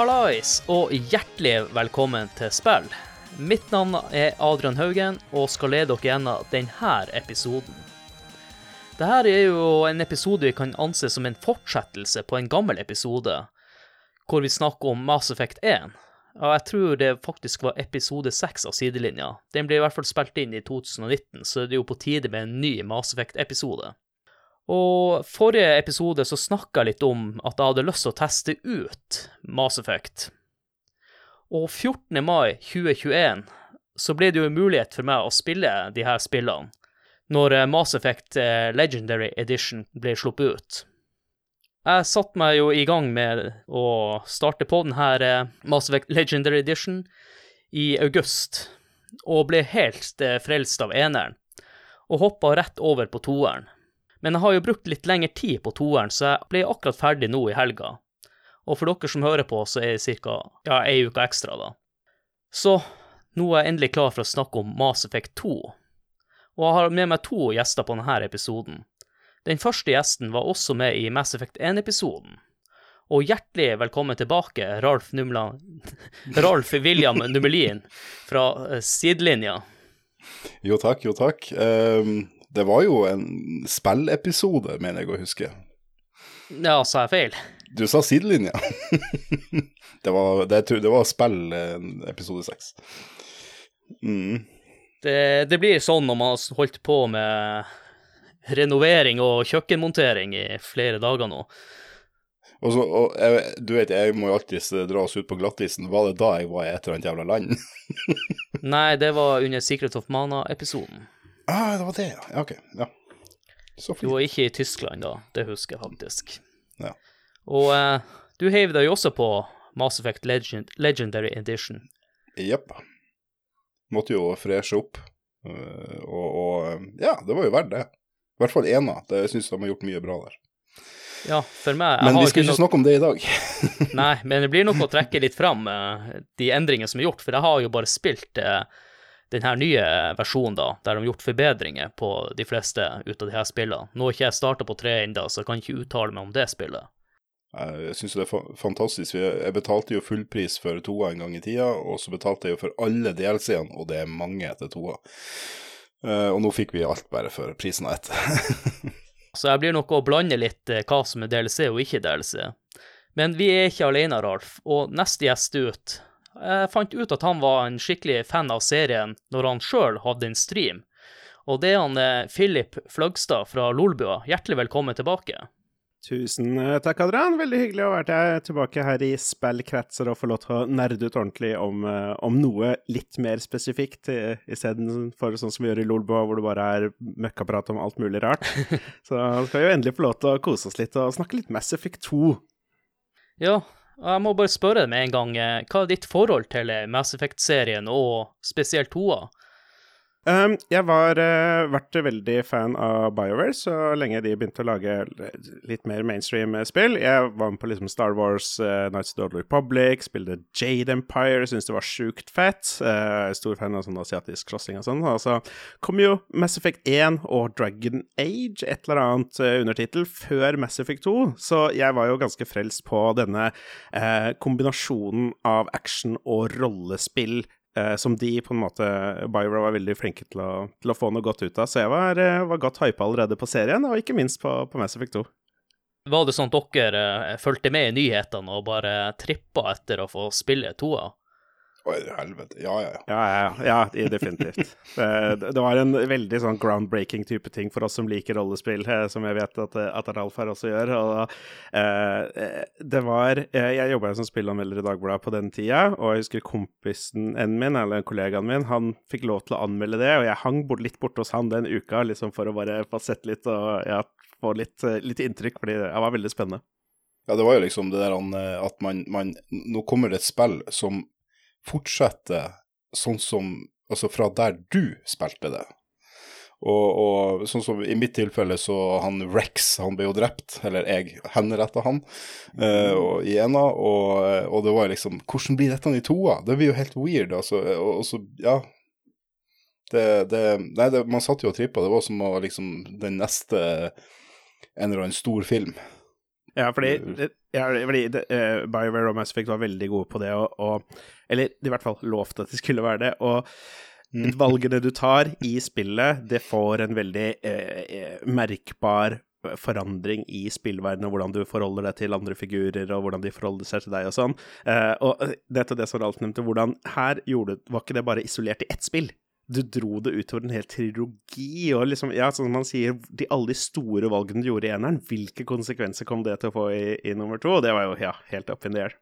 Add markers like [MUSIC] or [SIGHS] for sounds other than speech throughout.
Hallais, og hjertelig velkommen til spill. Mitt navn er Adrian Haugen, og skal lede dere gjennom denne episoden. Dette er jo en episode vi kan anse som en fortsettelse på en gammel episode, hvor vi snakker om Mass Effect 1. Og jeg tror det faktisk var episode 6 av Sidelinja. Den ble i hvert fall spilt inn i 2019, så det er jo på tide med en ny Mass Effect-episode. Og forrige episode så snakka jeg litt om at jeg hadde lyst til å teste ut Mass Effect. Og 14. mai 2021 så ble det jo en mulighet for meg å spille de her spillene, når eh, Mass Effect eh, Legendary Edition ble sluppet ut. Jeg satte meg jo i gang med å starte på denne eh, Mass Effect Legendary Edition i august, og ble helt frelst av eneren, og hoppa rett over på toeren. Men jeg har jo brukt litt lengre tid på toeren, så jeg ble akkurat ferdig nå i helga. Og for dere som hører på, så er det ca. Ja, ei uke ekstra, da. Så nå er jeg endelig klar for å snakke om Mass Effect 2. Og jeg har med meg to gjester på denne episoden. Den første gjesten var også med i Mass Effect 1-episoden. Og hjertelig velkommen tilbake, Ralf, Numla... [LAUGHS] Ralf William Numelin fra eh, Sidelinja. Jo takk, jo takk. Um, det var jo en spillepisode, mener jeg å huske. Ja, sa jeg feil? Du sa sidelinja. [LAUGHS] det, var, det, det var spill episode seks. Mm. Det, det, blir sånn når man har holdt på med renovering og kjøkkenmontering i flere dager nå. Og så, og jeg, du vet, jeg må jo alltid dra oss ut på glattisen. Var det da jeg var i et eller annet jævla land? [LAUGHS] Nei, det var under Secret of Mana-episoden. Ah, det var det, ja. Ok, ja. Så fint. Du var ikke i Tyskland da, det husker jeg faktisk. Ja. Og eh, du heiv deg jo også på Mass Effect Legend, Legendary Edition. Jepp. Måtte jo freshe opp. Uh, og, og, ja, det var jo verdt det. I hvert fall ena. Jeg syns de har gjort mye bra der. Ja, for meg Men vi skal ikke snakke om det i dag. [LAUGHS] Nei, men det blir nok å trekke litt fram uh, de endringene som er gjort, for jeg har jo bare spilt uh, denne nye versjonen, da, der de har gjort forbedringer på de fleste ut av de her spillene. Nå har ikke jeg starta på tre ennå, så jeg kan ikke uttale meg om det spillet. Jeg syns det er fantastisk. Jeg betalte jo fullpris for toa en gang i tida, og så betalte jeg jo for alle DLC-ene, og det er mange etter toa. Eh, og nå fikk vi alt bare for prisen av ett. [LAUGHS] så jeg blir nok å blande litt eh, hva som er DLC og ikke DLC. Men vi er ikke alene, Ralf, og neste gjest ut jeg fant ut at han var en skikkelig fan av serien når han sjøl hadde en stream. Og det er han eh, Philip Fløgstad fra Lolbua. Hjertelig velkommen tilbake. Tusen eh, takk, Adrian. Veldig hyggelig å være tilbake her i spillkretser og få lov til å nerde ut ordentlig om, eh, om noe litt mer spesifikt, istedenfor sånn som vi gjør i Lolbua, hvor det bare er møkkaprat om alt mulig rart. [LAUGHS] Så skal vi jo endelig få lov til å kose oss litt og snakke litt Mass Effect 2. Ja, jeg må bare spørre deg med en gang, eh, hva er ditt forhold til eh, Mass Effect-serien, og spesielt toa? Um, jeg har uh, vært veldig fan av BioWare så lenge de begynte å lage litt mer mainstream-spill. Jeg var med på liksom Star Wars, uh, Nights of the Old Republic, spilte Jade Empire, syntes det var sjukt fett. Uh, stor fan av sånn asiatisk slåssing og sånn. Og så kom jo Mass Effect 1 og Dragon Age, et eller annet uh, undertittel, før Mass Effect 2. Så jeg var jo ganske frelst på denne kombinasjonen av action og rollespill eh, som de på en måte Byra var veldig flinke til å, til å, få noe godt ut av. Så jeg var, eh, var godt hypa allerede på serien, og ikke minst på, på Mass Effect 2. Var det sånn at dere eh, fulgte med i nyhetene og bare trippa etter å få spille toa? Oi, helvete. Ja, ja, ja. Ja, ja, ja definitivt. [LAUGHS] det, det, var en veldig sånn groundbreaking type ting for oss som liker rollespill, eh, som jeg vet at, at Ralf her også gjør. Og, uh, det var Jeg jobba som spillanmelder i Dagbladet på den tida, og jeg husker kompisen min, eller kollegaen min, han fikk lov til å anmelde det, og jeg hang bort, litt borte hos han den uka liksom for å bare få sett litt og ja, få litt, litt inntrykk, fordi det var veldig spennende. Ja, det var jo liksom det der eh, at man, man Nå kommer det et spill som fortsette sånn som Altså fra der du spilte det. Og, og, sånn som i mitt tilfelle, så han Rex, han ble jo drept, eller jeg henretta han uh, og, i ena, og, og, det var liksom Hvordan blir dette i toa? Det blir jo helt weird, altså. Og, og så, ja det, det, Nei, det, man satt jo og trippa. Det var som å liksom den neste En eller annen stor film Ja, fordi, ja, fordi eh, BioWare og Mass Effect var veldig gode på det, og, og Eller i hvert fall lovte at de skulle være det. Og valgene du tar i spillet, det får en veldig eh, merkbar forandring i spillverdenen, og hvordan du forholder deg til andre figurer, og hvordan de forholder seg til deg og sånn. Uh, og dette er det som Ralf nevnte, hvordan her gjorde, var ikke det bare isolert i ett spill. Du dro det utover en hel trilogi, og liksom, ja, sånn som man sier, de, alle de store valgene du gjorde i eneren, hvilke konsekvenser kom det til å få i, i nummer to? Og det var jo, ja, helt up in the air.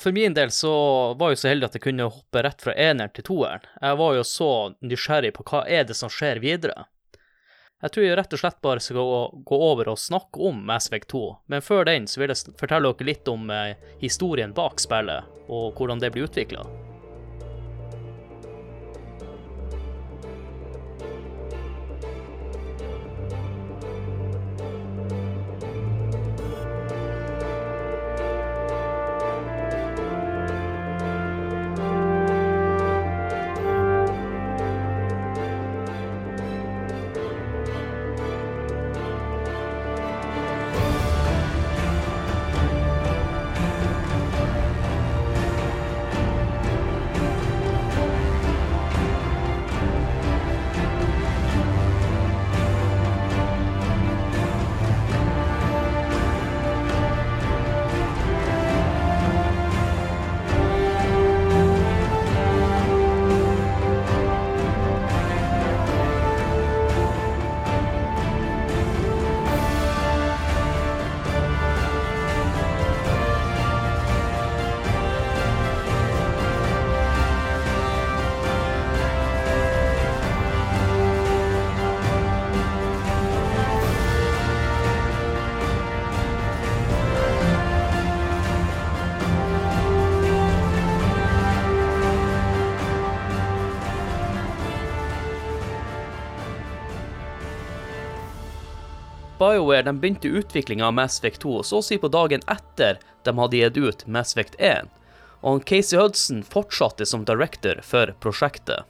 For min del så var jeg så heldig at jeg kunne hoppe rett fra eneren til toeren. Jeg var jo så nysgjerrig på hva er det som skjer videre. Jeg tror jeg rett og slett bare skal gå over og snakke om Masvek 2, men før den så vil jeg fortelle dere litt om eh, historien bak spillet, og hvordan det blir utvikla. BioWare de begynte utviklinga av Mass Effect 2 så å si på dagen etter de hadde gitt ut Mass Effect 1, og Casey Hudson fortsatte som director for prosjektet.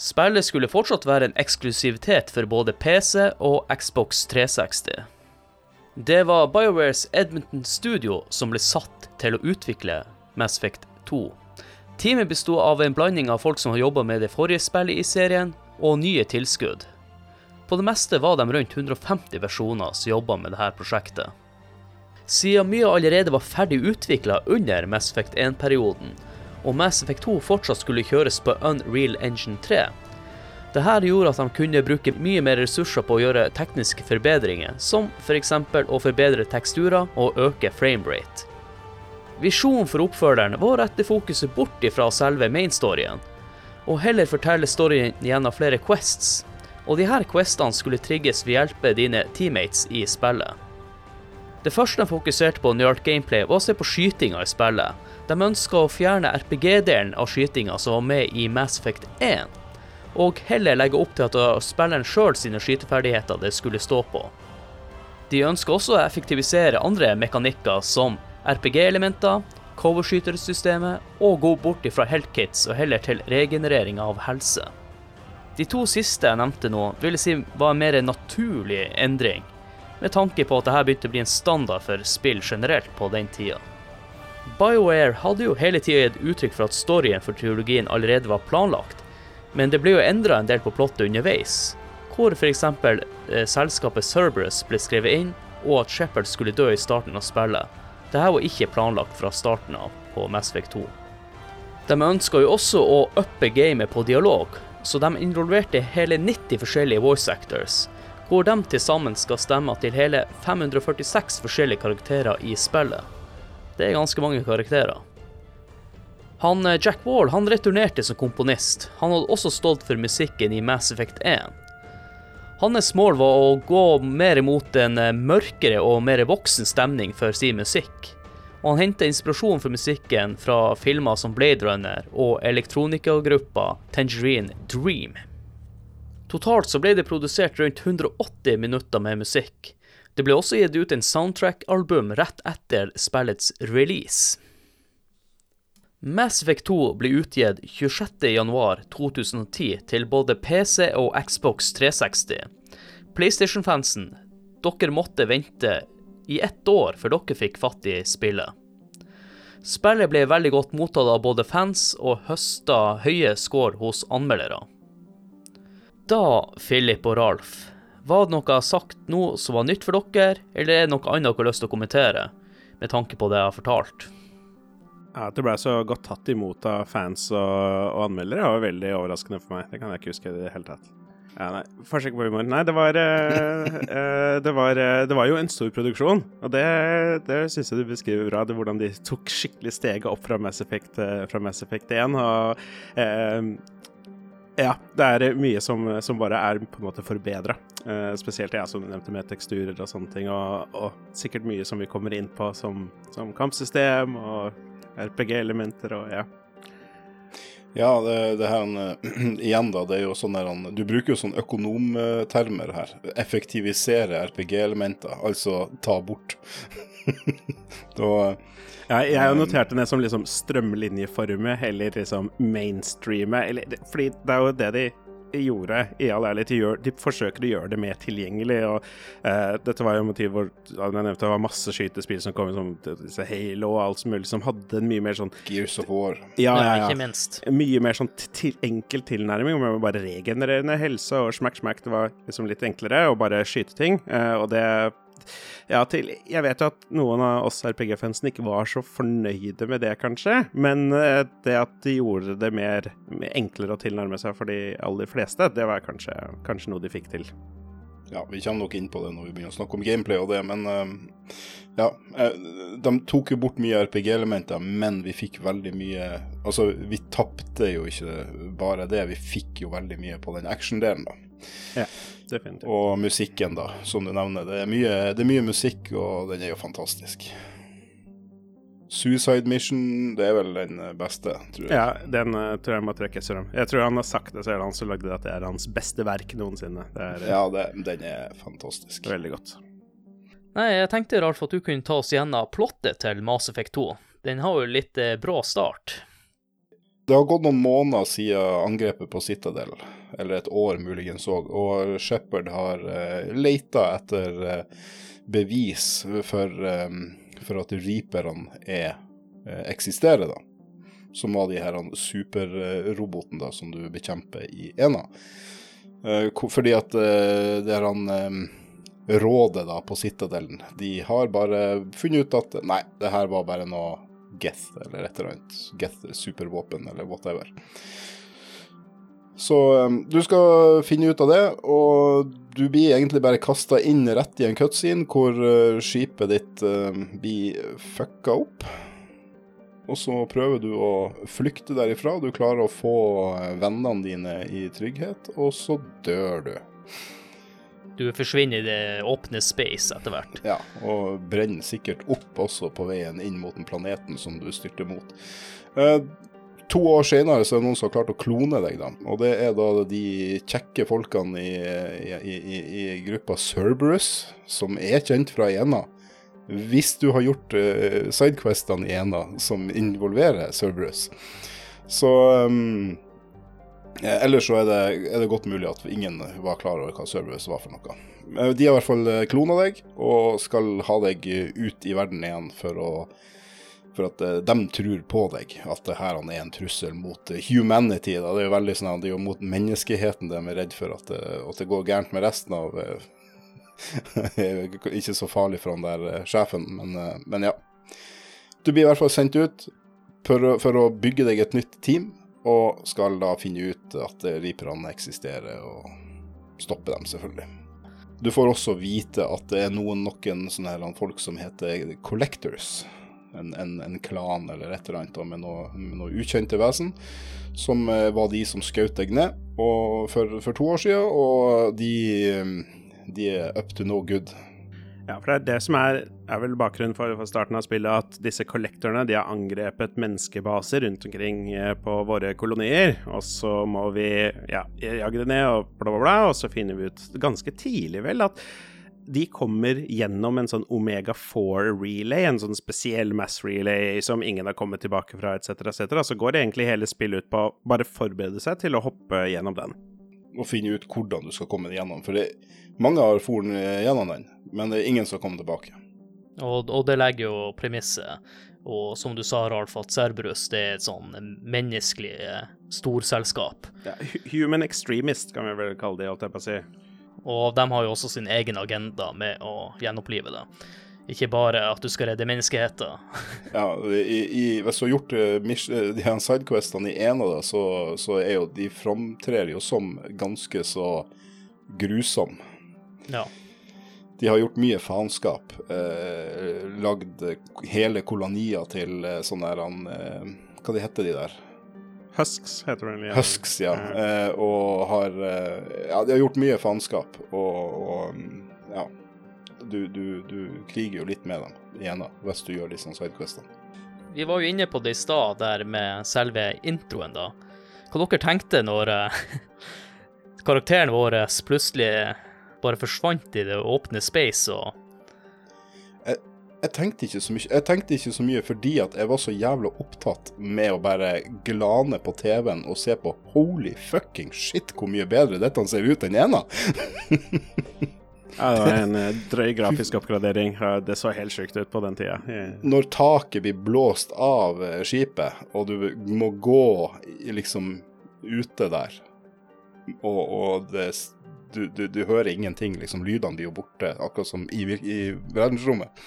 Spillet skulle fortsatt være en eksklusivitet for både PC og Xbox 360. Det var BioWares Edmonton Studio som ble satt til å utvikle Mass Effect 2. Teamet bestod av en blanding av folk som har jobba med det forrige spillet i serien, og nye tilskudd. På det meste var de rundt 150 personer som jobba med dette prosjektet. Siden mye allerede var ferdig utvikla under Mass Effect 1-perioden, og Mass Effect 2 fortsatt skulle kjøres på Unreal Engine 3, dette gjorde at de kunne bruke mye mer ressurser på å gjøre tekniske forbedringer, som f.eks. å forbedre teksturer og øke framerate. Visjonen for oppfølgeren var å rette fokuset bort ifra selve mainstoryen, og heller fortelle storyen gjennom flere quests, og de her questene skulle trigges ved å hjelpe dine teammates i spillet. Det første de fokuserte på nerd gameplay, var å se på skytinga i spillet. De ønska å fjerne RPG-delen av skytinga som var med i Mass Effect 1, og heller legge opp til at var spilleren sjøl sine skyteferdigheter det skulle stå på. De ønska også å effektivisere andre mekanikker som RPG-elementer, coverskytersystemet, og gå bort ifra heltkits og heller til regenerering av helse. De to siste jeg nevnte nå, vil jeg si var en mer naturlig endring, med tanke på at dette begynte å bli en standard for spill generelt på den tida. BioWare hadde jo hele tida gitt uttrykk for at storyen for trilogien allerede var planlagt, men det ble jo endra en del på plottet underveis, hvor f.eks. Eh, selskapet Cerberus ble skrevet inn, og at Shepherd skulle dø i starten av spillet. Dette var ikke planlagt fra starten av på Mass Effect 2. De ønska jo også å uppe gamet på dialog, så de involverte hele 90 forskjellige voice actors, hvor de til sammen skal stemme til hele 546 forskjellige karakterer i spillet. Det er ganske mange karakterer. Han, eh, Jack Wall han returnerte som komponist. Han hadde også stått for musikken i Mass Effect 1. Hans mål var å gå mer mot en eh, mørkere og mer voksen stemning for sin musikk. Og han henter inspirasjon for musikken fra filmer som Blade Runner og elektronikagruppa Tangerine Dream. Totalt så ble det produsert rundt 180 minutter med musikk. Det ble også gitt ut en soundtrack-album rett etter spillets release. Mass Effect 2 ble utgitt 26.1.2010 til både PC og Xbox 360. PlayStation-fansen, dere måtte vente i ett år før dere fikk fatt i spillet. Spillet ble veldig godt mottatt av både fans og høsta høye score hos anmeldere. Da, Philip og Ralf, var det noe sagt nå som var nytt for dere, eller er det noe annet dere har lyst til å kommentere, med tanke på det jeg har fortalt? Ja, At det ble så godt tatt imot av fans og, og anmeldere, var veldig overraskende for meg. Det kan jeg ikke huske i det hele tatt. Ja, nei, Forsøk på humor. Nei, det var, uh, uh, [LAUGHS] det, var uh, det var jo en stor produksjon, og det, det syns jeg du beskriver bra. Det hvordan de tok skikkelig steget opp fra Mass Effect, fra Mass Effect 1. Og ja, det er mye som, som bare er på en måte forbedra. Eh, spesielt jeg, som nevnte, med teksturer og sånne ting. Og, og sikkert mye som vi kommer inn på, som, som kampsystem og RPG-elementer og ja. Ja, det, det her eh, [CLEARS THROAT] igjen, da. Det er jo sånn der Du bruker jo sånn økonomtermer her. Effektivisere RPG-elementer, altså ta bort. [LAUGHS] da ja, jeg har notert det som liksom strømlinjeforme eller liksom mainstreame. Eller, fordi det er jo det de gjorde, i all ærlighet. De, gjør, de forsøker å gjøre det mer tilgjengelig. og uh, Dette var jo motiv hvor jeg nevnte, det var masse skytespill som kom, som disse Halo og alt mulig, som hadde en mye mer sånn Gears of War. Ja, ja, ja. Ikke minst. Mye mer sånn til, enkel tilnærming, med bare regenererende helse og smack, smack. Det var liksom litt enklere å bare skyte ting, uh, og det ja, til, jeg vet jo at noen av oss RPG-fansen ikke var så fornøyde med det, kanskje. Men eh, det at de gjorde det mer, enklere å tilnærme seg for de aller fleste, det var kanskje, kanskje, noe de fikk til. Ja, vi kommer nok inn på det når vi begynner å snakke om gameplay og det, men uh, ja. Uh, de tok jo bort mye RPG-elementer, men vi fikk veldig mye Altså, vi tapte jo ikke bare det, vi fikk jo veldig mye på den action-delen, da. Ja, definitivt. Og musikken, da, som du nevner. Det er, mye, det er mye musikk, og den er jo fantastisk. Suicide Mission, det er vel den beste, tror jeg. Ja, den uh, tror jeg må trekkes fram. Jeg tror han har sagt det, så er det han som lagde det, at det er hans beste verk noensinne. Det er, ja, det, den er fantastisk. Veldig godt. Nei, jeg tenkte Ralf at du kunne ta oss gjennom plottet til Mass Effect 2. Den har jo litt eh, bra start. Det har gått noen måneder siden angrepet på Citadel, eller et år muligens òg, og Shepherd har uh, leita etter uh, bevis for um, for at reaperne er, uh, eksisterer, da. Som var de her superrobotene som du bekjemper i ena. Uh, fordi at eh, det er han rådet da på Citadelen, de har bare funnet ut at nei, det her var bare noe Geth eller et eller annet. Geth supervåpen eller whatever. Så du skal finne ut av det, og du blir egentlig bare kasta inn rett i en cutscene hvor uh, skipet ditt blir fucka opp. Og så prøver du å flykte derifra. Du klarer å få uh, vennene dine i trygghet, og så dør du. Du forsvinner i det åpne space etter hvert. Ja, og brenner sikkert opp også på veien inn mot den planeten som du styrter mot. Uh, To år senere så er det noen som har klart å klone deg, da. Og det er da de kjekke folkene i, i, i, i gruppa Cerberus, som er kjent fra Ena. Hvis du har gjort uh, sidequestene i Ena som involverer Cerberus. Så um, Ellers så er det, er det, godt mulig at ingen var klar over hva Cerberus var for noe. Eh, de har i hvert fall klona deg, og skal ha deg ut i verden igjen for å for at de tror på deg, at det her er en trussel mot humanity. Da. Det er jo veldig sånn, at det er jo mot menneskeheten de er redd for at, det, at det går gærent med resten av [LAUGHS] Ikke så farlig for han der sjefen, men, men, ja. Du blir i hvert fall sendt ut for, for, å bygge deg et nytt team, og skal da finne ut at reaperne eksisterer, og stoppe dem, selvfølgelig. Du får også vite at det er noen, noen sånne her, folk som heter collectors en, en, en, klan eller et eller annet med noe, med noe ukjente vesen, som eh, var de som skjøt deg ned for, for, to år siden, og de, eh, de, er up to no good. Ja, for det er det som er, er vel bakgrunnen for, for, starten av spillet, at disse kollektorene de har angrepet menneskebaser rundt omkring eh, på våre kolonier. Og så må vi ja, jage det ned og bla, bla, bla, og så finner vi ut ganske tidlig vel at de kommer gjennom en sånn Omega 4-relay, en sånn spesiell mass-relay som ingen har kommet tilbake fra, etc., etc. Så går egentlig hele spillet ut på å bare forberede seg til å hoppe gjennom den. Og finne ut hvordan du skal komme gjennom. For mange har foren gjennom den, men det er ingen som kommer tilbake. Og, og det legger jo premisset. Og som du sa, Ralf, at Cerberus det er et sånn menneskelig eh, storselskap. Ja, human extremist, kan vi vel kalle det, holdt jeg på å si. Og de har jo også sin egen agenda med å gjenopplive det. Ikke bare at du skal redde menneskeheten. [LAUGHS] Ja, i, i, hvis du har gjort uh, de her sidequestene i en av det, så, så er jo de framtrer jo som ganske så grusomme. Ja. De har gjort mye faenskap. Eh, lagd hele kolonier til eh, sånne der han, eh, Hva de heter de der? Husks heter det Ja. Husks, ja. Eh, og har eh, Ja, de har gjort mye faenskap, og, og mm, ja. Du, du, du kriger jo litt med dem igjen, da, hvis du gjør disse sidequestene. Vi var jo inne på det i stad, der med selve introen, da. Hva dere tenkte når eh, [LAUGHS] karakteren vår plutselig bare forsvant i det åpne space og Jeg tenkte ikke så mye Jeg tenkte ikke så mye fordi at jeg var så jævla opptatt med å bare glane på TV-en og se på holy fucking shit, hvor mye bedre dette ser ut enn ena. [LAUGHS] Ja, det var en eh, drøy grafisk oppgradering. Det så helt sjukt ut på den tida. Når taket blir blåst av eh, skipet, og du må gå liksom ute der, og, og det, du, du, du hører ingenting, liksom lydene blir jo borte, akkurat som i, i verdensrommet.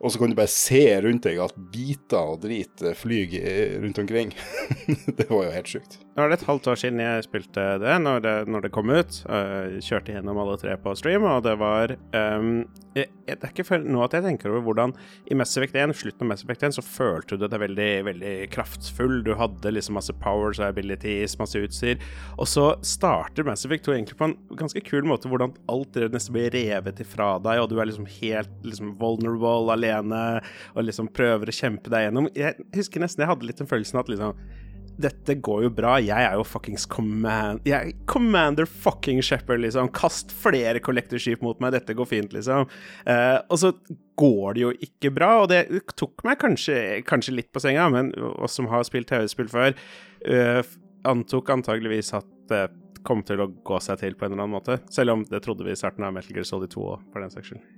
Og så kan du bare se rundt deg at biter og drit flyr rundt omkring. [LAUGHS] det var jo helt sjukt. Nå er det et halvt år siden jeg spilte det, når det, når det kom ut. Uh, kjørte gjennom alle tre på stream, og det var um, jeg, Det er ikke før nå at jeg tenker over hvordan i Mass Effect 1, slutten av Mass Effect 1, så følte du deg veldig, veldig kraftfull. Du hadde liksom masse powers og abilities, masse utstyr. Og så starter Mass Effect 2 egentlig på en ganske kul måte, hvordan alt det nesten blir revet ifra deg, og du er liksom helt liksom vulnerable alene, og liksom prøver å kjempe deg gjennom. Jeg husker nesten jeg hadde litt den følelsen at liksom dette går jo bra. Jeg er jo fuckings command... Jeg er commander fucking Shepherd, liksom. Kast flere kollektorskip mot meg, dette går fint, liksom. Eh, og så går det jo ikke bra, og det tok meg kanskje, kanskje litt på senga, men oss som har spilt TV-spill før, eh, antok antageligvis at det kom til å gå seg til på en eller annen måte. Selv om det trodde vi i starten av Metal Gear Solid 2 òg, for den saks skyld. [LAUGHS]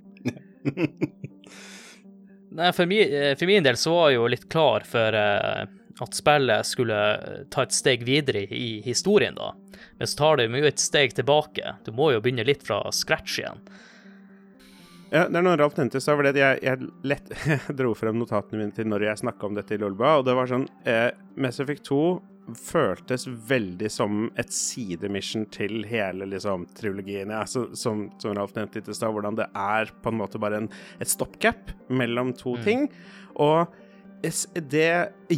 Nei, for, mi, eh, for min del så var jeg jo litt klar for eh, at spillet skulle ta et steg videre i historien, da. Men så tar det jo et steg tilbake. Du må jo begynne litt fra scratch igjen. Ja, det er noe Ralf nevnte så var det at jeg, jeg lett jeg [LAUGHS] dro frem notatene mine til når jeg snakka om dette i Lolba, og det var sånn eh, Mass Effect 2 føltes veldig som et sidemission til hele liksom trilogien. Ja, så, som, som Ralf nevnte litt i stad, hvordan det er på en måte bare en, et stopgap mellom to ting. Og det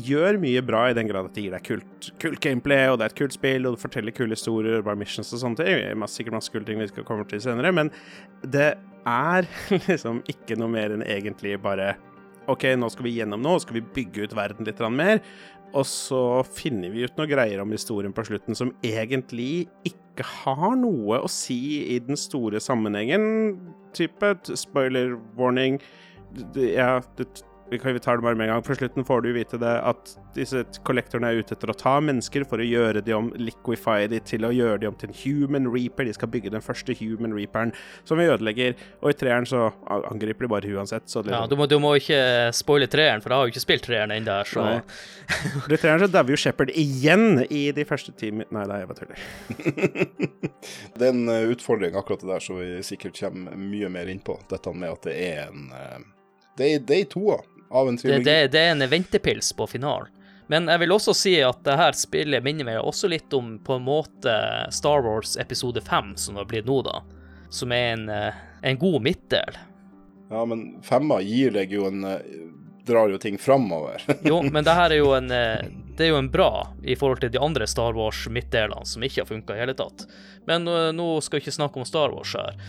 gjør mye bra i den grad at det gir deg kult, kult gameplay, og det er et kult spill, og det forteller kule historier, bare missions og sånne ting. Masse, sikkert masse kule ting vi skal komme til senere, men det er [LAUGHS] liksom ikke noe mer enn egentlig bare OK, nå skal vi gjennom noe, skal vi bygge ut verden litt mer. Og så finner vi ut noe greier om historien på slutten som egentlig ikke har noe å si i den store sammenhengen. Type spoiler warning. Ja, det, vi tar det bare med en gang. På slutten får du vite det at disse kollektorene er ute etter å ta mennesker for å gjøre de om, liquify de til å gjøre de om til en human reaper. De skal bygge den første human reaperen som vi ødelegger. Og i treeren så angriper de bare uansett. Så liksom. Ja, du må, du må ikke spoile treeren, for jeg har jo ikke spilt treeren ennå, så Nei. I treeren så dauer jo Shepherd igjen i de første ti. Nei, nei, jeg bare tuller. Det er en eh, utfordring akkurat det der, så vi sikkert kommer mye mer inn på. Dette med at det er en eh, Det er, det er toa av en det, trilogi. det, det er en ventepils på finalen. Men jeg vil også si at det her spillet minner meg også litt om på en måte Star Wars episode 5, som det har blitt nå, da. Som er en, eh, en god midtdel. Ja, men femma gir deg jo en eh, Drar jo ting framover. [LAUGHS] Jo, men det her er jo en eh, Det er jo en bra i forhold til de andre Star Wars-midtdelene som ikke har funka i hele tatt. Men nå skal vi ikke snakke om Star Wars her.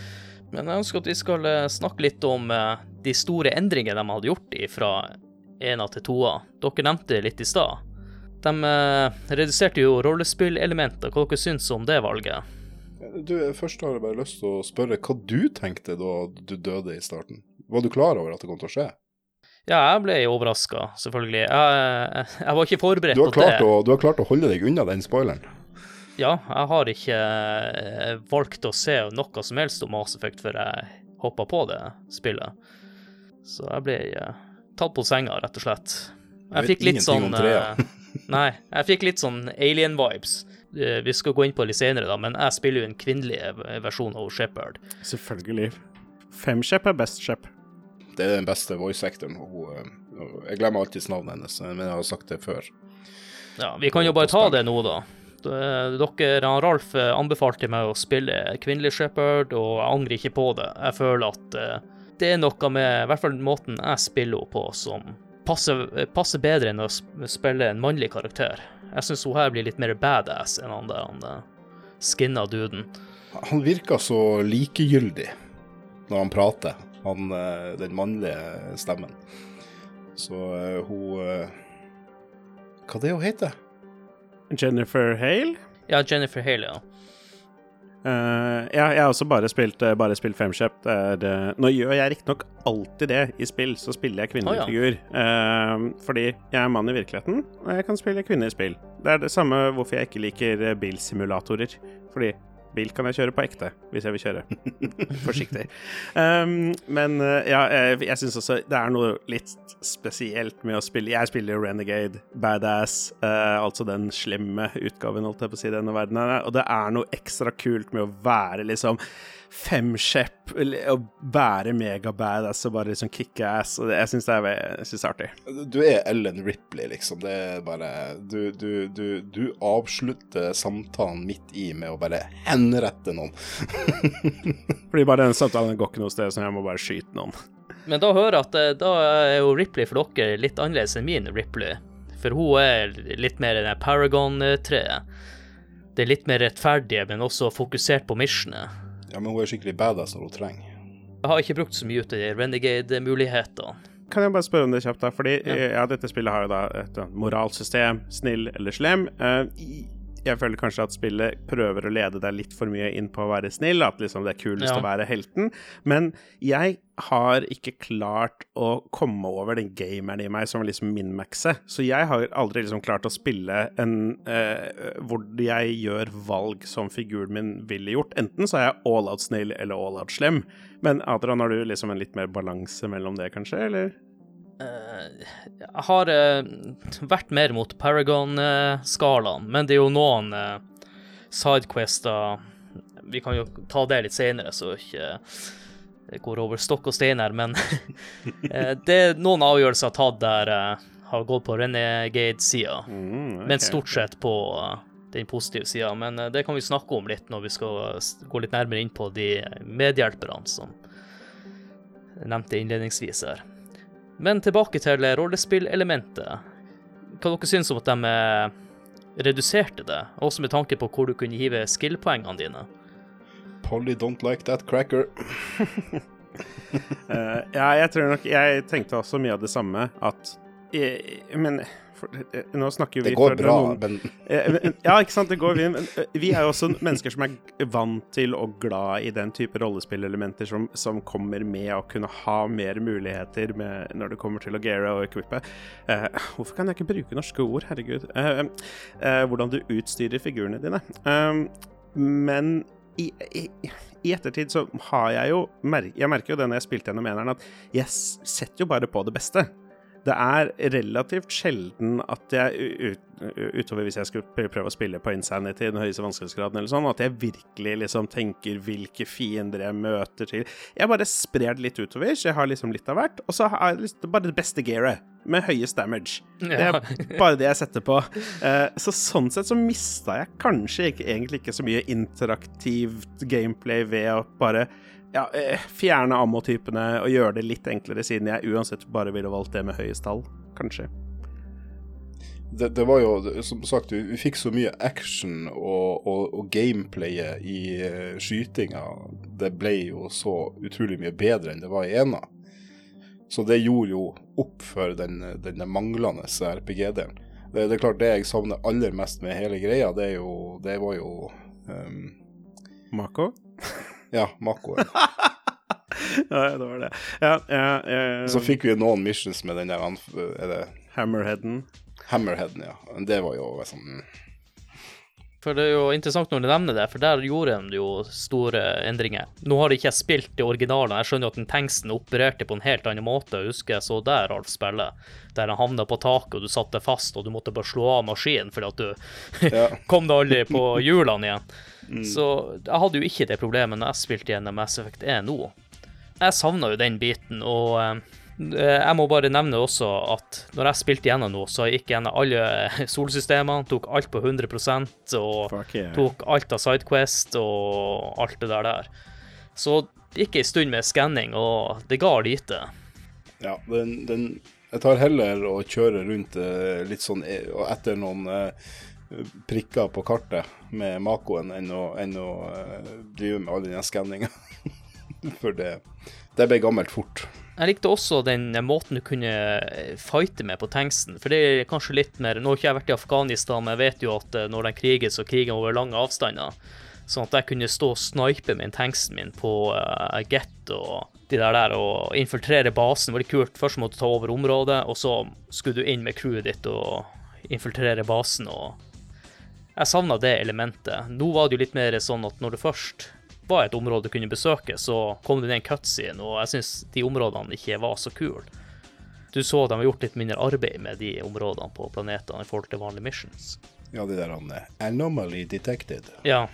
Men jeg ønsker at vi skal eh, snakke litt om eh, de store endringene de hadde gjort fra ena til toa. Dere nevnte det litt i stad. De eh, reduserte jo rollespillelementer. Hva dere syns om det valget? Du, Først har jeg bare lyst til å spørre hva du tenkte da du døde i starten. Var du klar over at det kom til å skje? Ja, jeg ble overraska, selvfølgelig. Jeg, jeg var ikke forberedt på det. å, du har klart å holde deg unna den spoileren. Ja, jeg har ikke eh, valgt å se noe som helst om Mass Effect før jeg hoppa på det spillet. Så jeg ble eh, tatt på senga, rett og slett. Jeg Jeg fikk litt sånn eh, [LAUGHS] Nei, jeg fikk litt sånn alien-vibes. Vi skal gå inn på det litt senere, da, men jeg spiller jo en kvinnelig versjon av Shepherd. Selvfølgelig. Femshep er best shep. Det er den beste eh, Jeg glemmer alltid navnet hennes, men jeg har sagt det før. Ja, vi kan jo bare ta det nå, da. D- Dere, Ralf eh, anbefalte meg å spille kvinnelig Shepherd, og jeg angrer ikke på det. Jeg føler at eh, det er noe med i hvert fall måten jeg spiller henne på, som passer, eh, passer bedre enn å spille en mannlig karakter. Jeg syns hun her blir litt mer badass enn han der han eh, skinna duden. Han virker så likegyldig når han prater, han, eh, den mannlige stemmen. Så hun hun det Hva det hun heter Jennifer Hale. Ja, Jennifer Hale, ja. Uh, ja, jeg har også bare spilt, uh, bare spilt Femshep. Er, eh, nå gjør jeg riktignok alltid det i spill, så spiller jeg kvinnelig oh, ja. figur. Fordi jeg er mann i virkeligheten, og jeg kan spille kvinne i spill. Det er det samme hvorfor jeg ikke liker bilsimulatorer. Fordi bil kan jeg kjøre på ekte, hvis jeg vil kjøre. [LAUGHS] Forsiktig. Um, men eh, ja, jeg, jeg syns også det er noe litt spesielt med å spille Jeg spiller jo Renegade, Badass, uh, altså den slemme utgaven, holdt jeg på å si, i denne verdenen. Og det er noe ekstra kult med å være liksom femskjepp, eller å bære megabadass og bare liksom kickass. Og det, jeg syns det er, det er artig. Du er Ellen Ripley, liksom. Det er bare Du, du, du, du avslutter samtalen midt i med å bare henrette noen. [LAUGHS] Fordi bare den samtalen går ikke noe sted, så jeg må bare skyte noen. Men da hører jeg at eh, da er jo Ripley for dere litt annerledes enn min Ripley. For hun er litt mer den Paragon-treet. Det er litt mer rettferdige, men også fokusert på missionet. Ja, men hun er skikkelig badass når hun trenger. Jeg har ikke brukt så mye ut av de Renegade-mulighetene. Kan jeg bare spørre om det kjapt, da? Fordi Ja. ja. dette spillet har jo da et moralsystem, snill eller slem. Uh, i- jeg føler kanskje at spillet prøver å lede deg litt for mye inn på å være snill, at liksom det er kulest Ja. å være helten. Men jeg har ikke klart å komme over den gameren i meg som vil liksom minmaxe. Så jeg har aldri liksom klart å spille en eh, hvor jeg gjør valg som figuren min ville gjort. Enten så er jeg all out snill eller all out slem. Men Adrian, har du liksom en litt mer balanse mellom det, kanskje, eller? Eh, Jeg har eh, vært mer mot Paragon-skalaen, men det er jo noen eh, sidequester Vi kan jo ta det litt senere, så ikke det går over stokk og stein her, men [LAUGHS] eh, det er noen avgjørelser tatt der har gått på Renegade-sida, Mm, men stort sett på eh, den positive sida. Men eh, det kan vi snakke om litt når vi skal gå litt nærmere inn på de medhjelperne som jeg nevnte innledningsvis her. Men tilbake til rollespillelementet. Hva dere syns om at de eh, reduserte det, også med tanke på hvor du kunne hive skill-poengene dine? Polly don't like that cracker. uh, [LAUGHS] ja, jeg tror nok Jeg tenkte også mye av det samme, at jeg, Men eh, nå snakker vi Det går bra, noen- men [LAUGHS] Eh, Ja, ikke sant, det går vi, men eh, vi er jo også mennesker som er vant til og glad i den type rollespillelementer som, som kommer med å kunne ha mer muligheter med, når det kommer til å geare og equippe. Eh, hvorfor kan jeg ikke bruke norske ord, herregud? Eh, eh, hvordan du utstyrer figurene dine. Eh, men i, i, i ettertid så har jeg jo Jeg merker jo det når jeg spilte gjennom eneren, at jeg setter jo bare på det beste. Det er relativt sjelden at jeg ut, utover hvis jeg skulle prøve å spille på Insanity, den høyeste vanskelighetsgraden, eller sånn, at jeg virkelig liksom tenker hvilke fiender jeg møter til. Jeg bare sprer det litt utover, så jeg har liksom litt av hvert. Og så har jeg liksom bare det beste gearet, med høyest damage. Det er [LAUGHS] bare det jeg setter på. Eh, så sånn sett så mista jeg kanskje ikke, egentlig ikke så mye interaktivt gameplay ved å bare ja, eh, fjerne ammotypene og gjøre det litt enklere, siden jeg uansett bare ville valgt det med høyest tall, kanskje. det, det var jo, som sagt, vi, vi fikk så mye action og, og, og gameplayet i uh, skytinga. Det ble jo så utrolig mye bedre enn det var i ena. Så det gjorde jo opp for den, den manglende RPG-delen. Det, det er klart, det jeg savner aller mest med hele greia, det, jo, det var jo um, Mako? [LAUGHS] Ja, Makoen. [LAUGHS] ja, det var det. Ja, ja, ja, Så fikk vi noen missions med den der Er det Hammerheaden. Hammerheaden, ja. Det var jo sånn For det er jo interessant når du nevner det, for der gjorde de jo store endringer. Nå har ikke jeg spilt det originale, jeg skjønner jo at den tanksen opererte på en helt annen måte. Jeg husker jeg så der Alf spille, der han havna på taket og du satt deg fast og du måtte bare slå av maskinen fordi at du Ja. [LAUGHS] kom deg aldri på hjulene igjen. Så jeg hadde jo ikke det problemet når jeg spilte gjennom Mass Effect 1 nå. Jeg savna jo den biten, og eh, jeg må bare nevne også at når jeg spilte gjennom nå, så gikk jeg gjennom alle [LAUGHS] solsystemene, tok alt på 100 og yeah. tok alt av Sidequest og alt det der der. Så det gikk ei stund med skanning, og det ga lite. Ja, den, den Jeg tar heller å kjøre rundt eh, litt sånn eh, etter noen prikker på kartet med Makoen enn å, enn å eh, drive med all den skanninga. [LAUGHS] For det, det ble gammelt fort. Jeg likte også den måten du kunne fighte med på tanksen, for det er kanskje litt mer Nå har ikke jeg vært i Afghanistan, men jeg vet jo at eh, når de kriger, så kriger de over lange avstander. Sånn at jeg kunne stå og snipe med tanksen min på uh, Get og de der der, og infiltrere basen. Veldig kult. Først måtte du ta over området, og så skulle du inn med crewet ditt og infiltrere basen. og Jeg savna det elementet. Nå var det jo litt mer sånn at når det først var et område du kunne besøke, så kom det ned en cutscene, og jeg syns de områdene ikke var så kule. Du så de har gjort litt mindre arbeid med de områdene på planetene i forhold til vanlige missions. Ja, det der han, er anomaly detected. Ja.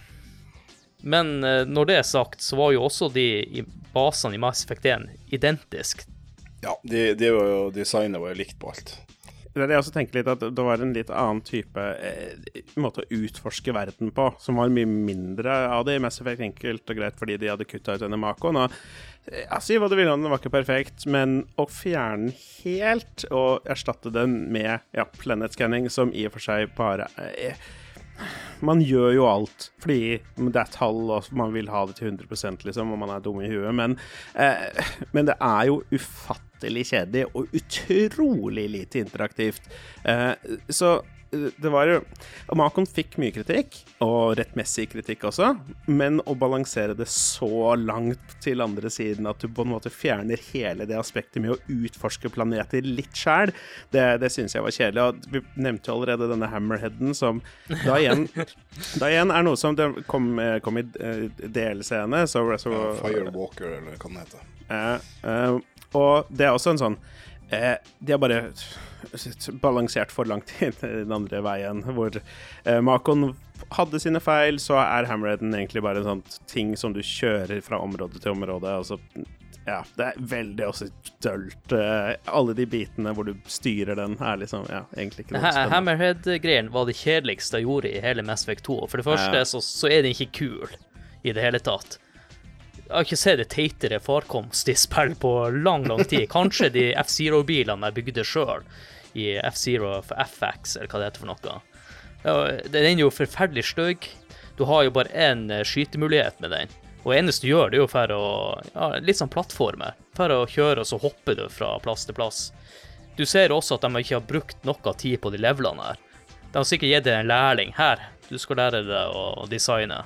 Men eh, når det er sagt, så var jo også de basene i Mass Effect 1 identiske. Ja, de, de var jo, designet var jo likt på alt. Det jeg også tenker litt, at det var en litt annen type eh, måte å utforske verden på, som var mye mindre av det i Mass Effect enkelt og greit fordi de hadde kutta ut denne makoen. Og eh, ja, si hva du vil om den var ikke perfekt, men å fjerne den helt og erstatte den med ja, planet scanning, som i og for seg bare eh, man gjør jo alt fordi det er tall, og man vil ha det til 100 liksom, og man er dum i huet. Men, eh, men det er jo ufattelig kjedelig og utrolig lite interaktivt. Eh, så det var jo Makon fikk mye kritikk, og rettmessig kritikk også, men å balansere det så langt til andre siden at du på en måte fjerner hele det aspektet med å utforske planeter litt sjæl, det, det syns jeg var kjedelig. Og vi nevnte jo allerede denne hammerheaden, som da igjen, [LAUGHS] da igjen er noe som kom, kom i delscene, Så, så Ja, Firewalker, eller hva den heter. Eh, eh, og det er også en sånn eh, De har bare balansert for langt i [LAUGHS] den andre veien, hvor eh, Makon hadde sine feil, så er Hammerheaden egentlig bare en sånn ting som du kjører fra område til område. Altså, ja, det er veldig også dølt. eh, alle de bitene hvor du styrer den, er liksom ja, egentlig ikke noe spennende. Hammerhead-greien var det kjedeligste jeg gjorde i hele Mass Effect 2. For det første Ja. så, så er den ikke kul i det hele tatt. Jeg har ikke sett en teitere farkomst i spill på lang, lang tid. Kanskje de F-Zero-bilene jeg bygde sjøl i F-Zero for FX, eller hva det heter for noe. Den er jo forferdelig stygg. Du har jo bare én eh, skytemulighet med den. Og eneste du gjør, det er jo for å ja, Litt sånn plattformer. For å kjøre, og så hopper du fra plass til plass. Du ser også at de ikke har brukt noe tid på de levelene her. De har sikkert gitt deg en lærling. Her, du skal lære deg å designe.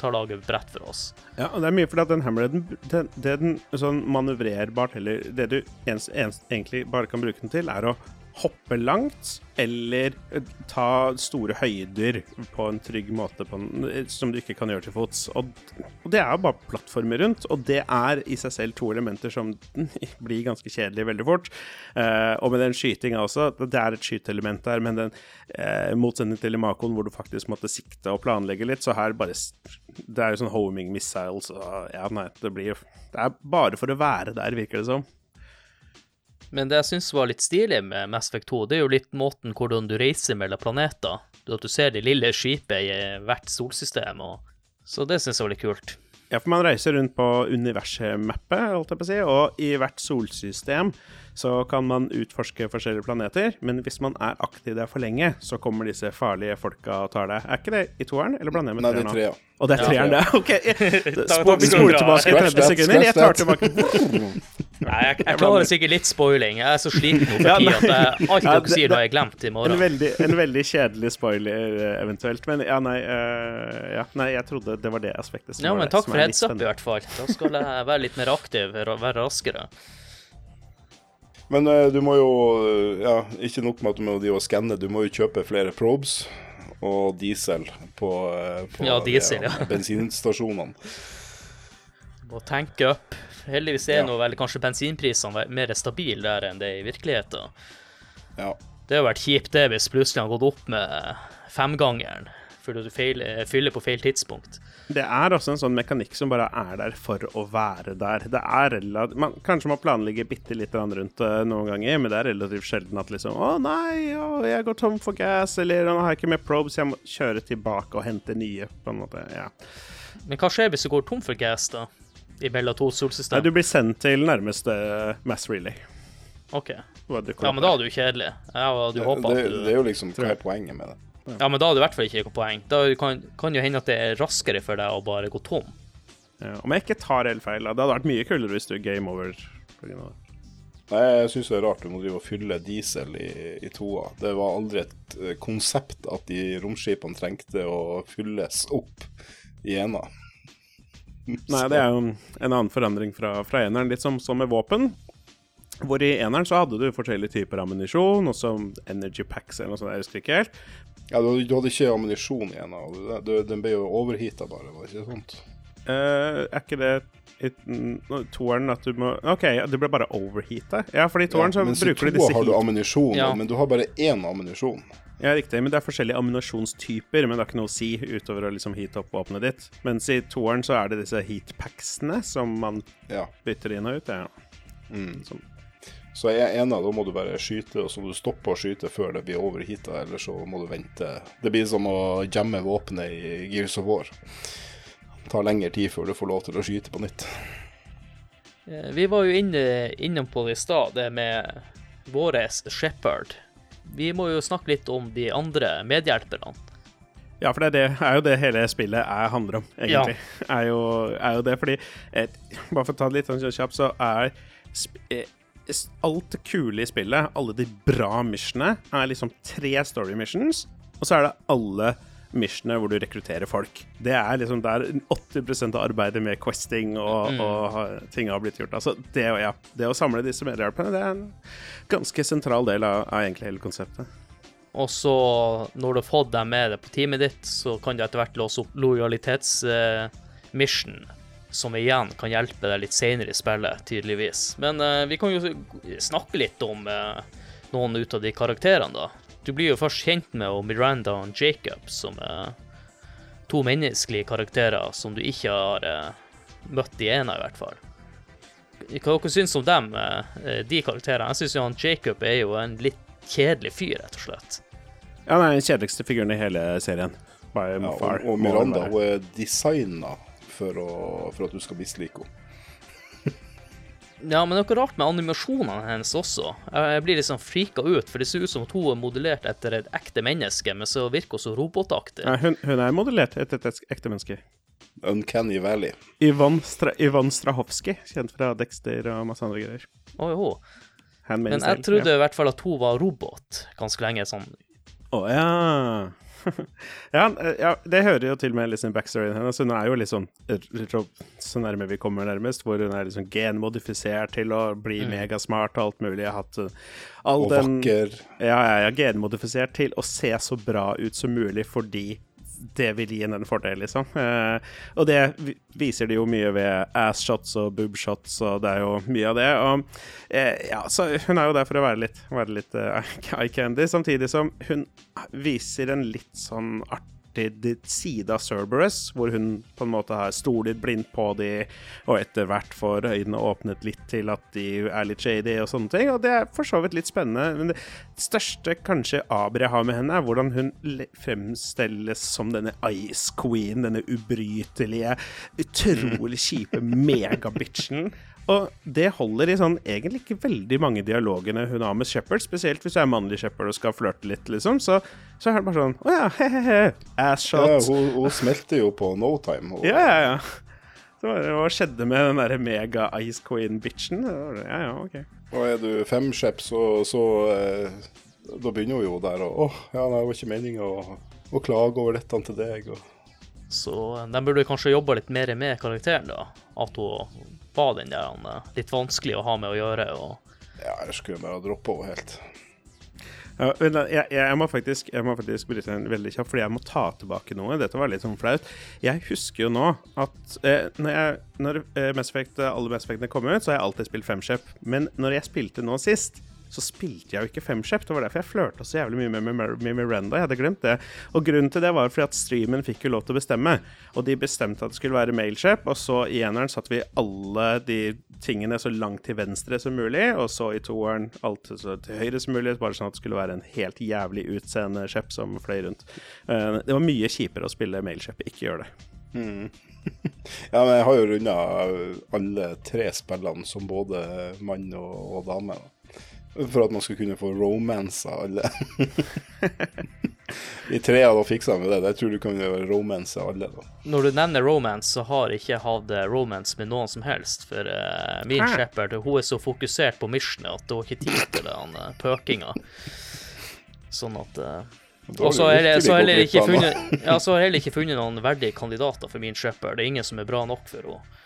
Ta laget lage brett for oss. Ja, og det er mye fordi at den Hammerheaden den, det den sånn manøvrerbart Eller det du ens, ens, egentlig bare kan bruke den til, er å hoppe langt eller eh, ta store høyder på en trygg måte en, eh, som du ikke kan gjøre til fots. Og, og det er jo bare plattformer rundt, og det er i seg selv to elementer som [LAUGHS] blir ganske kjedelige veldig fort. Uh, og med den skytinga også, det er et skyteelement der, men den uh, motsetning til i Makoen hvor du faktisk måtte sikte og planlegge litt, så her bare Det er jo sånn homing missiles og Ja, nei, det blir jo Det er bare for å være der, virker det som. Men det jeg syns var litt stilig med Mass Effect 2, det er jo litt måten hvordan du reiser mellom planeter. At du ser det lille skipet i hvert solsystem. Og... Så det syns jeg var litt kult. Ja, for man reiser rundt på universet-mappet, holdt jeg på å si, og i hvert solsystem så kan man utforske forskjellige planeter, men hvis man er aktiv der for lenge, så kommer disse farlige folka og tar deg. Er ikke det i toeren, eller blander jeg med det er treeren nå? ja. Og det er Ja. treeren, det. OK. [LAUGHS] Spol, Spol, tilbake Scratch 30 sekunder. Jeg tar tilbake Nei, jeg, jeg klarer sikkert litt spoiling. Jeg er så sliten nå for Ja, tida at jeg, alt Ja, dere sier, har jeg glemt i en veldig, en veldig kjedelig spoiler, eh, eventuelt. Men ja, nei, uh, ja, nei jeg trodde det var det aspektet som Ja, var men takk for heads up, i hvert fall. Da skal jeg være litt mer aktiv, og være raskere. Men uh, du må jo eh, Ja, ikke nok med at du må og skanne, du må jo kjøpe flere probes. og diesel på, eh, på Ja, diesel, ja. [LAUGHS] bensinstasjonene. Må tenke opp. Heldigvis er Ja. nå vel kanskje bensinprisene mer stabile der enn det er i virkeligheten. Ja. Det har vært kjipt det hvis plutselig har gått opp med femgangeren fordi du feil, eh, fyller på feil tidspunkt. Det er også en sånn mekanikk som bare er der for å være der. Det er relativt man, Kanskje man planlegger bitte litt rundt det noen ganger, men det er relativt sjelden at liksom Å nei, å, jeg går tom for gass, eller nå har jeg ikke mer probes, jeg må kjøre tilbake og hente nye, på en måte. Ja. Men hva skjer hvis du går tom for gas, da? I Bella 2 Nei, solsystem? du blir sendt til nærmeste mass relay. OK. Ja, men da er du kjedelig. Jeg hadde jo håpa at du det er jo liksom hva er poenget med det? Ja, men da har du i hvert fall ikke noe poeng. Da kan, kan jo hende at det er raskere for deg å bare gå tom. ja, Om jeg ikke tar helt feil, da. Det hadde vært mye kulere hvis du er game over. det. Nei, jeg syns det er rart du må drive og fylle diesel i, i toa. Det var aldri et eh, konsept at de romskipene trengte å fylles opp i ena. [LAUGHS] Nei, det er jo en annen forandring fra, fra eneren. Litt som, som med våpen. Hvor i eneren så hadde du forskjellige typer ammunisjon, også energy packs eller noe sånt, jeg husker ikke helt. Ja, du, du hadde ikke ammunisjon i av det- Den ble jo overheata bare, var det ikke sånt? Uh, er ikke det i mm, toeren at du må OK, det ble bare overheata. Ja, for i toeren så mens i bruker du toa to har du ammunisjon, Ja. men du har bare én ammunisjon. Ja, riktig, men det er forskjellige ammunisjonstyper, men det har ikke noe å si utover å liksom heate opp våpenet ditt. Mens i toeren så er det disse heatpacksene som man Ja. bytter inn og ut. Ja. Mm. Som- Så en ena, da må du bare skyte, og så må du stoppe å skyte før det blir overheata, eller så må du vente. Det blir som å gjemme våpenet i Gears of War. Det tar lengre tid før du får lov til å skyte på nytt. Eh, Vi var jo inne, innom på det i stad, det med vår Shepherd. Vi må jo snakke litt om de andre medhjelperne. Ja, for det er, det, er jo det hele spillet er, handler om, egentlig. Er, jo, er jo det, fordi Bare for å ta det litt sånn kjapt, så er eh, alt det kule i spillet, alle de bra missionene, er liksom tre story missions, og så er det alle missionene hvor du rekrutterer folk. Det er liksom der 80% av arbeidet med questing og, og ting har blitt gjort. Altså, det, ja, det å samle disse medhjelperne, det er en ganske sentral del av, av egentlig hele konseptet. Og så, når du har fått dem med deg på teamet ditt, så kan du etter hvert låse opp lojalitetsmission, som igjen kan hjelpe deg litt senere i spillet, tydeligvis. Men uh, vi kan jo snakke litt om uh, noen ut av de karakterene, da. Du blir jo først kjent med Miranda og Jacob, som er to menneskelige karakterer som du ikke har eh, møtt i ena, i hvert fall. Hva dere syns om dem, de karakterene? Jeg syns jo han Jacob er jo en litt kjedelig fyr, rett og slett. Ja, han er den kjedeligste figuren i hele serien. By Ja, og, og Miranda hun er designa for, å- for at du skal mislike henne. [LAUGHS] Ja, men det er noe rart med animasjonene hennes også. Jeg blir liksom frika ut, for det ser ut som at hun er modellert etter et ekte menneske, men så virker hun så robotaktig. Ja, hun, hun er modellert etter et ekte menneske. Uncanny Valley. Ivan, Stra Ivan Strahovski, kjent fra Dexter og masse andre greier. Oh, jo. Men jeg trodde i hvert fall at hun var robot ganske lenge. sånn. Å ja. [LAUGHS] ja. Ja, det hører jo til med liksom backstoryen hennes. Hun er jo sånn så nærme vi kommer nærmest, hvor hun er liksom genmodifisert til å bli megasmart og alt mulig. Jeg har hatt uh, all Og den vakker. Ja, ja, ja, genmodifisert til å se så bra ut som mulig fordi det vil gi henne en fordel, liksom. Eh, og det viser de jo mye ved ass-shots og boob-shots, og det er jo mye av det. Og eh, ja, så hun er jo der for å være litt, være litt uh, eye candy, samtidig som hun viser en litt sånn artig side av Cerberus, hvor hun på en måte har stolet blindt på de, og etter hvert får øynene åpnet litt til at de er litt shady og sånne ting. Og det er for så vidt litt spennende. Men det største kanskje aber har med henne, er hvordan hun le- fremstilles som denne Ice Queen, denne ubrytelige, utrolig kjipe megabitchen. Og det holder i sånn egentlig ikke veldig mange dialogene hun har med Shepherd, spesielt hvis jeg er mannlig Shepherd og skal flørte litt, liksom. Så, så er det bare sånn Å ja, he-he-he. Ass Ja, shot. hun, hun smelter jo på no time. Hun, Ja, ja, ja. Så bare, hva skjedde med den derre mega Ice Queen-bitchen? Ja, ja, OK. Og er du femskjepp, så, så eh, Da begynner hun jo der og Åh, ja, det var ikke meninga å, å klage over dette til deg. Og, Så de burde kanskje jobba litt mer med karakteren, da. At hun var den der han, eh, litt vanskelig å ha med å gjøre. og ja, jeg skulle bare ha droppa henne helt. Ja, jeg, jeg, må faktisk, jeg må faktisk bryte inn veldig kjapt, fordi jeg må ta tilbake noe. Dette var litt sånn flaut. Jeg husker jo nå at eh, når, jeg, når eh, Mass Effect, alle Mass Effectene kom ut, så har jeg alltid spilt femskip. Men når jeg spilte nå sist, så spilte jeg jo ikke femskip. Det var derfor jeg flørta så jævlig mye med, Miranda. Jeg hadde glemt det. Og grunnen til det var fordi at streamen fikk jo lov til å bestemme. Og de bestemte at det skulle være mailship, og så i eneren satte vi alle de tingene så langt til venstre som mulig, og så i toeren alt så til høyre som mulig, bare sånn at det skulle være en helt jævlig utseende skjepp som fløy rundt. Uh, det var mye kjipere å spille mailship. Ikke gjør det. Mm. [LAUGHS] ja, men jeg har jo runda alle tre spillene som både mann og, og dame. Da. For at man skulle kunne få romansa alle. [LAUGHS] I tre av dem fiksa vi det. Jeg tror du kan gjøre romance alle. da. Når du nevner romance, så har jeg ikke hatt eh, romance med noen som helst. For uh, min Hæ? shepherd hun er så fokusert på missionet at det var ikke tid til den uh, pøkinga. Sånn at uh, og har så har jeg heller ikke funnet noen verdige kandidater for min shepherd. Det er ingen som er bra nok for henne.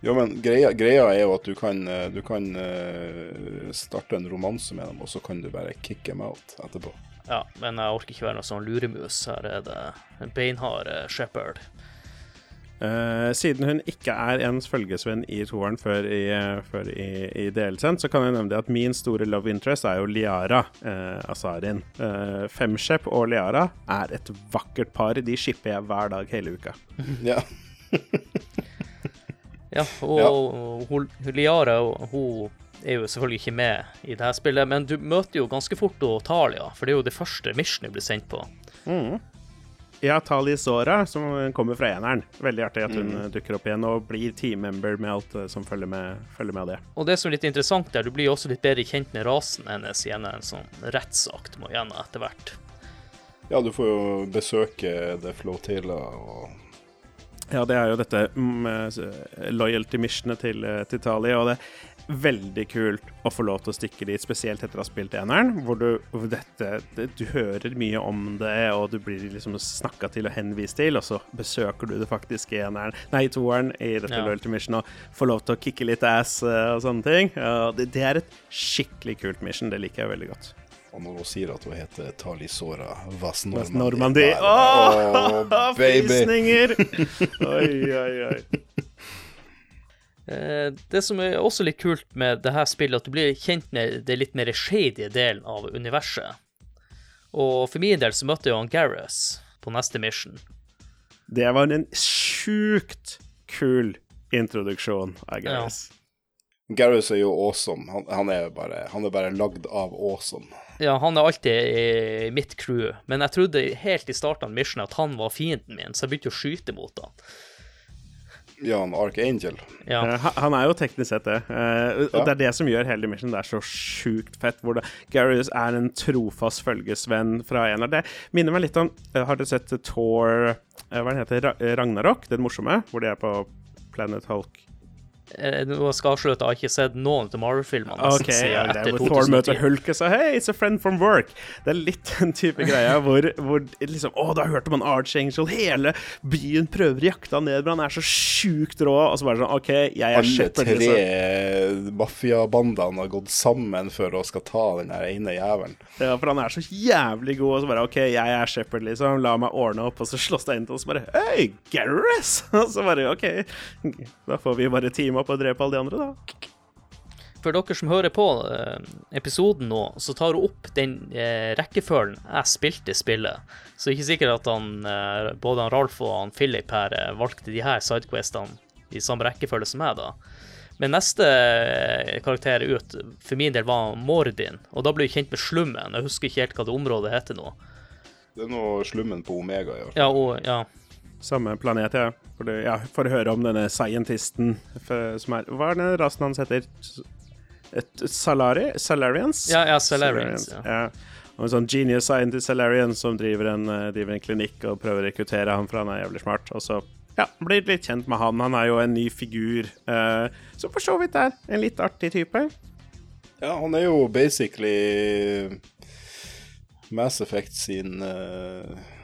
Ja, men greia, greia, er jo at du kan, eh, du kan uh, starte en romanse med dem, og så kan du bare kick them out etterpå. Ja, men jeg orker ikke være noe sånn luremus. Her er det en beinhard uh, shepherd. Uh, siden hun ikke er ens følgesvenn i toeren før i, før i, i DLC-en, så kan jeg nevne at min store love interest er jo Liara uh, Asarin. Uh, Femshep og Liara er et vakkert par. De shipper jeg hver dag hele uka. ja. [LAUGHS] Ja, og ja. Hun, Liara hun er jo selvfølgelig ikke med i dette spillet, men du møter jo ganske fort Talia, for det er jo det første missionet blir sendt på. Mm. Ja, Tali Zora, som kommer fra eneren. Veldig artig at hun mm. dukker opp igjen og blir teammember med alt eh, som følger med, følger med, det. Og det som er litt interessant der, du blir jo også litt bedre kjent med rasen hennes gjennom en sånn rettsakt må gjennom etter hvert. Ja, du får jo besøke The Flotilla og ja, det er jo dette mm, loyalty-missionet til, eh, til Tali, og det er veldig kult å få lov til å stikke dit, spesielt etter å ha spilt eneren, hvor du, hvor dette, det, du hører mye om det, og du blir liksom snakka til og henvist til, og så besøker du det faktisk i eneren, nei, toeren, i dette ja. loyalty missionet, og får lov til å kicke litt ass eh, og sånne ting. Og det, det er et skikkelig kult mission, det liker jeg veldig godt. Og når hun sier at hun heter Talisora Vas Normandi Åh, oh, frysninger! [LAUGHS] oi, oi, oi. Eh, det som er også litt kult med det her spillet, at du blir kjent med det litt mer shady delen av universet. Og for min del så møtte jeg han Gareth på neste mission. Det var en sjukt kul introduksjon av Gareth. Ja. Gareth er jo awesome. Han, han, er bare, han er bare lagd av awesome. Ja, han er alltid i mitt crew, men jeg trodde helt i starten av missionen at han var fienden min, så jeg begynte å skyte mot han. Ja, han Archangel. Ja. Uh, han er jo teknisk sett det. Uh, og det er det som gjør hele missionen det er så sjukt fett. Hvor Gareth er en trofast følgesvenn fra en av det. Minner meg litt om uh, Har dere sett Thor Hva den heter? Ragnarok? Den morsomme? Hvor de er på Planet Hulk. Eh, nå skal jeg avsløre at jeg har ikke sett noen av Marvel-filmene. Ok, ja, det er hvor Thor møter Hulk og sier 'Hey, it's a friend from work'. Det er litt den type greia hvor, hvor liksom Å, da hørte man Archangel. Hele byen prøver å jakte han ned, men han er så sjukt rå. Og så bare sånn OK, jeg er Alle tre liksom. mafiabandene har gått sammen for å skal ta den der ene jævelen. Ja, for han er så jævlig god, og så bare OK, jeg er Shepherd, liksom. La meg ordne opp. Og så slåss det inn til oss, bare Hei, Gareth! [LAUGHS] Og så bare OK, da får vi bare teame opp og drepe alle de andre, da. For dere som hører på eh, episoden nå, så tar hun opp den eh, rekkefølgen jeg spilte spillet. Så det er ikke sikkert at han, eh, både han Ralf og han Philip her eh, valgte de her sidequestene i samme rekkefølge som meg, da. Men neste eh, karakter ut for min del var Mordin, og da ble vi kjent med Slummen. Jeg husker ikke helt hva det området heter nå. Det er noe Slummen på Omega, i hvert fall. Ja, og, ja. Samme planet, ja. For, det, ja, for å høre om denne scientisten for, som er Hva er den rasen hans heter? Et, salari? Salarians? Ja, ja, Salarians. Salarians ja. ja. Og en sånn genius scientist Salarian som driver en, eh, driver en, klinikk og prøver å rekruttere han, for han er jævlig smart. Og så ja, blir litt kjent med han. Han er jo en ny figur, uh, som for så vidt er en litt artig type. Ja, han er jo basically Mass Effect sin uh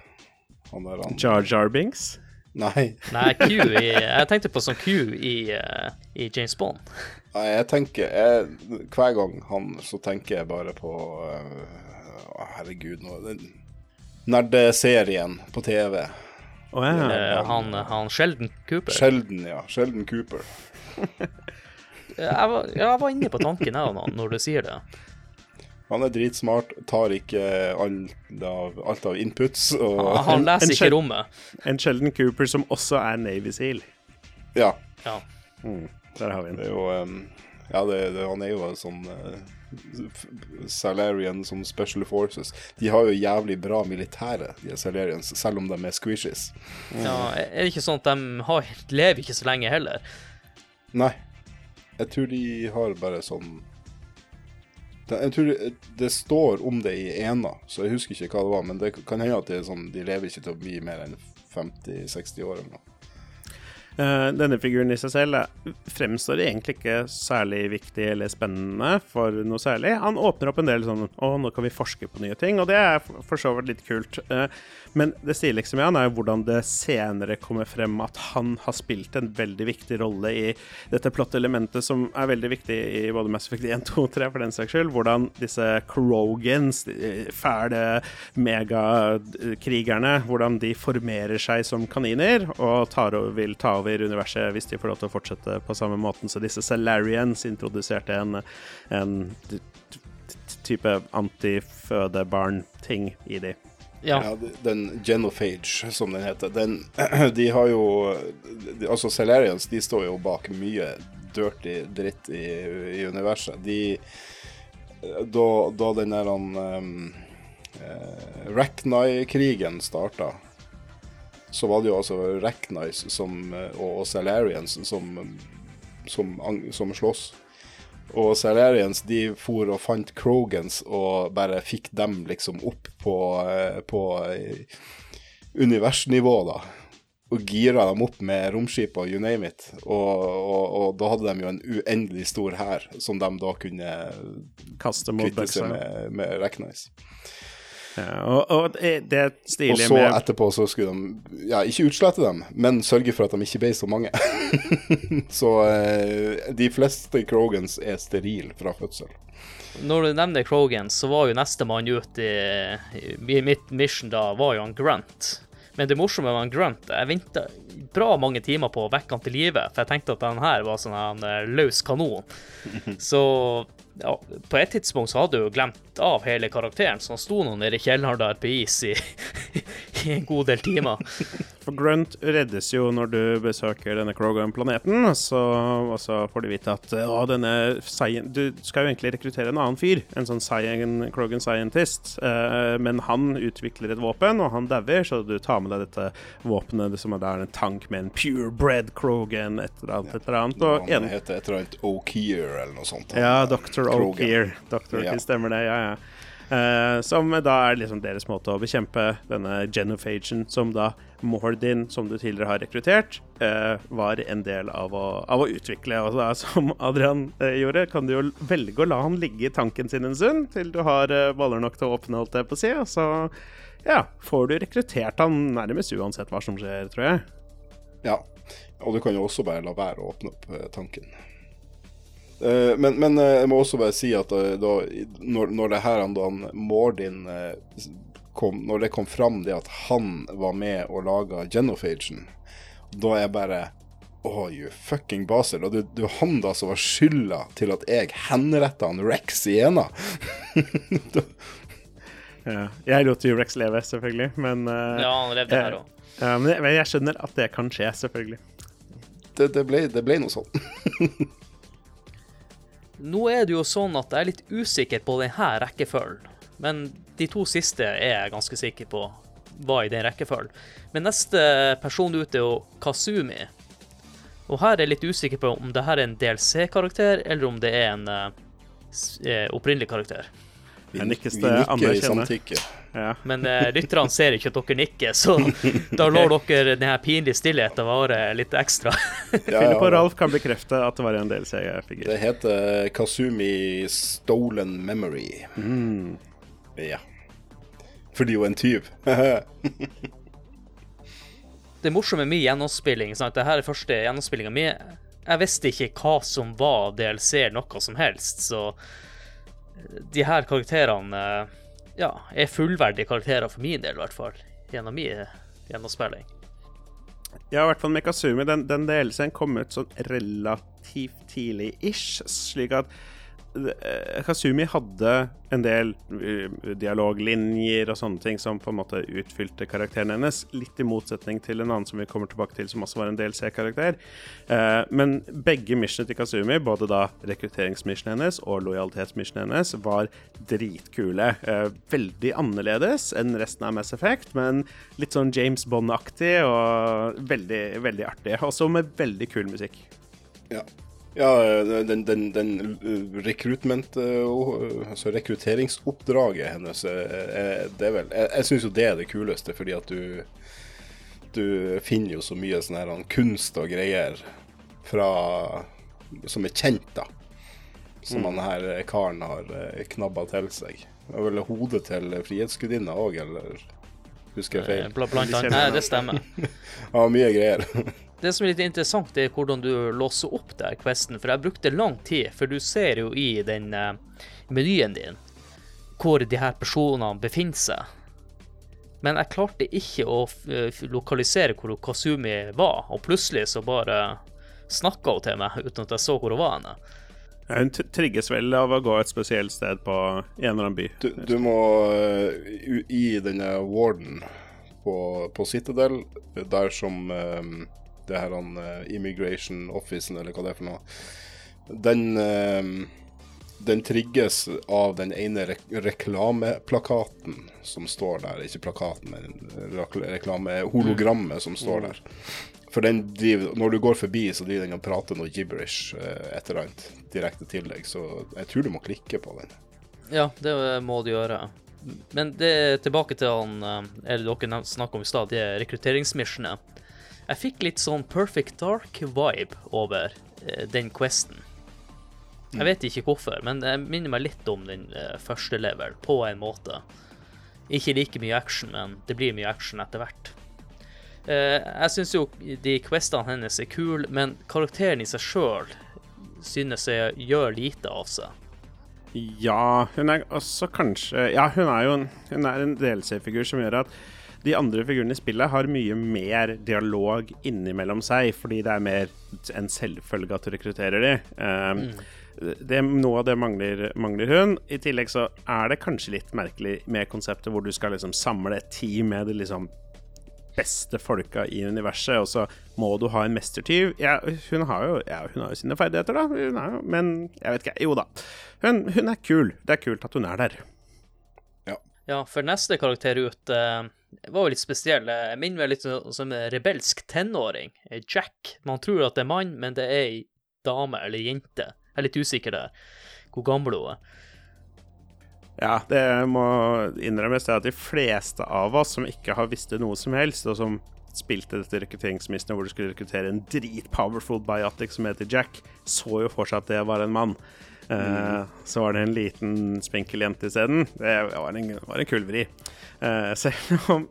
han der han Jar Jar Binks? Nei. Nei, Q i [LAUGHS] Jeg tenkte på sånn Q i, uh, i James Bond. Nei, jeg tenker jeg, Hver gang han, så tenker jeg bare på uh, Herregud, nå Nerdeserien på TV. Å ja. Eh, han, han Sheldon Cooper. Sheldon, ja. Sheldon Cooper. [LAUGHS] Jeg var, jeg var inne på tanken jeg, nå, når du sier det. Han er dritsmart, tar ikke alt av, alt av inputs og Han, han leser en ikke rommet. En Sheldon Cooper som også er Navy Seal. Ja. Ja. Der har vi Det den. er jo um, Ja, det, det, han er jo en sånn uh, Salarian som Special Forces. De har jo jævlig bra militære, de Salarians, selv om de er squishes. ja. Er det ikke sånn at de har, lever ikke så lenge heller? Nei. Jeg tror de har bare sånn det, Jeg tror det, står om det i ena, så jeg husker ikke hva det var. Men det kan hende at sånn, de lever ikke til å bli mer enn 50-60 år eller. Eh, denne figuren i seg selv fremstår egentlig ikke særlig viktig eller spennende for noe særlig. Han åpner opp en del sånn Å, nå kan vi forske på nye ting, og det er for så vidt litt kult. Eh, men det sier med han er hvordan det senere kommer frem at han har spilt en veldig viktig rolle i dette plottelementet som er veldig viktig i både Mass Effect 1, 2 og 3 for den saks skyld. Hvordan disse Krogans, de fæle megakrigerne, hvordan de formerer seg som kaniner og over, vil ta over universet hvis de får lov til å fortsette på samme måten. Så disse Salarians introduserte en, en type antifødebarn-ting i de. Ja. Ja, den Genophage, som den heter, den, [CLEARS THROAT] de har jo de, Altså, Salarians de står jo bak mye dirty dritt i, i universet. De Da, da den der han um, eh, Racknai-krigen starta, så var det jo altså Racknais eh, og, og Salarians som, som, som, som slåss. Og Salarians de for og fant Krogans og bare fikk dem liksom opp på, eh, på eh, universnivå, da. Og gira dem opp med romskip og you name it. Og, og, og da hadde de jo en uendelig stor hær som de da kunne Kaste mot kvitte seg med, med Reknais. Ja, og, og det det Og så med etterpå så skulle de ja, ikke utslette dem, men sørge for at de ikke ble så mange. [LAUGHS] så eh, de fleste Krogans er sterile fra fødsel. Når du nevner Krogan, så var jo nestemann ut i, i mitt mission da, var jo han Grunt. Men det morsomme med han Grunt Jeg venta bra mange timer på å vekke han til live, for jeg tenkte at den her var sånn en eh, løs kanon. [LAUGHS] Så ja, på et tidspunkt så hadde jeg jo glemt av hele karakteren, så han sto nå nede i kjelleren der på is i, [LAUGHS] i en god del timer. For Grunt reddes jo når du besøker denne Krogan-planeten, så, og så får du vite at å, denne Science, Du skal jo egentlig rekruttere en annen fyr, en sånn Science, Krogan scientist, eh, men han utvikler et våpen, og han dauer, så du tar med deg dette våpenet som er der en tank med en purebred Krogan, et eller annet, et eller annet. Og Han en, heter et eller annet O'Keer eller noe sånt. ja, Dr. O'Keer. Dr. Ja. Stemmer det, ja, ja. Eh, som da er liksom deres måte å bekjempe denne genophagen, som da Mordin, som du tidligere har rekruttert, uh, var en del av å, av å utvikle. Og da, [LAUGHS] som Adrian uh, gjorde, kan du jo velge å la han ligge i tanken sin en stund, til du har baller nok til å åpne, holdt jeg på å si. Og så ja, får du rekruttert han nærmest uansett hva som skjer, tror jeg. Ja. Og du kan jo også bare la være å åpne opp tanken. Eh, men, men eh, jeg må også bare si at eh, da, når, når det her da Mordin kom, Når det kom fram det at han var med og laga Genophagen, da er jeg bare Oh, you fucking Basel. Og det var er han da som var skylda til at jeg henretta han Rex i ena. [LAUGHS] Ja. Jeg lot jo Rex leve, selvfølgelig, men, uh, Ja, han levde her òg. ja, men jeg, jeg skjønner at det kan skje, selvfølgelig. Det, det, ble, det ble noe sånn. [LAUGHS] Nå er det jo sånn at jeg er litt usikker på denne rekkefølgen, men de to siste er jeg ganske sikker på var i den rekkefølgen. Men neste person ut er jo Kazumi. Og her er jeg litt usikker på om det her er en DLC-karakter, eller om det er en eh, eh, opprinnelig karakter. Jeg nikkes det samtykke. Ja. Men uh, lytterne ser ikke at dere nikker, så da lar [LAUGHS] dere denne pinlige stillheten vare litt ekstra. Ja, Philip og ja. Ralf kan bekrefte at det var en DLC-figur. Det heter Kazumi Stolen Memory. Mm. Ja. Fordi hun er en tyv. [LAUGHS] Det morsomme med min gjennomspilling sant? Det her er første gjennomspillinga mi. Jeg visste ikke hva som var DLC noe som helst, så de her karakterene eh, ja, er fullverdige karakterer for min del, i hvert fall. Gjennom min gjennomspilling. Ja, i hvert fall Mekasumi. Den, den DLC-en kom ut sånn relativt tidlig-ish, slik at Eh, Kazumi hadde en del uh, dialoglinjer og sånne ting som på en måte utfylte karakteren hennes, litt i motsetning til en annen som vi kommer tilbake til, som også var en del C-karakter. Uh, men begge missionene til Kazumi, både da rekrutteringsmissionen hennes og lojalitetsmissionen hennes, var dritkule. Veldig annerledes enn resten av Mass Effect, men litt sånn James Bond-aktig og veldig, veldig artig. Også med veldig kul musikk. Ja. Ja, den, den, den recruitment, uh, altså rekrutteringsoppdraget hennes, det er vel Jeg, jeg syns jo det er det kuleste, fordi at du Du finner jo så mye sånn her kunst og greier fra Som er kjent, da. Som mm. han her karen har knabba til seg. Det var vel hodet til Frihetsgudinna òg, eller husker jeg feil? Blant annet. Nei, det stemmer. [LAUGHS] ja, mye greier. Det som er litt interessant, er hvordan du låser opp der questen. For jeg brukte lang tid, for du ser jo i den uh, menyen din hvor de her personene befinner seg. Men jeg klarte ikke å uh, lokalisere hvor Kasumi var, og plutselig så bare snakka hun til meg uten at jeg så hvor hun var henne. Ja, hun trigges vel av å gå et spesielt sted på en eller annen by. Du, du må uh, i denne warden på, på Citadel, der som um det her han, uh, Immigration Officen, eller hva det er for noe, den, uh, den trigges av den ene re reklameplakaten som står der. Ikke plakaten, men reklamehologrammet som står mm. der. For den driver, når du går forbi, så driver den og prater noe gibberish uh, et eller annet direkte til deg, så jeg tror du må klikke på den. Ja, det må du gjøre. Men det er tilbake til han eller dere snakka om i stad, de rekrutteringsmissionene. Jeg fikk litt sånn Perfect Dark-vibe over eh, den questen. Jeg mm. vet ikke hvorfor, men det minner meg litt om den eh, første level, på en måte. Ikke like mye action, men det blir mye action etter hvert. Eh, jeg syns jo de questene hennes er kule, men karakteren i seg sjøl synes jeg gjør lite av seg. Ja, hun er også kanskje Ja, hun er jo en, hun er en DLC-figur som gjør at de andre figurene i spillet har mye mer dialog innimellom seg, fordi det er mer en selvfølge at du rekrutterer de. Um, mm. det, noe av det mangler, mangler, hun. I tillegg så er det kanskje litt merkelig med konseptet hvor du skal liksom samle et team med de liksom beste folka i universet, og så må du ha en mestertyv. Ja, hun har jo, ja, hun har jo sine ferdigheter, da, jo, men jeg vet ikke. Jo da. Hun, hun, er kul. Det er kult at hun er der. Ja, for neste karakter ut uh var jo litt spesiell. Jeg minner meg litt som en rebelsk tenåring. Jack. Man tror at det er mann, men det er ei dame eller jente. Jeg er litt usikker der, hvor gammel hun er. Ja, det må innrømmes at de fleste av oss som ikke har visst det noe som helst, og som spilte dette rekrutteringsmissionet hvor du skulle rekruttere en dritpowerful biotic som heter Jack, så jo for seg at det var en mann. Uh, så var det en liten spinkel jente isteden. Det var en, var en kul vri. Uh, selv [LAUGHS] om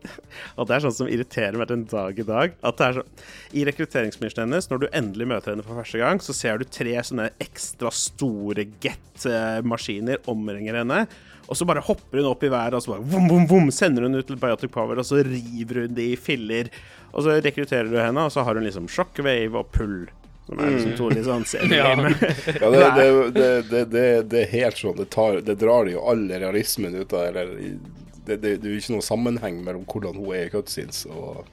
Og det er sånn som irriterer meg den dag i dag. At det er sånn I rekrutteringsministeren hennes, når du endelig møter henne for første gang, så ser du tre sånne ekstra store get-maskiner omringer henne. Og så bare hopper hun opp i været, og så bare vom, vom, vom, sender hun ut til Biotic Power, og så river hun de i filler. Og så rekrutterer du henne, og så har hun liksom shockwave og pull som er liksom [LAUGHS] ja. ja, det, det, det, det, er helt sånn. Det, tar, det drar jo all realismen ut av eller, det, det, er jo ikke noen sammenheng mellom hvordan hun er i cutscenes og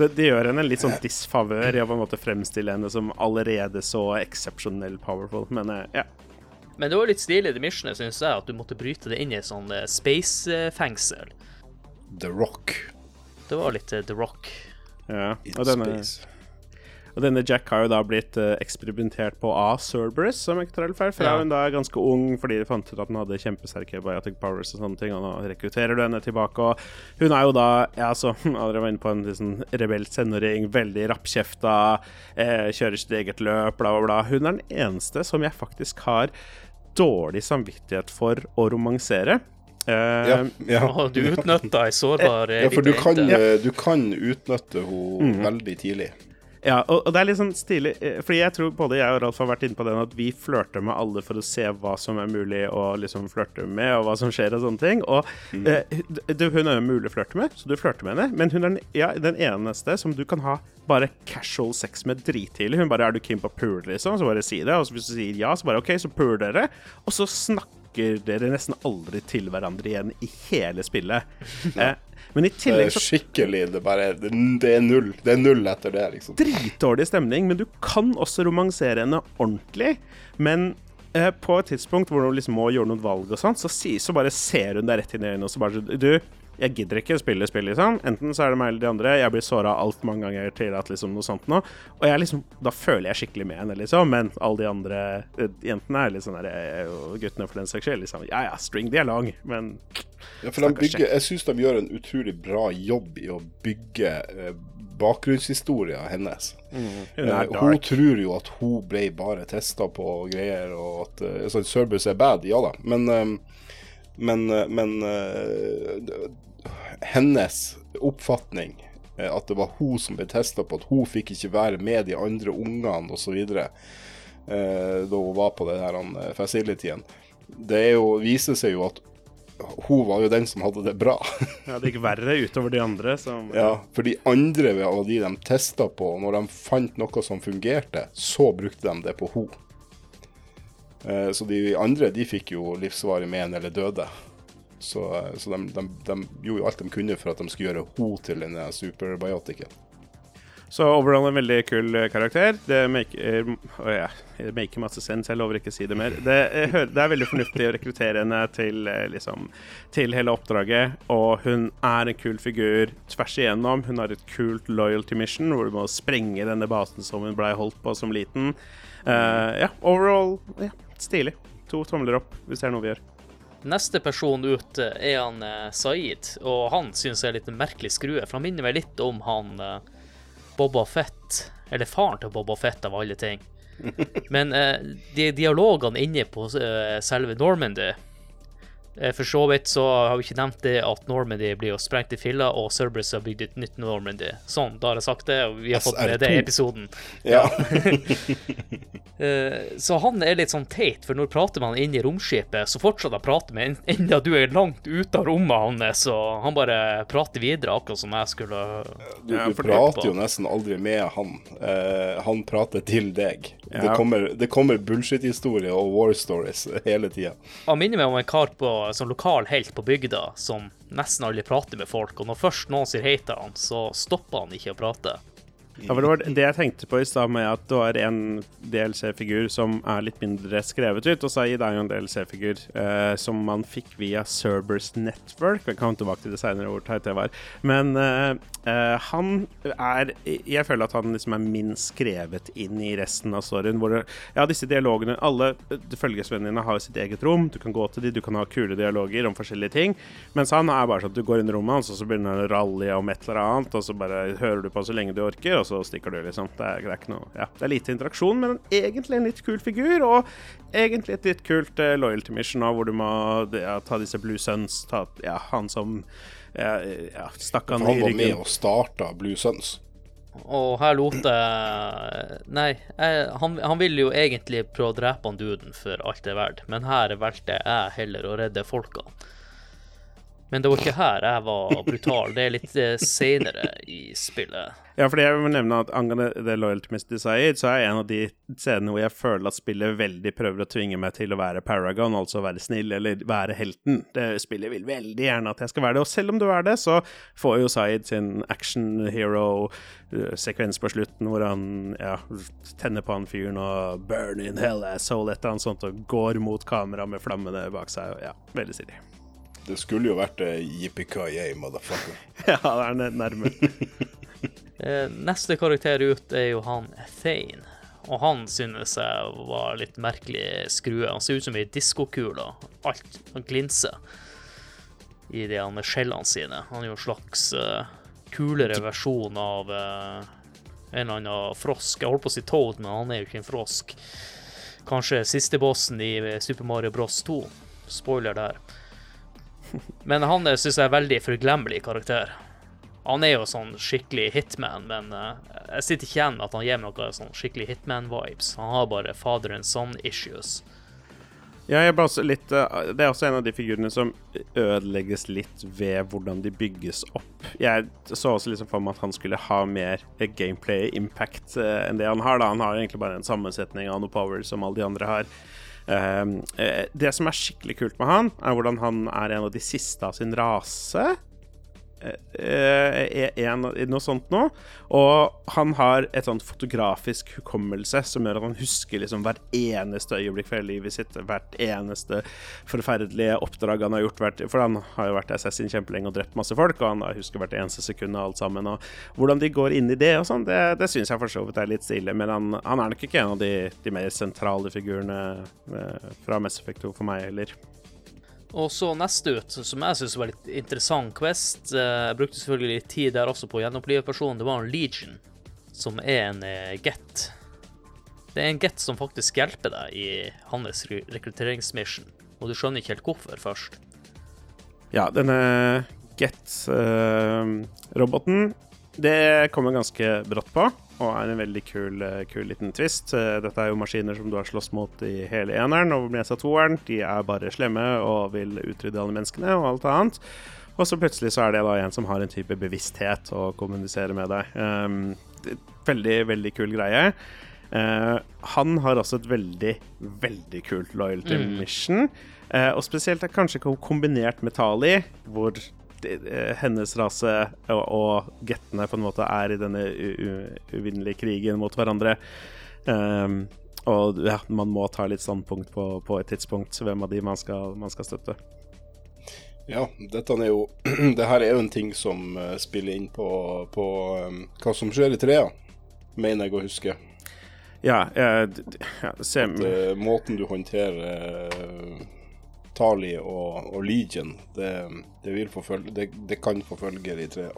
så Det gjør henne litt sånn disfavør i å på en måte fremstille henne som allerede så eksepsjonell powerful, men eh, ja. Men det var litt stilig det missionet, syns jeg, at du måtte bryte det inn i et sånn eh, space-fengsel. The Rock. Det var litt The Rock. Ja, og denne, space. Og denne Jack har jo da blitt uh, eksperimentert på av Cerberus, som ikke tar helt feil. Fra ja. hun da er ganske ung fordi de fant ut at hun hadde kjempesterke biotic powers og sånne ting. Og nå rekrutterer du henne tilbake. Og hun er jo da, ja, [LAUGHS] som Dere var inne på en liksom, rebelsk tenåring, veldig rappkjefta, eh, kjører sitt eget løp, bla, bla, bla. Hun er den eneste som jeg faktisk har dårlig samvittighet for å romansere. Uh, Ja, ja. Og du utnytta ei sårbar eh, ja for du kan, eh, du kan utnytte henne mm. veldig tidlig. Ja, og, og det er litt sånn stilig, eh, fordi jeg tror både jeg og Ralf har vært inne på den at vi flørter med alle for å se hva som er mulig å liksom flørte med, og hva som skjer og sånne ting. Og eh, du, hun er jo mulig å flørte med, så du flørter med henne. Men hun er den, ja, den eneste som du kan ha bare casual sex med drittidlig. Hun bare 'er du keen på pul', liksom? Så bare si det. Og så hvis du sier ja, så bare OK, så pul dere. Og så snakker dere nesten aldri til hverandre igjen i hele spillet. [LAUGHS] Eh, men i tillegg så skikkelig Det, bare, det, er null. Det er null etter det, liksom. dritdårlig stemning, men du kan også romansere henne ordentlig. Men eh, på et tidspunkt hvor hun liksom må gjøre noen valg og sånt, så, så bare ser hun deg rett inn i øynene og så bare Du, jeg gidder ikke spille spill, liksom. Enten så er det meg eller de andre. Jeg blir såra altfor mange ganger til at liksom noe sånt nå. Og jeg liksom, da føler jeg skikkelig med henne, liksom. Men alle de andre eh, jentene er litt sånn der, og guttene for den saks skyld, liksom. Ja ja, string dialog, men Ja, for de bygger, jeg syns de gjør en utrolig bra jobb i å bygge eh, bakgrunnshistoria hennes. hun Eh, er hun tror jo at hun ble bare testa på greier, og at uh, sånn er bad, ja da. Men, um, men, men d- hennes oppfatning, eh, at det var hun som ble testa på, at hun fikk ikke være med de andre ungene osv. Uh, da hun var på det her uh, facilityen. Det er jo, viser seg jo at hun var jo den som hadde det bra. [LAUGHS] Ja, det gikk verre utover de andre som Ja, for de andre av de de testa på, når de fant noe som fungerte, så brukte de det på hun. Eh, Så de andre de fikk jo livsvarig men eller døde. Så, eh, så de, de, de gjorde jo alt de kunne for at de skulle gjøre ho til denne superbiotiken. Så overall en veldig kul eh, karakter. Det maker, oh ja, det maker masse sense, jeg lover ikke å si det mer. Det, det er veldig fornuftig å rekruttere henne til, eh, liksom, til hele oppdraget. Og hun er en kul figur tvers igjennom. Hun har et kult loyalty mission hvor du må sprenge denne basen som hun blei holdt på som liten. Uh, ja, overall ja, stilig. To tomler opp, hvis det er noe vi gjør. Neste person ut eh, er han eh, Saeed, og han syns jeg er litt en merkelig skrue. For han minner meg litt om han eh, Boba Fett, eller faren til Boba Fett av alle ting. [LAUGHS] Men eh, de dialogene inne på eh, selve Normandy For så vidt så har vi ikke nevnt det at Normandy blir jo sprengt i filler, og Cerberus har bygd et nytt Normandy. Sånn, da har jeg sagt det, og vi har fått med det i episoden. Ja. [LAUGHS] Eh, Så han er litt sånn teit, for når prater man inn i romskipet, så fortsetter han å prate med en- enda du er langt ute av rommet hans, og han bare prater videre, akkurat som jeg skulle Du, Ja, du prater jo nesten aldri med han. Uh, han prater til deg. Det kommer, det kommer bullshit-historier og war stories hele tida. Han minner meg om en kar på sånn lokal helt på bygda som nesten aldri prater med folk, og når først noen sier hei til han, så stopper han ikke å prate. Ja, for Det var det jeg tenkte på i stad, med at det var en DLC-figur som er litt mindre skrevet ut. Og Saeed er jo en DLC-figur eh, som man fikk via Cerberus Network. Jeg kan komme tilbake til det senere, hvor teit det var. Men eh, eh, han er Jeg føler at han liksom er minst skrevet inn i resten av storyen. Hvor ja, disse dialogene Alle eh, følgesvennene dine har sitt eget rom. Du kan gå til dem, du kan ha kule dialoger om forskjellige ting. Mens han er bare sånn at du går inn i rommet hans, og så begynner han å rallye om et eller annet, og så bare hører du på så lenge du orker, og så stikker du, liksom. Det er, det er ikke noe Ja, det er lite interaksjon, men egentlig en litt kul figur, og egentlig et litt kult uh, loyalty mission av hvor du må ja, ta disse Blue Suns, ta ja, han som ja, ja, stakk han, Han var med og starta Blue Suns. Og her lot jeg Nei, jeg, han, han ville jo egentlig prøve å drepe han duden for alt det er verdt, men her valgte jeg heller å redde folka. Men det var ikke her jeg var brutal, det er litt eh, senere i spillet. Ja, fordi jeg vil nevne at angående det Loyalty Miss Desire, så er en av de scenene hvor jeg føler at spillet veldig prøver å tvinge meg til å være Paragon, altså være snill eller være helten. Det spillet vil veldig gjerne at jeg skal være det, og selv om du er det, så får jo Zaid sin action hero-sekvens på slutten hvor han ja, tenner på han fyren og 'burn in hell asshole', et eller annet sånt, og går mot kamera med flammene bak seg. Ja, veldig stilig. Det skulle jo vært Yippee-ki-yay, motherfucker. [LAUGHS] Ja, det er nær- nærme. [LAUGHS] Eh, Neste karakter ut er jo han Thane. Og han synes jeg var litt merkelig skrue. Han ser ut som ei diskokule. Alt han glinser i de skjellene sine. Han er jo en slags uh, kulere versjon av uh, en eller annen frosk. Jeg holdt på å si Toad, men han er jo ikke en frosk. Kanskje siste bossen i Super Mario Bros 2. Spoiler der. [LAUGHS] Men han syns jeg er veldig forglemmelig karakter. Han er jo sånn skikkelig hitman, men uh, jeg sitter ikke igjen med at han gir meg noe sånn skikkelig hitman-vibes. Han har bare father and son-issues. Ja, jeg bare litt uh, Det er også en av de figurene som ødelegges litt ved hvordan de bygges opp. Jeg så også liksom for meg at han skulle ha mer gameplay-impact uh, enn det han har. da Han har egentlig bare en sammensetning av noe power som alle de andre har. Uh, det som er skikkelig kult med han, er hvordan han er en av de siste av sin rase. Eh, en, noe sånt nå. Og han har et sånt fotografisk hukommelse som gjør at han husker liksom hvert eneste øyeblikk fra livet sitt. Hvert eneste forferdelige oppdrag han har gjort. For han har jo vært assassin kjempelenge og drept masse folk, og han husker hvert eneste sekund av alt sammen. Og hvordan de går inn i det og sånn, det, det syns jeg for så vidt er litt stilig. Men han, han, er nok ikke en av de, de mer sentrale figurene eh, fra Mess Effect 2 for meg heller. Og så neste ut, som jeg syns var litt interessant Quest, eh, jeg brukte selvfølgelig litt tid der også på å gjenopplive personen, det var en Legion, som er en eh, get. Det er en get som faktisk hjelper deg i hans rekrutteringsmission, og du skjønner ikke helt hvorfor først. Ja, denne get-roboten, uh, det kommer ganske brått på og er en veldig kul, eh, kul, liten twist. Eh, dette er jo maskiner som du har slåss mot i hele eneren og Mesa toeren. De er bare slemme og vil utrydde alle menneskene og alt annet. Og så plutselig så er det da en som har en type bevissthet og kommuniserer med deg. Um, veldig, veldig kul greie. Uh, han har også et veldig, veldig kult loyalty mm. mission. Uh, og spesielt er kanskje kombinert med Tali, hvor hennes rase og, og gettene på en måte er i denne uvinnelige krigen mot hverandre. Um, og ja, man må ta litt standpunkt på, på et tidspunkt hvem av de man skal, man skal støtte. Ja, dette er jo [CLEARS THROAT] Det her er jo en ting som uh, spiller inn på, på um, hva som skjer i trea, mener jeg å huske. Ja, ja ser At, uh, Måten du håndterer uh, Tali og, og Legion, det, det, forfølge, det, det, kan forfølge de tre.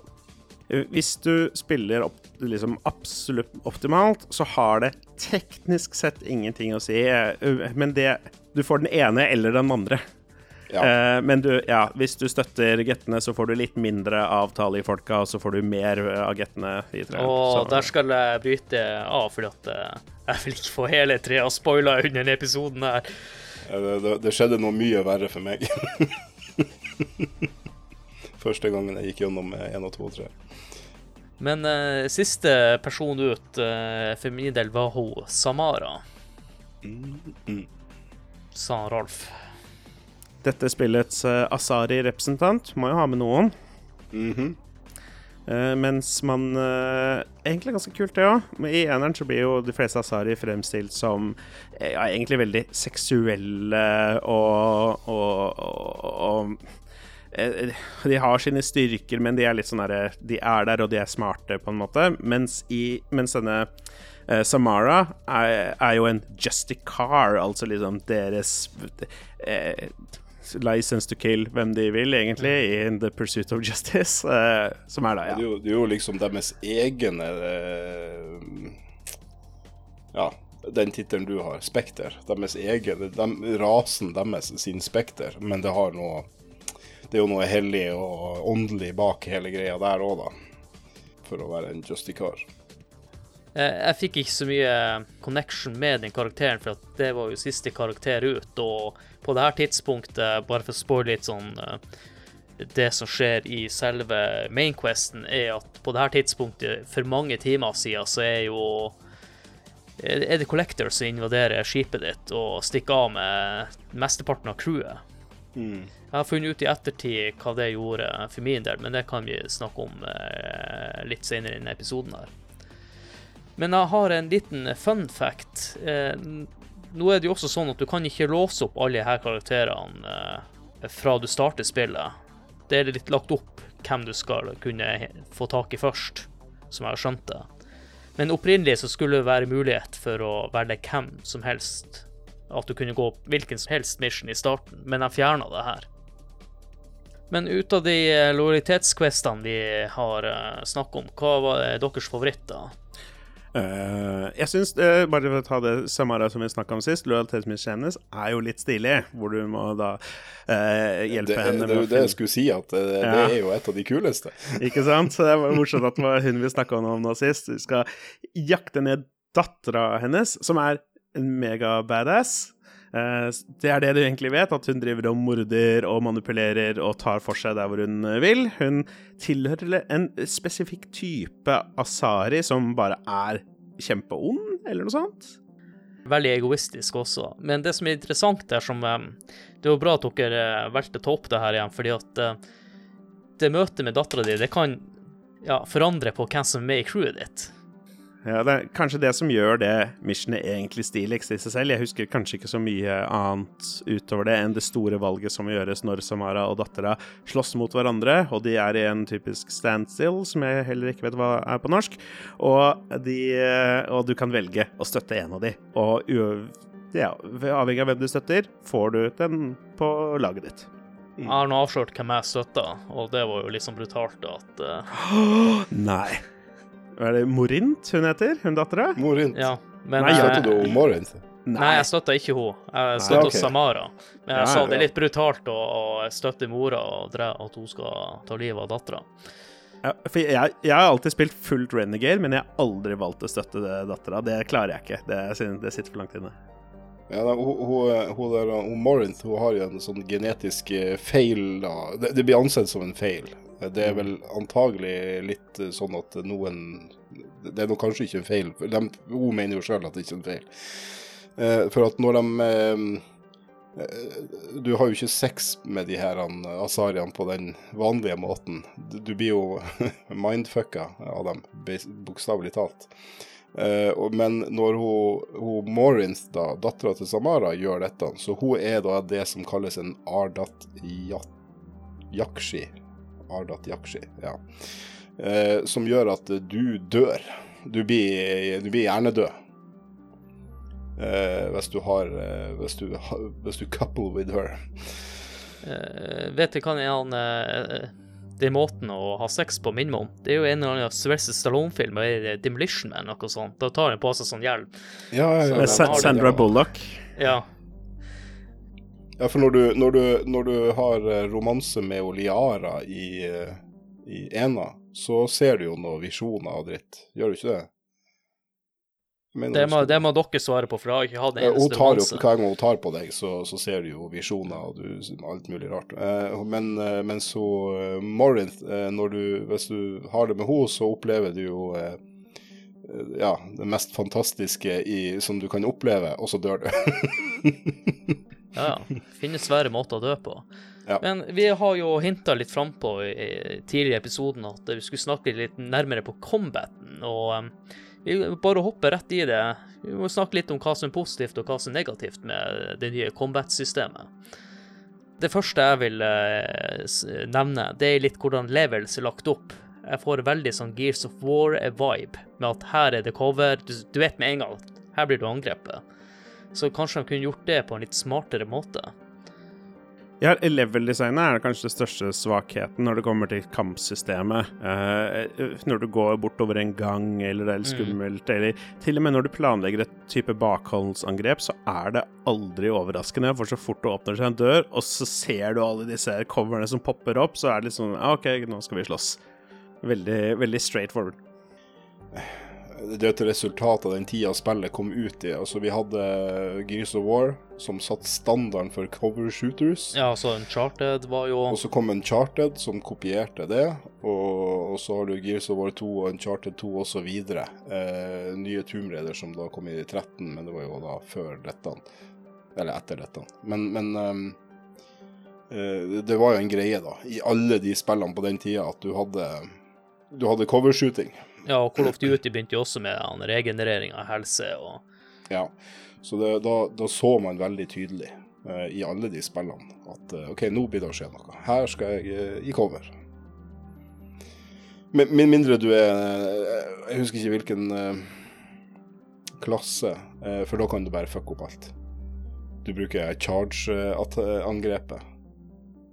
Hvis du spiller opp, liksom absolutt optimalt, så har det teknisk sett ingenting å si. Men det, du får den ene eller den andre. Ja. Eh, men du, ja, hvis du støtter gettene, så får du litt mindre av tallet i folka, og så får du mer av gettene i treet. Og der skal jeg bryte av, fordi at eh, jeg vil ikke få hele treet spoila under denne episoden her. Det, det, det, skjedde noe mye verre for meg. [LAUGHS] Første gangen jeg gikk gjennom 1 og 2 og 3. Men uh, siste person ut uh, for min del var hun Samara. Mm, mm. Sa Rolf. Dette spillets uh, Asari-representant må jo ha med noen. Mm -hmm. Uh, mens man uh, Egentlig ganske kult, det òg. I eneren så blir jo de fleste Asari fremstilt som uh, ja, egentlig veldig seksuelle og, og, og, og De har sine styrker, men de er litt sånn derre De er der, og de er smarte, på en måte. Mens, i, mens denne Samara er, er, jo en justicar, altså liksom deres license to kill hvem de vil, egentlig, in the pursuit of justice. Uh, [LAUGHS] som er da, ja. Det er, jo, det er jo liksom deres egne uh, Ja, den tittelen du har, Spekter. Deres egen de, Rasen deres sin Spekter. Men det har noe Det er jo noe hellig og åndelig bak hele greia der òg, da. For å være en justicar. Jeg fikk ikke så mye connection med den karakteren, for det var jo siste karakter ut. Og på det her tidspunktet, bare for å spoile litt sånn eh, Det som skjer i selve mainquesten, er at på det her tidspunktet, for mange timer siden, så er jo er det Collector som invaderer skipet ditt og stikker av med mesteparten av crewet. Mm. Jeg har funnet ut i ettertid hva det gjorde for min del, men det kan vi snakke om eh, litt senere i denne episoden her. Men jeg har en liten fun fact. Eh, nå er det jo også sånn at du kan ikke låse opp alle her karakterene eh, fra du starter spillet. Det er litt lagt opp hvem du skal kunne få tak i først, som jeg har skjønt det. Men opprinnelig så skulle det være mulighet for å velge hvem som helst. At du kunne gå hvilken som helst mission i starten, men jeg fjerna det her. Men ut av de eh, lojalitetsquestene vi har snakket om, hva var deres favoritter? Eh, jeg syns, uh, bare for å ta det Samara som vi snakka om sist, lojalitetsmissionen hennes er jo litt stilig. Hvor du må da uh, hjelpe det, henne Det er jo det jeg skulle si, at det, Ja. det er jo et av de kuleste. [LAUGHS] Ikke sant? Så det var morsomt at det var hun vi snakka om nå sist. Du skal jakte ned dattera hennes, som er en mega-badass. Eh, Det er det du egentlig vet, at hun driver og morder og manipulerer og tar for seg der hvor hun vil. Hun tilhører en spesifikk type asari som bare er kjempeond, eller noe sånt. Veldig egoistisk også. Men det som er interessant der, som eh, Det er jo bra at dere eh, valgte å ta opp det her igjen, fordi at eh, det møtet med dattera di, det kan ja, forandre på hvem som er med i crewet ditt. Ja, det er kanskje det som gjør det missionet egentlig stiligst i seg selv. Jeg husker kanskje ikke så mye annet utover det enn det store valget som gjøres når Samara og dattera slåss mot hverandre, og de er i en typisk standstill, som jeg heller ikke vet hva er på norsk, og, de, og du kan velge å støtte en av de, og ja, avhengig av hvem du støtter, får du den på laget ditt. Jeg har nå avslørt hvem jeg støtter, og det var jo litt sånn brutalt at uh... [GASPS] Nei. Hva er det Morint hun heter? Hun dattera? Morint. Ja. Men Nei, Støtter du Morint? Nei, jeg støtta ikke henne. Jeg støtta okay. Samara. Men jeg Ja, sa det ja. er litt brutalt å, å støtte mora og dre at hun skal ta livet av dattera. Ja, jeg, jeg har alltid spilt fullt Renegade, men jeg har aldri valgt å støtte dattera. Det klarer jeg ikke. Det, det sitter for langt inne. Ja, da, hun, hun, hun, der, hun Morinth hun har jo en sånn genetisk eh, feil da. Det, det blir ansett som en feil. Det er vel antagelig litt eh, sånn at noen Det er nok kanskje ikke en feil. De, hun mener jo sjøl at det ikke er en feil. Eh, for at når de eh, Du har jo ikke sex med de her asariene på den vanlige måten. Du, blir jo [LAUGHS] mindfucka av dem, bokstavelig talt. Men når hun, hun da, dattera til Samara, gjør dette, så hun er da det som kalles en Ardat Yakshi. Ardat Yakshi, ja. Eh, som gjør at eh, du dør. Du blir, du blir hjernedød. Eh, hvis du har eh, hvis, du, hvis du couple with her. Eh, vet du hva er han eh, Det er måten å ha sex på minner om. Det er jo en eller annen Sylvester Stallone-film, eller Demolition Man, noe sånt. Da tar han på seg sånn hjelm. Ja, ja, ja, Så- Sandra ja. Bullock. Ja. Ja, for når du, når du, når du har eh, romanse med Oliara i, eh, i Ena, så ser du jo noen visjoner og dritt. Gjør du ikke det? Det må, det må dere svare på, for jeg har ikke hatt en Ja, eneste tar jo, romanse. Hver gang hun tar på deg, så, så ser du jo visjoner og du, alt mulig rart. Eh, men men så Morinth, når du, hvis du har det med henne, så opplever du jo ja, det mest fantastiske i, som du kan oppleve, og så dør du. [LAUGHS] Ja, ja. Finnes svære måter å dø på. Ja. Men vi har jo hinta litt frampå i, tidligere episoden at vi skulle snakke litt nærmere på combaten, og um, vi bare hopper rett i det. Vi må snakke litt om hva som er positivt og hva som er negativt med det nye combat-systemet. Det første jeg vil eh, nevne, det er litt hvordan levels er lagt opp. Jeg får veldig sånn Gears of War-vibe, med at her er det cover. Du, du vet med en gang at her blir du angrepet. Så kanskje de kunne gjort det på en litt smartere måte. Ja, Level-designet er kanskje den største svakheten når det kommer til kampsystemet. Uh, når du går bortover en gang, eller det er litt Mm. skummelt, eller til og med når du planlegger et type bakholdsangrep, så er det aldri overraskende. For så fort det åpner seg en dør, og så ser du alle disse coverne som popper opp, så er det litt sånn OK, nå skal vi slåss. Veldig, veldig straight forward. [SIGHS] det er et resultat av den tida spillet kom ut i. Altså, vi hadde Gears of War, som satte standarden for cover shooters. Ja, så Uncharted var jo Og så kom Uncharted, som kopierte det. Og, og så har du Gears of War 2 og Uncharted 2 osv. Eh, nye Tomb Raider, som da kom i 13, men det var jo da før dette. Eller etter dette. Men, men um, eh, det var jo en greie, da, i alle de spillene på den tida, at du hadde, du hadde covershooting. Ja, og Call of Duty begynte jo også med regenerering av helse og Ja, så det, da, da så man veldig tydelig uh, i alle de spillene at uh, OK, nå blir det å skje noe. Her skal jeg uh, i cover. Med, mindre du er Jeg husker ikke hvilken klasse, for da kan du bare fucke opp alt. Du bruker charge-angrepet,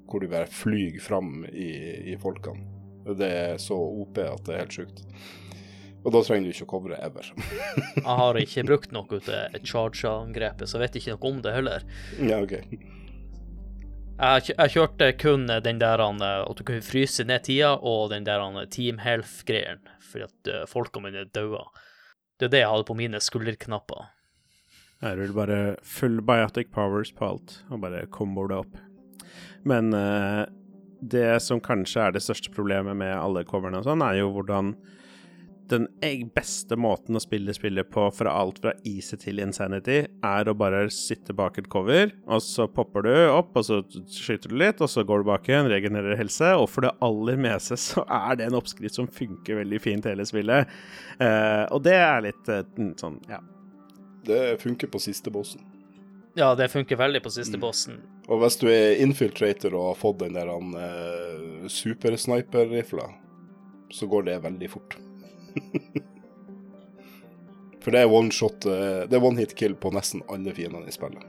hvor du bare flyr fram i, i folkene. Det er så OP at det er helt sjukt. Og da trenger du ikke å covre ever. [LAUGHS] Jeg har ikke brukt noe ut av charge-angrepet, så jeg vet ikke noe om det heller. ja, ok. Jeg, jeg kjørte kun den der han, at du kunne fryse ned tida, og den der han, Team Health-greien, fordi at eh, folka mine daua. Det er det jeg hadde på mine skulderknapper. Her er det bare full biotic powers på alt, og bare komboer det opp. Men eh, det som kanskje er det største problemet med alle coverne og sånn, er jo hvordan den beste måten å spille spillet på fra alt fra easy til insanity, er å bare sitte bak et cover, og så popper du opp, og så skyter du litt, og så går du bak igjen, regenererer helse, og for det aller meste [LAUGHS] så er det en oppskrift som funker veldig fint hele spillet. Uh, og det er litt uh, sånn, ja. Det funker på siste bossen. Ja, det funker veldig på siste bossen. Og hvis du er infiltrator og har fått den der uh, supersniper-rifla, så går det veldig fort. [LAUGHS] For det er one shot uh, Det er one hit kill på nesten alle fiendene i spillet.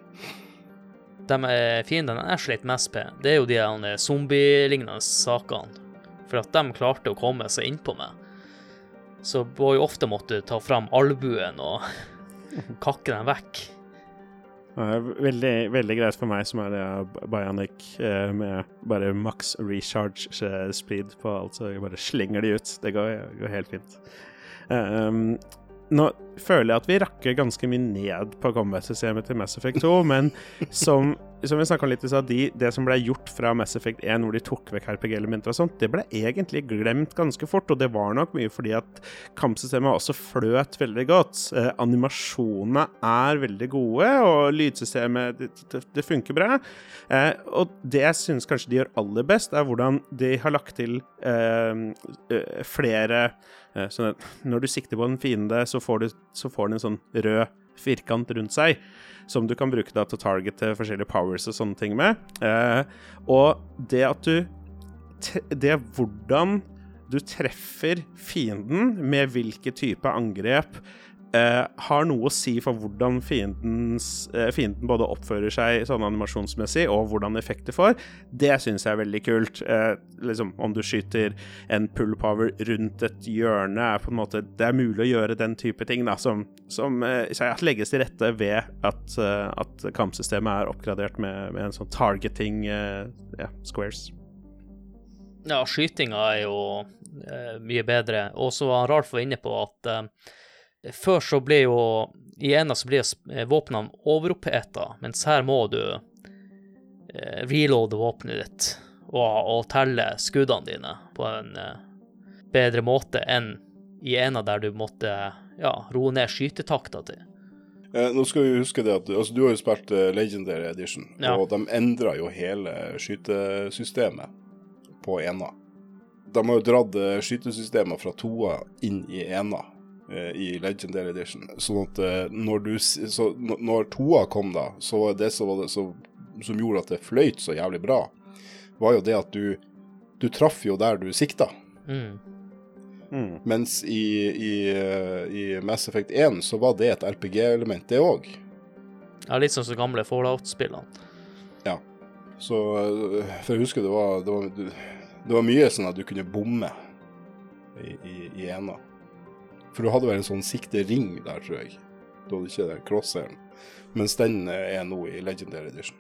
De fiendene jeg slet mest med, det er jo de eh, zombie-lignende sakene. For at de klarte å komme seg innpå meg. Så var jo ofte måtte ta fram albuen og [LAUGHS] kakke dem vekk. Veldig, veldig greit for meg som er det Bionic eh, med bare maks recharge eh, speed på alt, så jeg bare slenger de ut. Det går, går helt fint. Um, nå føler jeg at vi rakker ganske mye ned på combat-systemet til Mass Effect 2, men som, som vi snakka litt i stad, de, det som ble gjort fra Mass Effect 1, hvor de tok vekk RPG-elementer og sånt, det ble egentlig glemt ganske fort, og det var nok mye fordi at kampsystemet også fløt veldig godt. Eh, animasjonene er veldig gode, og lydsystemet det, det, det funker bra. Eh, og det jeg syns kanskje de gjør aller best, er hvordan de har lagt til eh, eh, flere eh, Sånn at når du sikter på en fiende, så får, du, så får den en sånn rød firkant rundt seg, som du kan bruke da til å targete forskjellige powers og sånne ting med. Eh, og det at du Det hvordan du treffer fienden med hvilke type angrep, eh, har noe å si for hvordan fiendens, eh, fienden både oppfører seg sånn animasjonsmessig, og hvordan effekter får. Det syns jeg er veldig kult. Eh, liksom, om du skyter en pull power rundt et hjørne, er på en måte Det er mulig å gjøre den type ting da, som, som eh, legges til rette ved at, eh, at kampsystemet er oppgradert med, med en sånn targeting ja, squares. Ja, skytinga er jo mye bedre. Og så var Ralf var inne på at før så ble jo I ena så blir eh, våpnene overoppheta, mens her må du eh, reloade våpenet ditt og, og telle skuddene dine på en eh, bedre måte enn i ena der du måtte ja, roe ned skytetakta di. Eh, nå skal vi huske det at altså, Du har jo spilt Legendary Edition, Ja. og de endra jo hele skytesystemet på ena. De har jo dratt skytesystemet fra toa inn i ena i Legendary Edition. Sånn at eh, når, du, så, når toa kom, da, så var det som, var det som, som gjorde at det fløyt så jævlig bra, var jo det at du Du traff jo der du sikta. Mm. Mm. Mens i, i, eh, i Mass Effect 1 så var det et RPG-element, det òg. Ja, litt sånn som gamle Fallout-spillene. Ja. Så For jeg husker det var, det var, det var mye sånn at du kunne bomme i, i, i ena. For du hadde vel en sånn siktering der, tror jeg. Du hadde ikke den crosshairen. Mens den øh, er nå i Legendary Edition.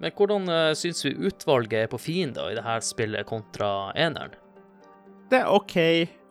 Men hvordan uh, syns vi utvalget er på fiender i det her spillet kontra eneren? Det er OK,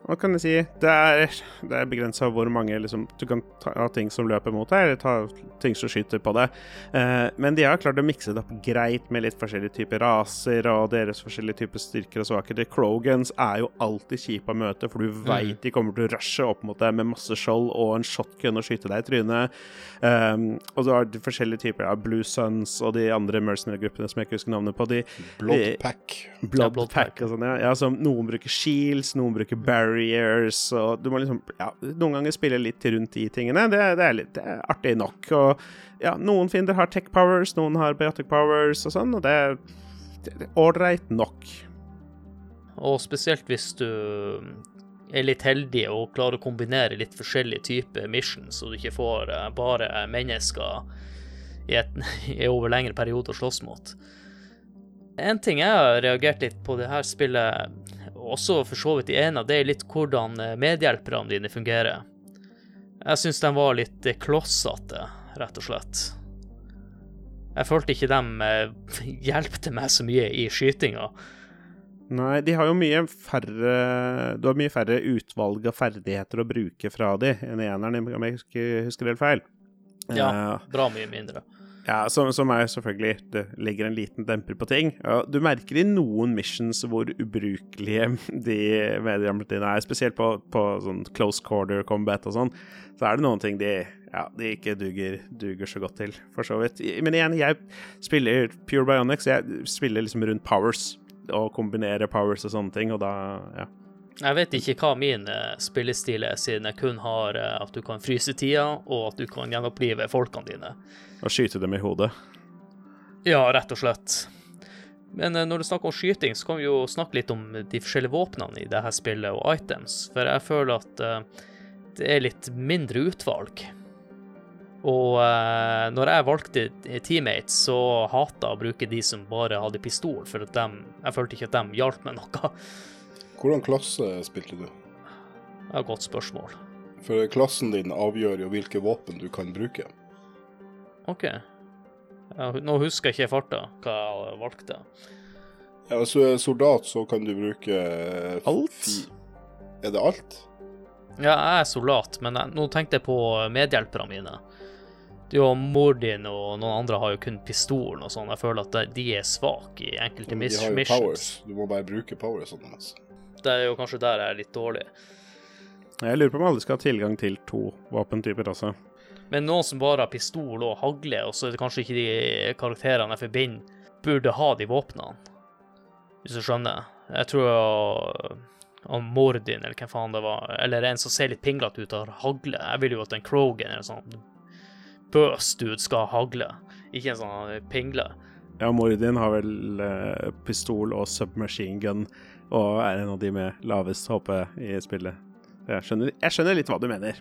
hva kan jeg si? Det er, det er begrensa hvor mange liksom, Du kan ta ting som løper mot deg, eller ta ting som skyter på deg. Eh, men de har klart å mikse det opp greit med litt forskjellige typer raser og deres forskjellige typer styrker og svakheter. Krogans er jo alltid kjipe å møte, for du veit de kommer til å rushe opp mot deg med masse skjold og en shotgun og skyte deg i trynet. Um, og så har forskjellige typer av Blue Suns og de andre mercenary-gruppene som jeg ikke husker navnet på. De, Bloodpack. Blood, Blood og sånn, ja. ja. Som noen bruker shields, noen bruker barriers, og du må liksom Ja, noen ganger spille litt rundt de tingene. Det, det, er, litt, det er artig nok. Og ja, noen fiender har tech powers, noen har biotic powers og sånn, og det er det er ålreit nok. Og spesielt hvis du er litt heldig og klarer å kombinere litt forskjellige typer missions, så du ikke får eh, bare mennesker i, et, [LAUGHS] i over lengre periode å slåss mot. En ting jeg har reagert litt på det her spillet, også for så vidt i en av det er litt hvordan eh, medhjelperne dine fungerer. Jeg syns de var litt eh, klossete, rett og slett. Jeg følte ikke de eh, [LAUGHS] hjelpte meg så mye i skytinga. Nei, de har jo mye færre Du har mye færre utvalg av ferdigheter å bruke fra de enn eneren, om jeg husker, husker helt feil. Ja, bra mye mindre. Ja, som, som er selvfølgelig Det legger en liten demper på ting. Ja, du merker i noen missions hvor ubrukelige [LAUGHS] de dine er, spesielt på, på sånn close quarter combat og sånn. Så er det noen ting de, ja, de ikke duger, duger så godt til, for så vidt. Men igjen, jeg spiller Pure Bionics, jeg spiller liksom rundt powers, og kombinerer powers og sånne ting, og da, ja. Jeg vet ikke hva min eh, spillestil er, siden jeg kun har eh, at du kan fryse tida, og at du kan gjenopplive folkene dine. Og skyte dem i hodet. Ja, rett og slett. Men eh, når du snakker om skyting, så kan vi jo snakke litt om de forskjellige våpnene i dette spillet, og items. For jeg føler at det er litt mindre utvalg. Og eh, når jeg valgte teammates, så hata jeg å bruke de som bare hadde pistol, for dem, jeg følte ikke at de hjalp meg noe. Hvordan klasse spilte du? Det er et godt spørsmål. For klassen din avgjør jo hvilke våpen du kan bruke. OK. Ja, nå husker jeg ikke farta hva jeg valgte. Ja, Hvis du er soldat, så kan du bruke eh, Alt? Er det alt? Ja, jeg er soldat, men jeg, nå tenkte jeg på medhjelperne mine. Du og mor din og noen andre har jo kun pistolen og sånn. Jeg føler at de- er svake i enkelte Men de har jo missions. powers. Du må bare bruke powers. Sånn, altså. Det er jo kanskje der jeg er litt dårlig. Jeg lurer på om alle skal ha tilgang til to våpentyper også. Men noen som bare har pistol og hagle, og så er det kanskje ikke de karakterene jeg forbinder, burde ha de våpnene. Hvis du skjønner. Jeg tror jeg, og Mordin, eller hvem faen det var, eller en som ser litt pinglete ut, har hagle. Jeg vil jo at en Krogan eller sånn bøs dude skal ha hagle, ikke en sånn pingle. Ja, Mordin har vel eh, pistol og submachine gun, og er en av de med lavest HP i spillet. Jeg skjønner, jeg skjønner litt hva du mener.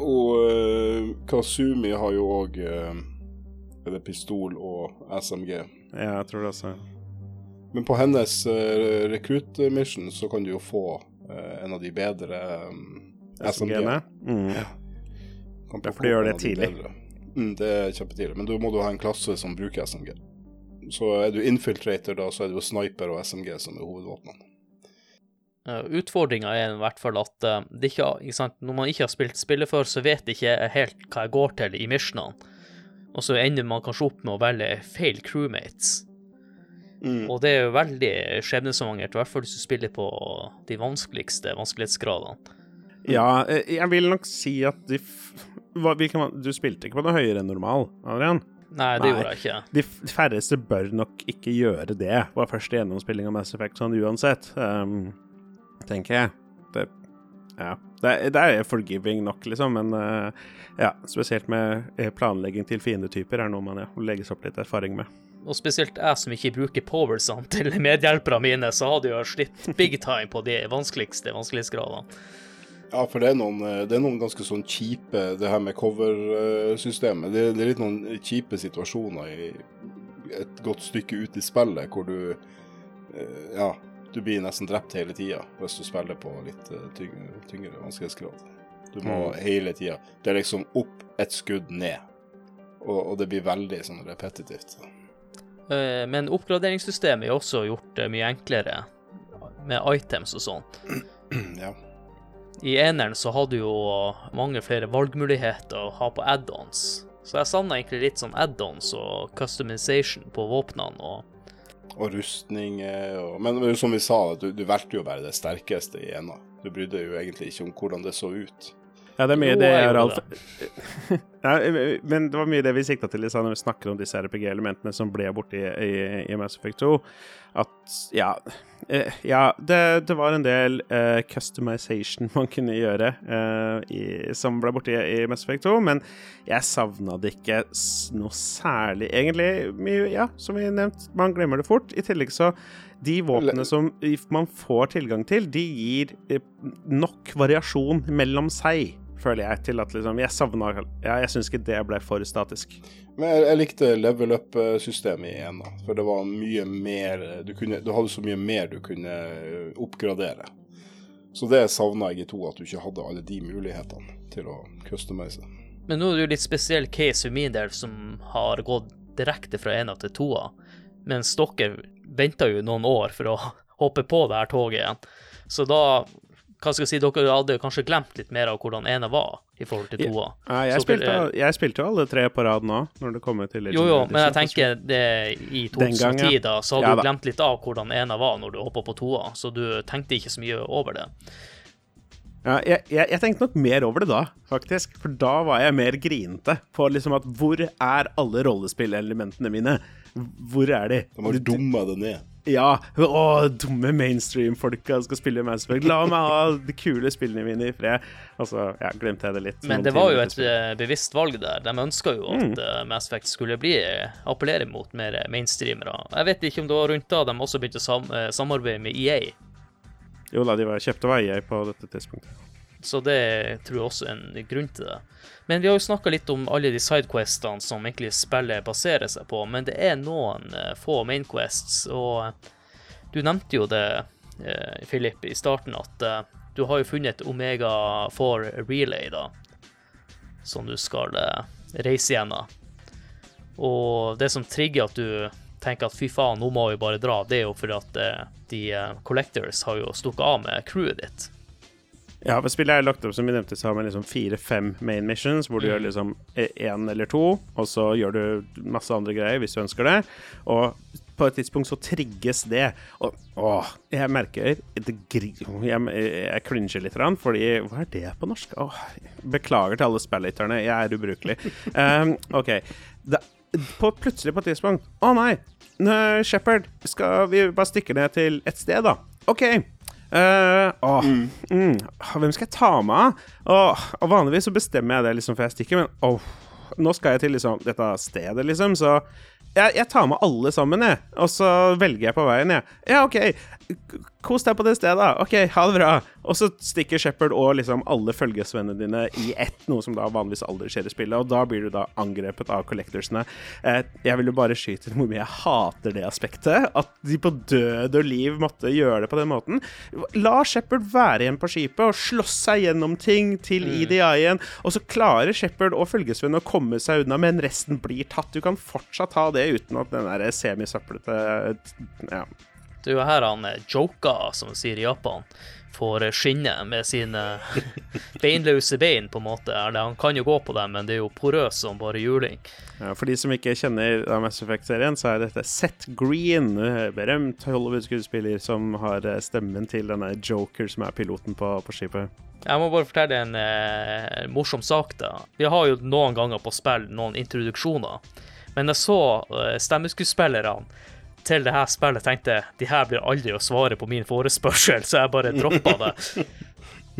Og uh, Kazumi har jo òg uh, pistol og SMG. Ja, Jeg tror det også. Men på hennes uh, recruit-mission så kan du jo få uh, en av de bedre um, SMG-ene. Mm. Ja, Derfor for de gjør det tidlig. Mm, det er kjempetidlig, men da må du ha en klasse som bruker SMG. Så er du infiltrator, da, så er det jo sniper og SMG som er hovedvåpnene. Utfordringa er i hvert fall at uh, ikke, ikke sant, når man ikke har spilt spillet før, så vet ikke helt hva jeg går til i missionene. Og så ender man kanskje opp med å velge feil crewmates. Mm. Og det er jo veldig skjebnesvangert, i hvert fall hvis du spiller på de vanskeligste vanskelighetsgradene. Ja, eh, jeg vil nok si at de f hva, hvilken, Du spilte ikke på noe høyere enn normal, Adrian? Nei, det Nei. gjorde jeg ikke. De færreste bør nok ikke gjøre det Var første gjennomspilling av Mass Effect sånn uansett, um, tenker jeg. Det, ja. Det, det er forgiving nok, liksom, men uh, ja, spesielt med eh, planlegging til fiendetyper er noe man ja, legges opp litt erfaring med. Og spesielt jeg som ikke bruker powersene til [LAUGHS] medhjelperne mine, så hadde jeg slitt big time på de vanskeligste vanskelighetsgradene. Ja, for det er, noen, eh, det er noen ganske sånn kjipe Det her med coversystemet. Det, det er litt noen kjipe situasjoner i et godt stykke ut i spillet hvor du eh, Ja, du blir nesten drept hele tida hvis du spiller på litt eh, tyngre, tyngre vanskelighetsgrad. Du må Mm. hele tida Det er liksom opp et skudd ned. Og, og det blir veldig sånn repetitivt. Men oppgraderingssystemet er også gjort mye enklere med items og sånn. ja. I eneren så hadde du jo mange flere valgmuligheter å ha på add-ons. Så jeg savna egentlig litt sånn add-ons og customization på våpnene. og Og rustning eh, og Men som vi sa, du, du valgte jo bare det sterkeste i ena. Du brydde deg jo egentlig ikke om hvordan det så ut. Ja, det er mye Jo, det gjorde alt [LAUGHS] ja, Men det var mye det vi sikta til når vi snakker om disse RPG-elementene som ble borte i, i, i Mass Effect 2. At ja, eh, ja det, det var en del uh, customization [LAUGHS] man kunne gjøre uh, i, som ble borte i, i Effect 2, men jeg savna det ikke noe særlig, egentlig. Mye, ja, som vi nevnte, man glemmer det fort. I tillegg så de våpnene som man får tilgang til, de gir nok variasjon mellom seg, føler jeg, til at liksom Jeg savna Ja, jeg syns ikke det ble for statisk. Men jeg, jeg likte level up-systemet i ena, for det var mye mer du, kunne, du hadde så mye mer du kunne oppgradere. Så det savna jeg i to, at du ikke hadde alle de mulighetene til å customize. Men nå er det jo litt spesiell case for min del, som har gått direkte fra ena til toa. Mens dere venta jo noen år for å [LAUGHS] hoppe på det her toget igjen. Så da hva skal jeg si, dere hadde kanskje glemt litt mer av hvordan ena var i forhold til toa. Ja, jeg, spilte, jeg spilte jo alle tre på rad nå, når det kommer til Jo, jo, men jeg tenker det i Den gang, 2010, da, så hadde Ja du glemt litt av hvordan ena var når du hoppa på toa, så du tenkte ikke så mye over det. Ja, jeg, jeg, jeg tenkte nok mer over det da, faktisk. For da var jeg mer grinete på liksom at hvor er alle rollespillelementene mine? Hvor er de? De har dumma det ned. Ja. Å, dumme mainstream-folka skal spille Mass Effect. La meg ha de kule spillene mine i fred. Altså, ja, glemte jeg det litt. Men det var jo et eh, bevisst valg der. De ønska jo at mm. Mass Effect skulle bli appellere mot mer mainstreamere. Jeg vet ikke om det var rundt da de også begynte sam eh, samarbeide med EA. Jo da, de var kjøpte av EA på dette tidspunktet. Så det tror jeg også er en grunn til det. Men vi har jo snakka litt om alle de sidequestene som egentlig spillet baserer seg på, men det er noen eh, få mainquests, og eh, du nevnte jo det, eh, Philip, i starten, at du har jo funnet Omega 4 Relay, da, som du skal reise gjennom. Og det som trigger at du tenker at fy faen, nå må vi bare dra, det er jo fordi at de collectors har jo stukket av med crewet ditt. Ja, for spillet er lagt opp som vi nevnte, så har man liksom fire-fem main missions, hvor du Mm. gjør liksom én eller to, og så gjør du masse andre greier hvis du ønsker det. Og på et tidspunkt så trigges det. Og åh, jeg merker det gri... Jeg, jeg cringer litt, fordi Hva er det på norsk? Åh, beklager til alle spillytterne, jeg er ubrukelig. Um, [LAUGHS] OK. Da, på, plutselig på et tidspunkt Å nei! Shepherd, skal vi bare stikke ned til et sted, da? OK. Eh, oh, mm. Hvem skal jeg ta med? Åh, og vanligvis så bestemmer jeg det liksom før jeg stikker, men oh, nå skal jeg til liksom dette stedet, liksom, så jeg, jeg tar med alle sammen, jeg. Og så velger jeg på veien, jeg. Ja, OK. Kos deg på det stedet. OK, ha det bra. Og så stikker Shepherd og liksom alle følgesvennene dine i ett, noe som da vanligvis aldri skjer i spillet, og da blir du da angrepet av collectorsene. Eh, jeg vil jo bare skyte inn hvor mye jeg hater det aspektet. At de på død og liv måtte gjøre det på den måten. La Shepherd være igjen på skipet og slåss seg gjennom ting til EDI-en, og så klarer Shepherd og følgesvennene å komme seg unna, men resten blir tatt. Du kan fortsatt ha det uten at den der semisøplete ja. Det er jo her han joker, Joka, som de sier i Japan, får eh, skinne med sine [LAUGHS] beinløse bein, på en måte. Eller han kan jo gå på dem, men det er jo porøs som bare juling. Ja, for de som ikke kjenner Mass Effect-serien, så er dette Seth Green, eh, berømt Hollywood-skuespiller som har eh, stemmen til denne Joker som er piloten på, på skipet. Jeg må bare fortelle en eh, morsom sak. da. Vi har jo noen ganger på spill noen introduksjoner, men jeg så eh, stemmeskuespillerne til det her spillet tenkte de her blir aldri å svare på min forespørsel, så jeg bare droppa det.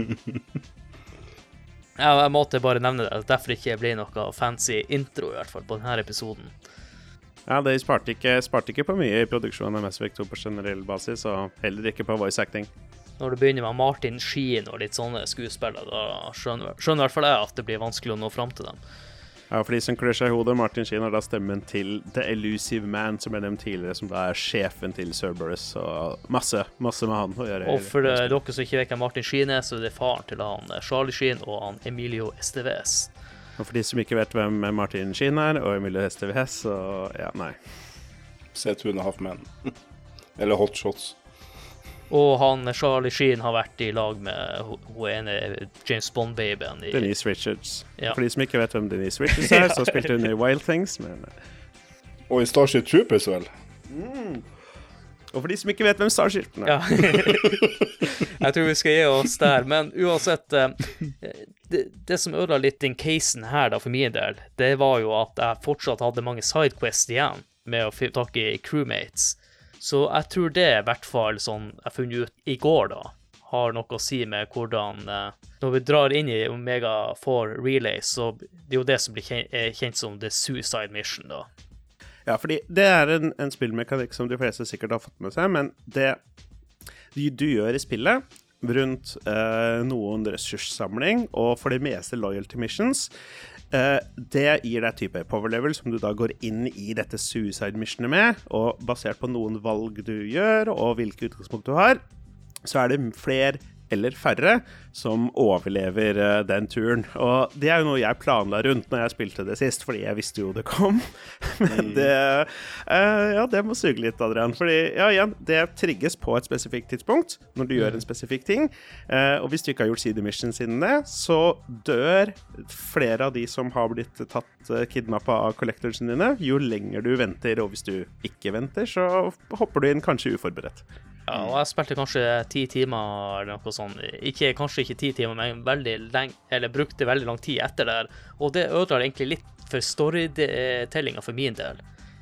[LAUGHS] Jeg, jeg måtte bare nevne det, derfor ikke ble noe fancy intro, i hvert fall, på denne episoden. Ja, det sparte ikke, sparte ikke på mye i produksjonen av Mass Effect 2 på generell basis, og heller ikke på voice acting. Når det begynner med Martin Sheen og litt sånne skuespillere, da skjønner, skjønner i hvert fall jeg at det blir vanskelig å nå fram til dem. Ja, for de som klør seg i hodet, Martin Sheen har da stemmen til The Elusive Man, som ble nevnt tidligere, som da er sjefen til Cerberus, og masse, masse med han å gjøre. Og for det eh, dere som ikke vet hvem Martin Sheen er, så er det faren til han eh, Charlie Sheen og han Emilio Esteves. Og for de som ikke vet hvem Martin Sheen er, og Emilio Esteves, så ja, nei. Se a Half Men. [LAUGHS] Eller Hot Shots. Og han eh, Charlie Sheen har vært i lag med hun ene James Bond-babyen Denise Richards. Ja. For de som ikke vet hvem Denise Richards er, [LAUGHS] så spilte hun i Wild Things. Men... Og i Starship Troopers, vel? Og for de som ikke vet hvem Starship er. Ja. [LAUGHS] jeg tror vi skal gi oss der, men uansett eh, det, det som ødela litt den casen her, da, for min del, det var jo at jeg fortsatt hadde mange sidequests igjen med å få tak i crewmates. Så jeg tror det i hvert fall sånn jeg funnet ut i går, da, har noe å si med hvordan eh, Når vi drar inn i Omega 4 Relay, så det er jo det som blir kjent, kjent som The Suicide Mission, da. Ja, fordi det er en, en spillmekanikk som de fleste sikkert har fått med seg, men det du, gjør i spillet rundt eh, noen ressurssamling, og for det meste loyalty missions, det gir deg type power level som du da går inn i dette suicide missionet med, og basert på noen valg du gjør, og hvilke utgangspunkt du har, så er det flere eller færre som overlever uh, den turen. Og det er jo noe jeg planla rundt når jeg spilte det sist, fordi jeg visste jo det kom. [LAUGHS] Men det uh, Ja, det må suge litt, Adrian. Fordi, ja, igjen, det trigges på et spesifikt tidspunkt når du gjør en spesifikk ting. Uh, og hvis du ikke har gjort side missions siden det, så dør flere av de som har blitt tatt kidnappa av collectorsene dine, jo lenger du venter. Og hvis du ikke venter, så hopper du inn kanskje uforberedt. Ja, og jeg spilte kanskje ti timer eller noe sånt. Ikke, kanskje ikke ti timer, men veldig lenge, eller brukte veldig lang tid etter det. Og det ødela egentlig litt for storytellinga for min del.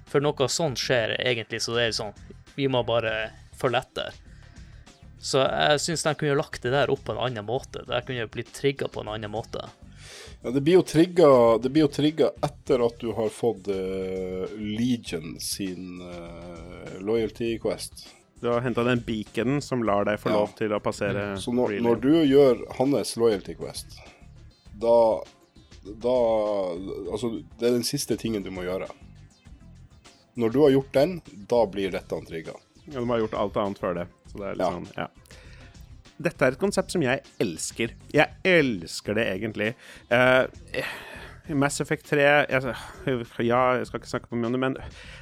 For noe sånt skjer egentlig, så det er sånn Vi må bare følge etter. Så jeg syns de kunne lagt det der opp på en annen måte. Det kunne blitt trigga på en annen måte. Ja, det blir jo trigga, det blir jo trigga etter at du har fått uh, Legion sin uh, loyalty quest. Du har henta den beaconen som lar deg få Ja. lov til å passere Så når, når du gjør hans loyalty quest, da Da Altså, det er den siste tingen du må gjøre. Når du har gjort den, da blir dette trigga. Ja, du må ha gjort alt annet før det. Så det er litt Ja. sånn, ja. Dette er et konsept som jeg elsker. Jeg elsker det egentlig. Eh, Mass Effect 3 jeg, Ja, jeg skal ikke snakke om det, men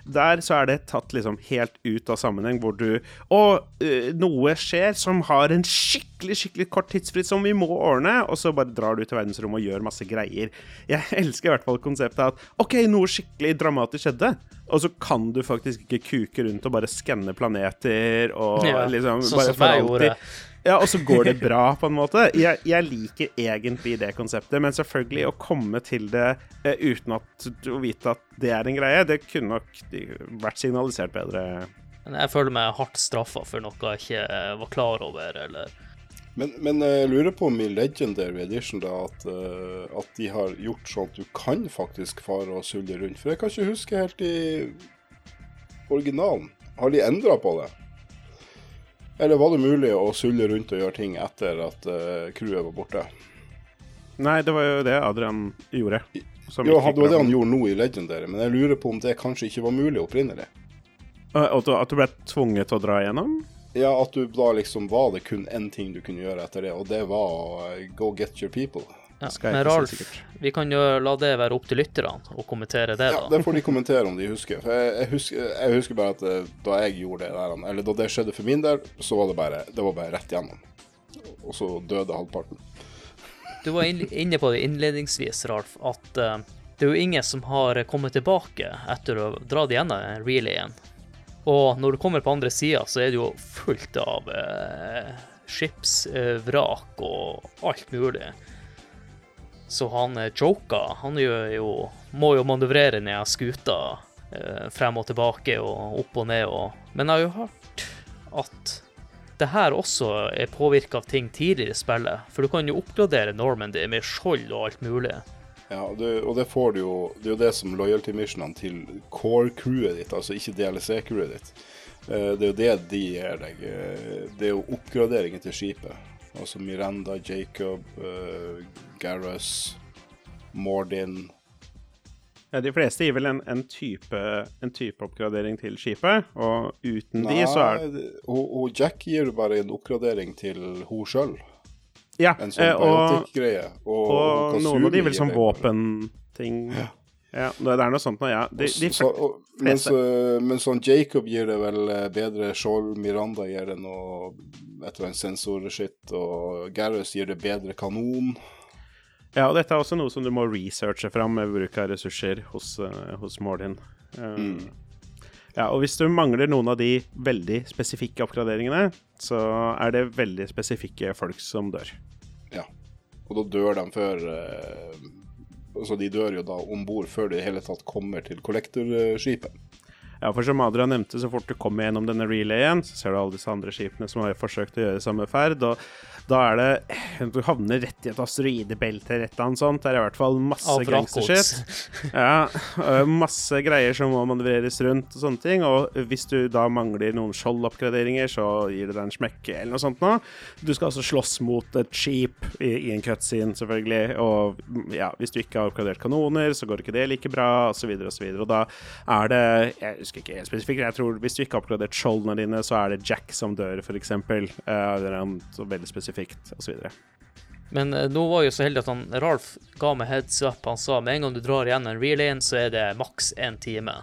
der så er det tatt liksom helt ut av sammenheng, hvor du Og eh, noe skjer som har en skikkelig, skikkelig kort tidsfrist som vi må ordne, og så bare drar du til verdensrommet og gjør masse greier. Jeg [LAUGHS] elsker i hvert fall konseptet at OK, noe skikkelig dramatisk skjedde, og så kan du faktisk ikke kuke rundt og bare skanne planeter og Ja, liksom sånn som for jeg alltid gjorde. Ja, og så går det [LAUGHS] bra, på en måte. Jeg, jeg liker egentlig det konseptet, men selvfølgelig å komme til det uh, uten at å vite at det er en greie, det kunne nok vært signalisert bedre. Men jeg føler meg hardt straffa for noe jeg ikke eh, var klar over, eller Men, men jeg lurer på om i Legendary Edition da, at, eh, at de har gjort sånn at du kan faktisk fare og sulle rundt. For jeg kan ikke huske helt i originalen. Har de endra på det? Eller var det mulig å sulle rundt og gjøre ting etter at uh, crewet var borte? Nei, det var jo det Adrian gjorde. som Jo, det var det han gjorde nå i Legendary, men jeg lurer på om det kanskje ikke var mulig opprinnelig. At du, at du ble tvunget til å dra igjennom? Ja, at du da liksom var det kun én ting du kunne gjøre etter det, og det var å eh, go get your people. Ja. Men Ralf, vi kan jo la det være opp til lytterne å kommentere det, da. Ja. Det får de kommentere om de husker. For jeg, jeg, husker, jeg husker bare at eh, da jeg gjorde det der, eller da det skjedde for min del, så var det bare, det var bare rett gjennom. Og så døde halvparten. Du var inne på det innledningsvis, Ralf, at eh, det er jo ingen som har kommet tilbake etter å ha dratt gjennom den relayen. Og når du kommer på andre sida, så er det jo fullt av eh, skipsvrak og alt mulig. Så han eh, Joka, han jo, må jo manøvrere ned skuta eh, frem og tilbake og opp og ned og Men jeg har jo hørt at det her også er påvirka av ting tidligere i spillet. For du kan jo oppgradere Normandy med skjold og alt mulig. Ja, og det, og det får du jo Det er jo det som loyalty-missionene til core-crewet ditt, altså ikke DLC-crewet ditt. Eh, Det er jo det de gir deg. eh, Det er jo oppgraderingen til skipet. Altså Miranda, Jacob, uh, Garrus, Mordin Ja, de fleste gir vel en, en, type, en type oppgradering til skipet, og uten de så er Nei, det- og, hun Jack gir bare en oppgradering til hun sjøl. Ja, En sånn eh, og. Og, og noen av de vil som våpenting. Ja, det er noe sånt nå, ja. De, de, så, og, men, men sånn Jacob gir det vel eh, bedre skjold, Miranda gir det noe et eller annet sensorskitt, og Garrus gir det bedre kanon. Ja, og dette er også noe som du må researche fram med bruk av ressurser hos, uh, hos Mordin. Um, Ja, og hvis du mangler noen av de veldig spesifikke oppgraderingene, så er det veldig spesifikke folk som dør. Ja. Og da dør de før eh, Altså, de dør jo da om bord før de i hele tatt kommer til kollektorskipet. Ja, for som Adrian nevnte, så fort du kommer gjennom denne relayen, så ser du alle disse andre skipene som har forsøkt å gjøre samme ferd, og da er det Du havner rett i et asteroidebelte et eller sånt. Det er i hvert fall masse gangstershit. Ja, masse greier som må manøvreres rundt og sånne ting. Og hvis du da mangler noen skjoldoppgraderinger, så gir det deg en smekk eller noe sånt noe. Du skal altså slåss mot et skip i, i en cutscene, selvfølgelig. Og mm, ja, hvis du ikke har oppgradert kanoner, så går ikke det like bra, osv., osv. Og, og da er det Jeg husker ikke helt spesifikt, jeg tror hvis du ikke har oppgradert skjoldene dine, så er det Jack som dør, f.eks. Det er en veldig spesifikt, osv. Men eh, nå var jeg så heldig at han, Ralf ga meg heads up. Han sa med en gang du drar igjen en relane, så er det maks én time.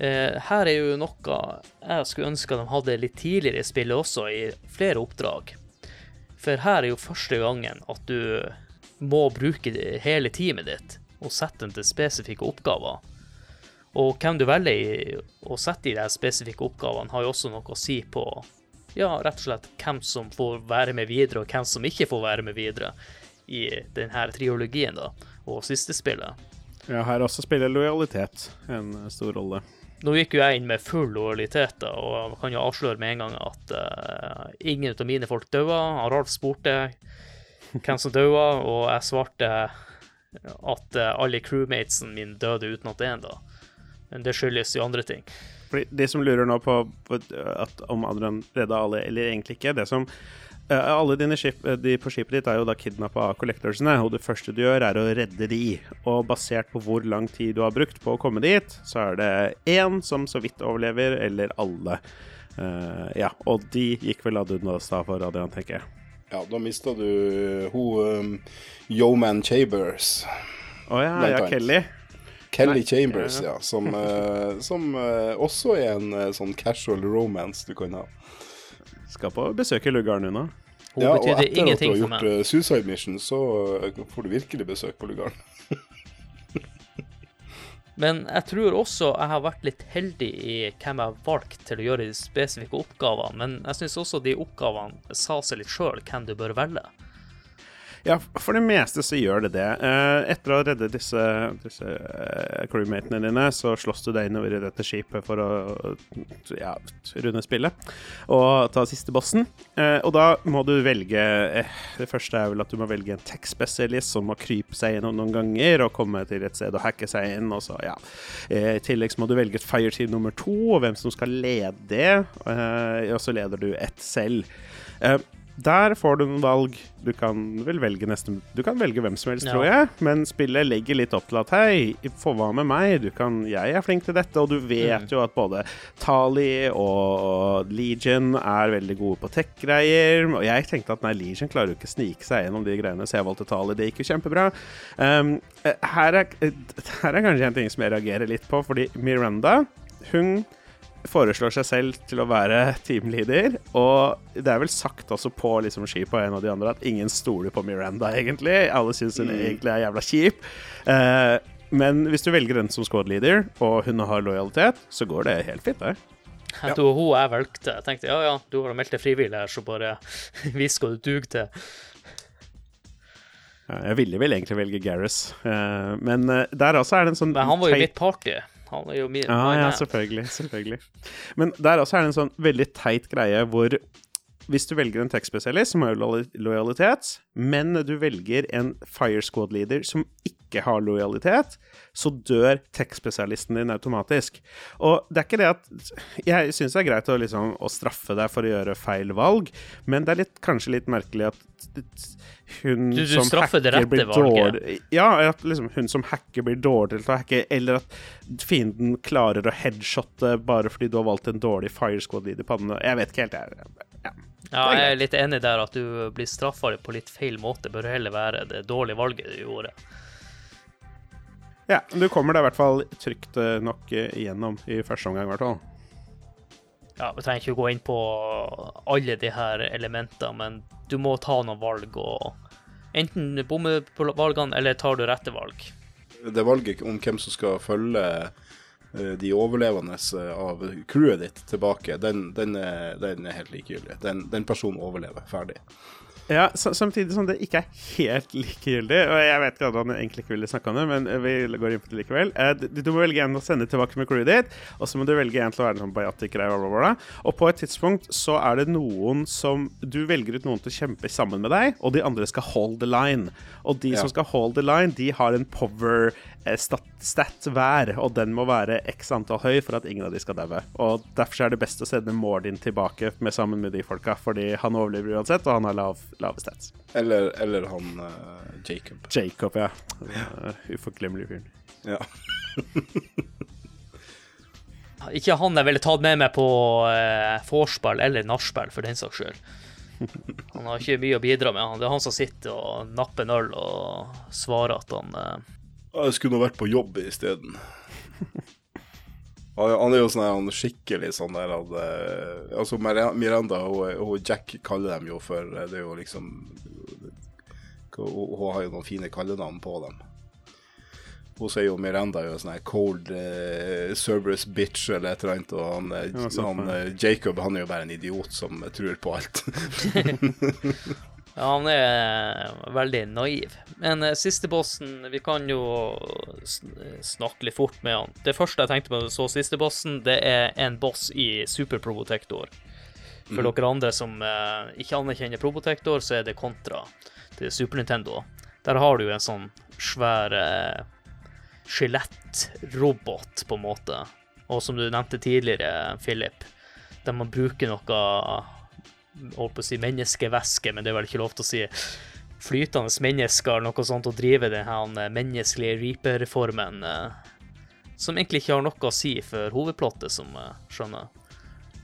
Eh, her er jo noe jeg skulle ønske de hadde litt tidligere i spillet også, i flere oppdrag. For her er jo første gangen at du må bruke hele teamet ditt og sette den til spesifikke oppgaver. Og hvem du velger å sette i de spesifikke oppgavene, har jo også noe å si på ja, rett og slett hvem som får være med videre, og hvem som ikke får være med videre i denne triologien, da, og siste spillet. Ja, her også spiller lojalitet en stor rolle. Nå gikk jo jeg inn med full lojalitet, da, og jeg kan jo avsløre med en gang at uh, ingen av mine folk døde. Ralf spurte hvem som døde, og jeg svarte at uh, alle crewmatesen mine døde uten at én, da. Men det skyldes jo andre ting. Fordi De som lurer nå på på at om Adrian redda alle eller egentlig ikke Det som uh, Alle dine skip, eh, de på skipet ditt er jo da kidnappa av collectorsene, og det første du gjør, er å redde de. Og basert på hvor lang tid du har brukt på å komme dit, så er det én som så vidt overlever, eller alle. Uh, ja, og de gikk vel ad undas da for Adrian, tenker jeg. Ja, da mista du hun um, Yoman Chambers. Å ja, ja. Kelly. Kelly Nei, Chambers, ja. Som, [LAUGHS] eh, som eh, også er en eh, sånn casual romance du kan ha. Skal på besøk i lugaren hun nå. Hun ja, og etter at du har gjort Suicide Mission, så uh, får du virkelig besøk på lugaren. [LAUGHS] Men jeg tror også jeg har vært litt heldig i hvem jeg har valgt til å gjøre de spesifikke oppgavene. Men jeg syns også de oppgavene sa seg litt sjøl hvem du bør velge. Ja, for det meste så gjør det det. Eh, etter å ha reddet disse, disse eh, crewmatene dine, så slåss du deg innover i dette skipet for å ja, runde spillet og ta siste bossen. Eh, og da må du velge Det første er vel at du må velge en tech-spesialist som må krype seg gjennom noen ganger og komme til et sted og hacke seg inn, og så, ja. I tillegg så må du velge et fireteam nummer to, og hvem som skal lede det. Og så leder du ett selv. Der får du noen valg. Du kan vel velge nesten Du kan velge hvem som helst, Ja. tror jeg, men spillet legger litt opp til at hei, få hva med meg? Du kan, jeg er flink til dette, og du vet Mm. jo at både Tali og Legion er veldig gode på tech-greier. Og jeg tenkte at nei, Legion klarer jo ikke å snike seg gjennom de greiene, så jeg valgte Tali. Det gikk jo kjempebra. Um, eh, her, er, eh, her er kanskje en ting som jeg reagerer litt på, fordi Miranda, hun foreslår seg selv til å være teamleader, og det er vel sagt også på liksom, skipet av en av de andre at ingen stoler på Miranda, egentlig. Alle syns hun egentlig er jævla kjip. Eh, men hvis du velger den som squad leader, og hun har lojalitet, så går det helt fint, det. Jeg tror hun jeg valgte. Jeg tenkte ja ja, du har meldt deg frivillig her, så bare [LAUGHS] vis hva du duger til. Jeg ville vel egentlig velge Gareth, eh, men eh, der også er det en sånn Men han var jo teit- mitt party. Han er jo min Ja, ja, selvfølgelig. selvfølgelig. Men der også er det en sånn veldig teit greie hvor hvis du velger en tech-spesialist som har lojalitet, men du velger en fire squad-leader som ikke har lojalitet, så dør tech-spesialisten din automatisk. Og det er ikke det at Jeg syns det er greit å, liksom, å straffe deg for å gjøre feil valg, men det er litt, kanskje litt merkelig at hun Du- du som straffer det rette blir dårlig Ja, at liksom hun som hacker blir dårligere til å hacke, eller at fienden klarer å headshotte bare fordi du har valgt en dårlig fire squad-leader på den. Jeg vet ikke helt, jeg. Ja. Ja, jeg er litt enig der at du blir straffa på litt feil måte. Bør heller være det dårlige valget du gjorde. ja, du kommer deg i hvert fall trygt eh, nok eh, igjennom i første omgang, i hvert fall. Ja, Vi trenger ikke å gå inn på alle de her elementene, men du må ta noen valg. og Enten bomme på valgene, eller tar du rette valg. Det valget om hvem som skal følge de overlevende eh, av crewet ditt tilbake, den, den, er, den er helt likegyldig. Den, den personen overlever. Ferdig. Ja, Samtidig som det ikke er helt likegyldig. Og jeg vet ikke at han egentlig ikke ville snakke om det, men vi går inn på det likevel. Eh, du, må velge en å sende tilbake med crewet ditt, og så må du velge en til å være en sånn biotic-greie. Og på et tidspunkt så er det noen som Du velger ut noen til å kjempe sammen med deg, og de andre skal hold the line. Og de ja. som skal hold the line, de har en power eh, stat, stat hver, og den må være x antall høy for at ingen av de skal daue. Og derfor er det best å sende Mordin tilbake med sammen med de folka, fordi han overlever uansett, og han har lav lave stats. Eller, eller han uh, Jacob. Jacob, ja. ja. Uforglemmelig fyren. Ja. [LAUGHS] Ikke han jeg ville tatt med meg på uh, vorspiel eller nachspiel, for den saks skyld. [LAUGHS] Han har ikke mye å bidra med. Det er han som sitter og napper en øl og svarer at han uh... Jeg skulle nå vært på jobb isteden. Han er jo sånn han skikkelig sånn der at uh, Altså Miranda og, og, Jack kaller dem jo for eh, Det er jo liksom Hun har jo noen fine kallenavn på dem. Hun sier jo Miranda er jo sånn cold uh, Cerberus bitch eller et eller annet, og han, ja, han Jacob han er jo bare en idiot som tror på alt. [LAUGHS] Ja, han er veldig naiv. Men uh, siste bossen Vi kan jo snakke litt fort med han. Det første jeg tenkte på da jeg så siste bossen, det er en boss i Super Probotector. For mm. dere andre som eh, ikke anerkjenner Probotector, så er det kontra til Super Nintendo. Der har du en sånn svær eh, skjelettrobot, på en måte. Og som du nevnte tidligere, Philip, der man bruker noe holdt på å si menneskevæske, men det er vel ikke lov til å si flytende mennesker eller noe sånt, å drive den menneskelige reaper-formen, eh, som egentlig ikke har noe å si for hovedplottet, som skjønner.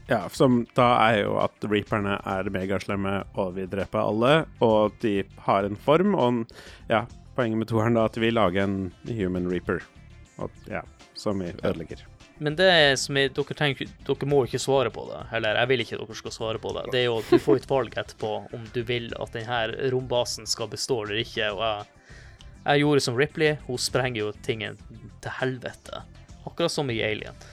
Ja, som da er jo at reaperne er megaslemme og vil drepe alle, og de har en form, og ja, poenget med toeren da at de vil lage en human reaper, og, ja, som vi ødelegger. Men det som jeg, dere, tenker, dere må ikke svare på det. Eller jeg vil ikke dere skal svare på det. Det er jo at Du får et valg etterpå om du vil at denne rombasen skal bestå eller ikke. Og jeg, jeg gjorde som Ripley. Hun sprenger jo tingen til helvete. Akkurat som i Alien.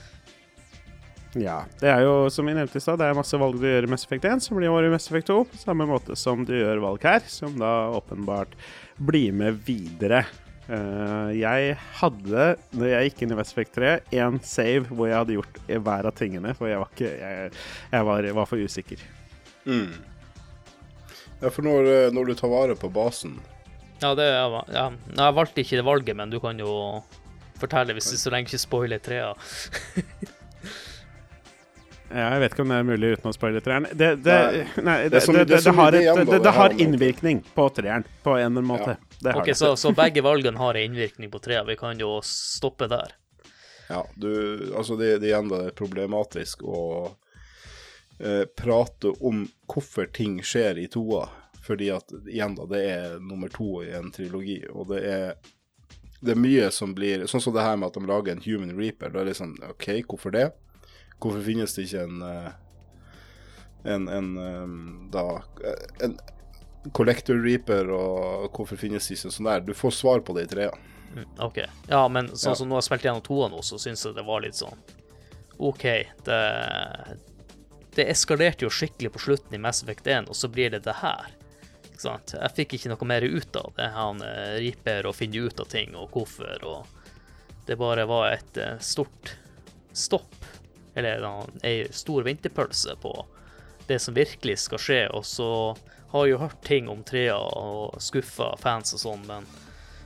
Ja. Det er jo, som vi nevnte i stad, det er masse valg du gjør i Mass Effect 1 som blir over i Mass Effect 2. På samme måte som du gjør valg her, som da åpenbart blir med videre jeg hadde, når jeg gikk inn i West Effect 3, én save hvor jeg hadde gjort hver av tingene, for jeg var, ikke, jeg, jeg var, var for usikker. Mm. Ja, for når, eh, når, du tar vare på basen Ja, det ja, Jeg valgte ikke det valget, men du kan jo fortelle hvis du så lenge ikke spoiler trea. [LAUGHS] Ja, jeg vet ikke om det er mulig uten å spoile treeren. Det, det, nei, det, det, har innvirkning på treeren, på en eller annen måte. Ja. ok, så, så, begge valgene har innvirkning på treeren. Vi kan jo stoppe der. Ja, du Altså, det, det igjen er problematisk å eh, prate om hvorfor ting skjer i toa. Fordi at igjen, da, det er nummer to i en trilogi, og det er det er mye som blir Sånn som det her med at de lager en Human Reaper. Da er det liksom OK, hvorfor det? Hvorfor finnes det ikke en eh, en, en eh, da en Collector Reaper, og hvorfor finnes det ikke sånn der? Du får svar på det i trea. Mm, OK. Ja, men sånn ja. som nå har jeg spilt gjennom toa nå, så syns jeg det var litt sånn OK, det Det eskalerte jo skikkelig på slutten i Mass Effect 1, og så blir det det her. Ikke sant? Jeg fikk ikke noe mer ut av det. Han Reaper og finner ut av ting og hvorfor, og det bare var et stort stopp eller ei stor vinterpølse på det som virkelig skal skje. Og så har jeg jo hørt ting om trea og skuffa fans og sånn, men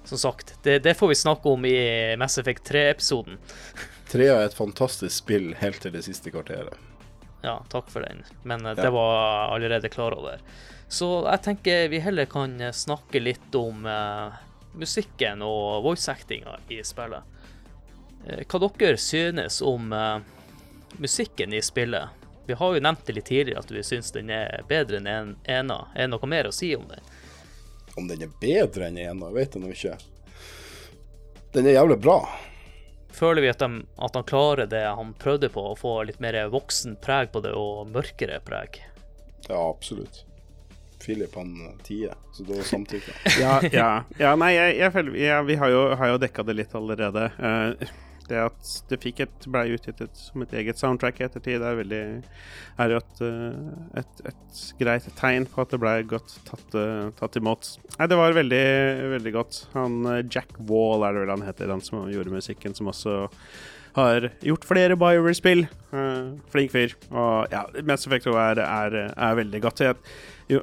som sagt, det, det, får vi snakke om i Mass Effect 3-episoden. [LAUGHS] Trea er et fantastisk spill helt til det siste kvarteret. Ja, takk for den, men eh, ja. det var allerede klar over. Så jeg tenker vi heller kan snakke litt om uh, musikken og voice-actinga i spillet. Uh, hva dere synes om uh, musikken i spillet. Vi har jo nevnt det litt tidligere at vi syns den er bedre enn en ena. Er det noe mer å si om den? Om den er bedre enn ena, vet jeg nå ikke. Den er jævlig bra. Føler vi at, de, at han klarer det han prøvde på, å få litt mer voksen preg på det, og mørkere preg? Ja, absolutt. Philip han tier, så da samtykker [LAUGHS] ja, ja, ja. nei, jeg, jeg føler ja, Vi har jo, har jo dekka det litt allerede. Uh, det at det fikk et, ble utgitt som et eget soundtrack i ettertid, er, veldig, er jo et, eh, et, et, greit tegn på at det ble godt tatt, uh, tatt imot. Nei, det var veldig, veldig godt. Han Jack Wall er det vel han heter, han som gjorde musikken, som også har gjort flere BioWare-spill. Uh, flink fyr. Og ja, Mass Effect 2 er, er, er veldig godt. Jeg, jo,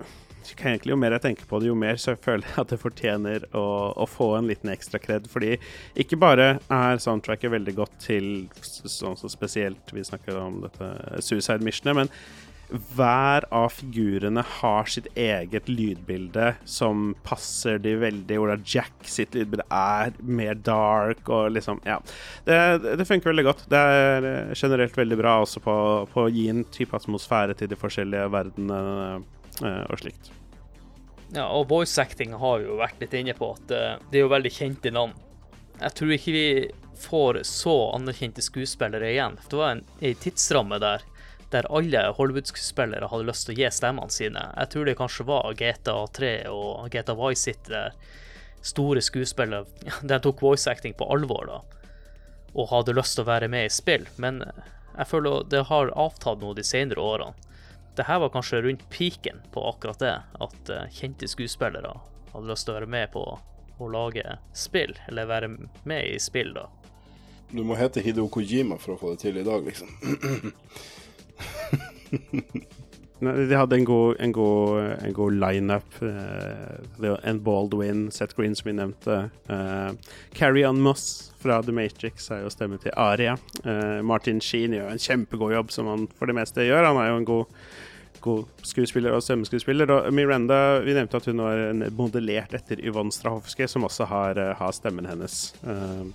egentlig, jo mer jeg tenker på det, jo mer så jeg [LAUGHS] føler jeg at det fortjener å, å få en liten ekstra kred. Fordi ikke bare er soundtracket veldig godt til sånn så spesielt Vi snakker om dette Suicide Missionet, men hver av figurene har sitt eget lydbilde som passer de veldig. Hvor Jack sitt lydbilde er mer dark og liksom Ja. Det, det funker veldig godt. Det er generelt veldig bra også på, på å gi en type atmosfære til de forskjellige verdenene Eh, og slikt. Ja, og voice acting har vi jo vært litt inne på at uh, det er jo veldig kjente navn. Jeg tror ikke vi får så anerkjente skuespillere igjen. Det var en, en tidsramme der der alle Hollywood-skuespillere hadde lyst til å gi stemmene sine. Jeg tror det kanskje var GTA3 og GTA Vice City der store skuespillere [LAUGHS] de tok voice acting på alvor da, og hadde lyst til å være med i spill. Men jeg føler det har avtatt noe de senere årene det her var kanskje rundt peaken på akkurat det, at uh, kjente skuespillere hadde lyst til å være med på å lage spill, eller være med i spill, da. Du må hete Hideo Kojima for å få det til i dag, liksom. [LAUGHS] De hadde en god, en god, en god lineup. Uh, en Baldwin, Seth Green, som vi nevnte. Uh, Carrie Ann Moss fra The Matrix er jo stemme til Aria. Uh, Martin Sheen gjør en kjempegod jobb, som han for det meste gjør. Han er jo en god, skuespiller og stemmeskuespiller. Og Miranda, vi nevnte at hun var modellert etter Yvonne Strahovski, som også har, har stemmen hennes. Uh,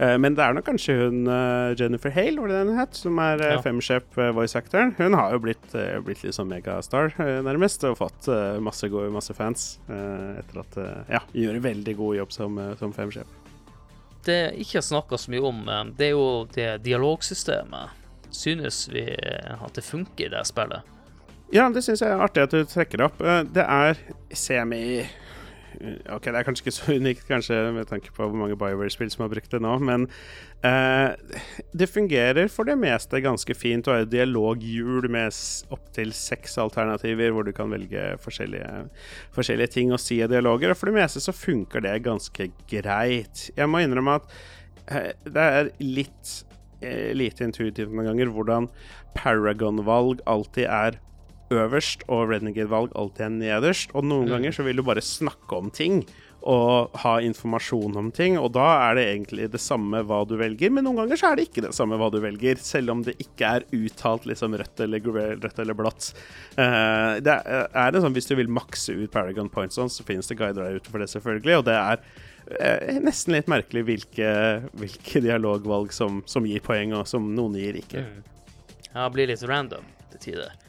uh, men det er nok kanskje hun eh, Jennifer Hale, var det den het, som er ja. femshep voice-actoren. Hun har jo blitt, blitt litt sånn megastar, nærmest, og fått masse, gode, masse fans etter at Ja, gjør en veldig god jobb som, som femsjef. Det ikke så mye om, det er jo det dialogsystemet. Synes vi at det funker i det spillet? Ja, det syns jeg er artig at du trekker opp. Det er semi Ok, det er kanskje ikke så [LAUGHS] unikt, kanskje, med tanke på hvor mange Bioware-spill som har brukt det nå, men uh, det fungerer for det meste ganske fint. Har et dialoghjul med opptil seks alternativer hvor du kan velge forskjellige, forskjellige ting å si i dialoger, og for det meste så funker det ganske greit. Jeg må innrømme at uh, det er litt lite intuitivt noen ganger hvordan Paragon-valg alltid er øverst og Renegade-valg alltid er nederst. Og noen mm. ganger så vil du bare snakke om ting og ha informasjon om ting, og da er det egentlig det samme hva du velger, men noen ganger så er det ikke det samme hva du velger, selv om det ikke er uttalt liksom rødt eller, rødt eller blått. Uh, det er, er det sånn Hvis du vil makse ut Paragon Points, sånn, så finnes det guider der ute for det, selvfølgelig, og det er uh, nesten litt merkelig hvilke, hvilke dialogvalg som, som, gir poeng, og som noen gir ikke. Mm. Ja, det blir litt random til tider.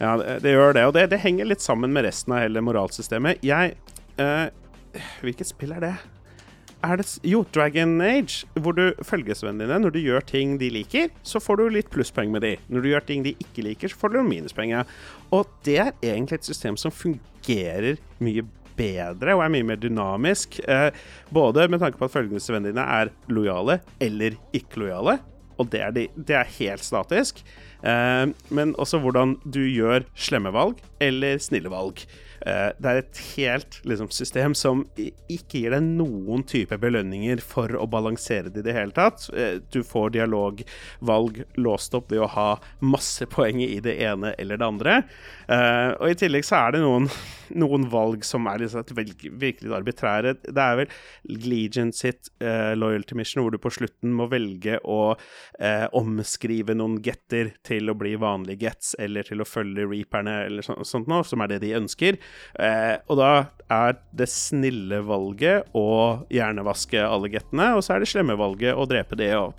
Ja, det, det, gjør det. Og det, det, henger litt sammen med resten av hele moralsystemet. Jeg uh, Hvilket spill er det? Er det Jo, Dragon Age, hvor du følgesvennene dine Når du gjør ting de liker, så får du litt plusspoeng med de. Når du gjør ting de ikke liker, så får du minuspoeng. Og det er egentlig et system som fungerer mye bedre og er mye mer dynamisk. Eh, både med tanke på at følgelsesvennene dine er lojale eller ikke lojale, og det er, de, det er helt statisk. Eh, men også hvordan du gjør slemme valg eller snille valg. Eh, det er et helt liksom, system som ikke gir deg noen type belønninger for å balansere det i det hele tatt. Eh, du får dialogvalg låst opp ved å ha masse poeng i det ene eller det andre. Uh, og i tillegg så er det noen, [LAUGHS] noen valg som er liksom virkelig arbitrære. Det er vel Legion sitt uh, loyalty mission hvor du på slutten må velge å uh, omskrive noen getter til å bli vanlige gets, eller til å følge reaperne, eller så, sånt noe, som er det de ønsker. og da er det snille valget å hjernevaske alle gettene, og så er det slemme valget å drepe det. Og,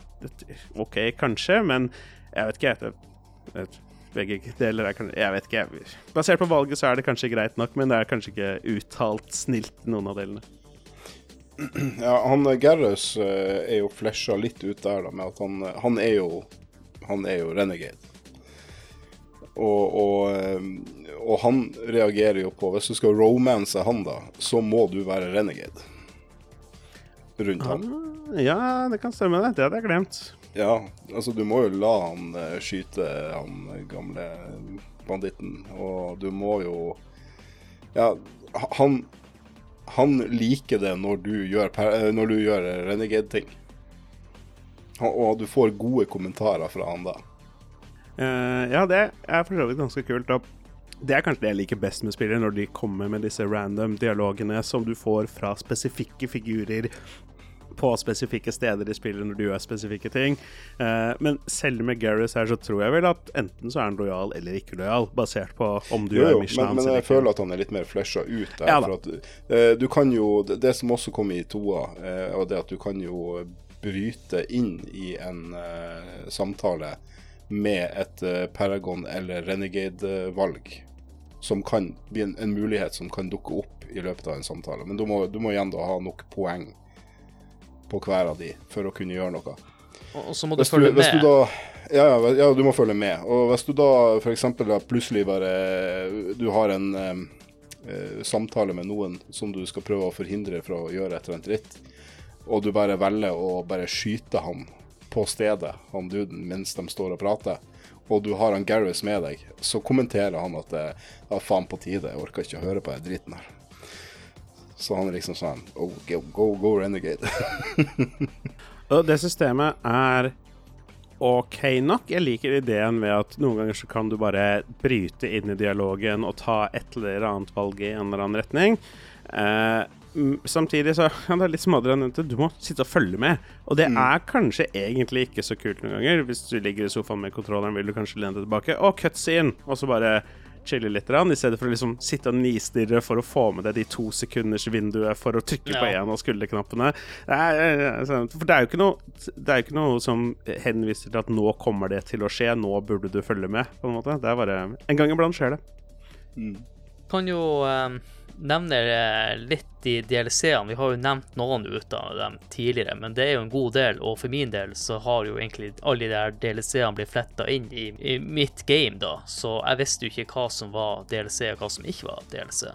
OK, kanskje, men jeg vet ikke. Jeg, vet, jeg, begge deler er kanskje Jeg vet ikke. Basert på valget så er det kanskje greit nok, men det er kanskje ikke uttalt snilt, noen av delene. [CLEARS THROAT] Ja, han Gerrus uh, er jo flesja litt ut der, da, med at han, han er jo Han er jo renegade. Og, og, og, han reagerer jo på Hvis du skal romance han, da, så må du være renegade rundt han. ham. Ja, det kan stemme, det. Det hadde jeg glemt. Ja, altså du må jo la han eh, skyte han gamle banditten, og du må jo Ja, han han liker det når du gjør, eh, gjør renegade-ting. Og du får gode kommentarer fra han da. Uh, ja, det er for så vidt ganske kult. Og det er kanskje det jeg liker best med spillere, når de kommer med disse random dialogene som du får fra spesifikke figurer på spesifikke steder i spillet når du gjør spesifikke ting. Eh, men selv med Gareth her, så tror jeg vel at enten så er han lojal eller ikke lojal, basert på om du Jo, gjør missionen men, hans men men jeg ikke. føler at han er litt mer flesha ut der. Ja for at, eh, du kan jo, det, som også kom i toa, eh, og det at du kan jo bryte inn i en eh, samtale med et Paragon eller Renegade-valg, som kan bli en, en mulighet som kan dukke opp i løpet av en samtale. Men du må, du må igjen da ha nok poeng på hver av de for å kunne gjøre noe. Og, så må du du, følge med. du da ja, ja, ja, du må følge med. Og hvis du da f.eks. plutselig bare Du har en eh, eh, samtale med noen som du skal prøve å forhindre fra å gjøre et eller annet dritt, og du bare velger å bare skyte han på stedet, han duden, mens de står og prater, og du har han Gareth med deg, så kommenterer han at det er faen på tide, jeg orker ikke å høre på den driten her. Så han er liksom sånn oh, go, go, go renegade. [LAUGHS] Det systemet er OK nok. Jeg liker ideen ved at noen ganger så kan du bare bryte inn i dialogen og ta et eller annet valg i en eller annen retning. Eh, mm, samtidig så ja, [LAUGHS] det er litt nevnte, du må sitte og følge med. Og det er kanskje egentlig ikke så kult noen ganger. Hvis du ligger i sofaen med kontrolleren, vil du kanskje lene deg tilbake. Å, cutscene! Og så bare chille litt, i stedet for å liksom sitte og nistirre for å få med deg de to sekunders vinduet for å trykke på en av skulderknappene. Er, eh, sånn- for det er jo ikke noe, det er jo ikke noe som henviser til at nå kommer det til å skje, nå burde du følge med, på en måte. Det er bare En gang iblant skjer det. kan jo eh, nevne eh, litt de DLC-ene. Vi har jo nevnt noen ut av dem tidligere, men det er jo en god del. Og for min del så har jo egentlig alle de der DLC-ene blitt fletta inn i, i mitt game, da. Så jeg visste jo ikke hva som var DLC, og hva som ikke var DLC.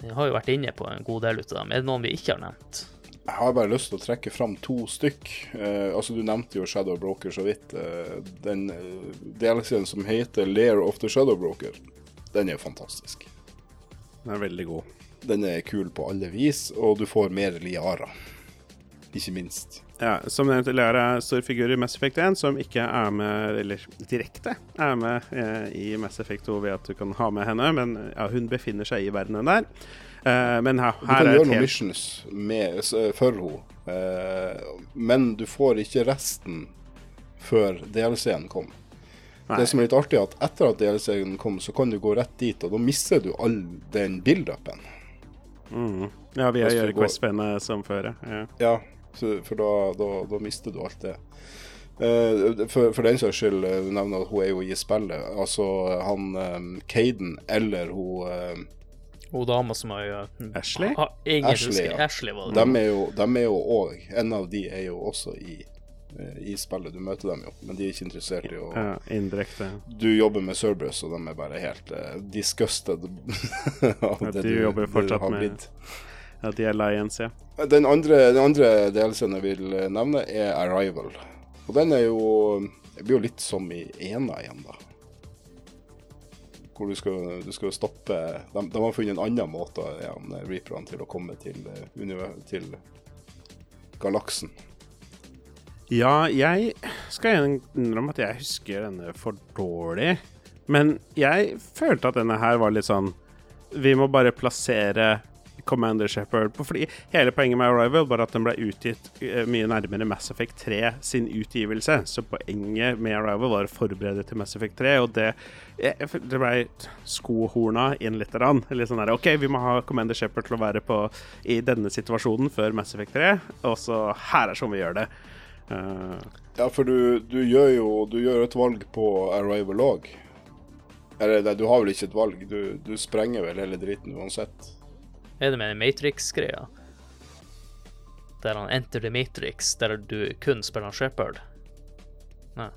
Vi har jo vært inne på en god del ut av dem. Er det noen vi ikke har nevnt? Jeg har bare lyst til å trekke fram to stykk. Eh, altså Du nevnte jo Shadow Broker så vidt. Eh, den eh, som heter Lair of the Shadow Broker, den er fantastisk. Den er veldig god. Den er kul på alle vis, og du får mer Liara. Ikke minst. Ja, som nevnt, Liara er stor figur i Mass Effect 1, som ikke er med, eller direkte er med eh, i Mass Effect 2 ved at du kan ha med henne, men ja, hun befinner seg i verdenen der. Eh, men her, Du kan gjøre noen missions med, for henne, eh, men du får ikke resten før DLC-en kom. Nei. Det som er litt artig, er at etter at DLC-en kom, så kan du gå rett dit, og da mister du all den build-upen. mm. Ja, vi gjør Quest-bandet går- som før, ja. Ja, så, for da, da, da mister du alt det. Uh, for, for den saks skyld, eh, du nevner at hun er jo i spillet. Altså han um, Caden eller hun eh, Hun dama som har jo Ashley? Ha, Ashley, ja. Ashley var det. De er jo er òg En av de er jo også i, i spillet. Du møter dem jo, men de er ikke interessert i å ja indirekte. Du jobber med Cerberus, og de er bare helt uh, disgusted [LAUGHS] av Ja, det du jobber det du fortsatt har med- Ja, de er Lions, ja. Den andre, den andre delelsen jeg vil eh, nevne, er Arrival. Og den er jo Det blir jo litt som i ena igjen, da. Hvor du skal, du skal stoppe de, de har funnet en annen måte igjen, Reaperne til å komme til, eh, til galaksen. Ja, jeg skal innrømme at jeg husker denne for dårlig. Men jeg følte at denne her var litt sånn Vi må bare plassere Commander Shepherd på fly. hele poenget med Arrival var at den ble utgitt eh, mye nærmere Mass Effect 3 sin utgivelse. Så poenget med Arrival var å forberede til Mass Effect 3, og det Det ble skohorna inn litt. Rann. Litt sånn der, OK, vi må ha Commander Shepherd til å være på i denne situasjonen før Mass Effect 3, og så her er sånn vi gjør det. Eh, Ja, for du, du gjør jo du gjør et valg på Arrival òg. Eller nei, du har vel ikke et valg, du, du sprenger vel hele driten uansett. Er det med den Matrix-greia? Der han enter the Matrix, der du kun spiller Shepherd? Nei.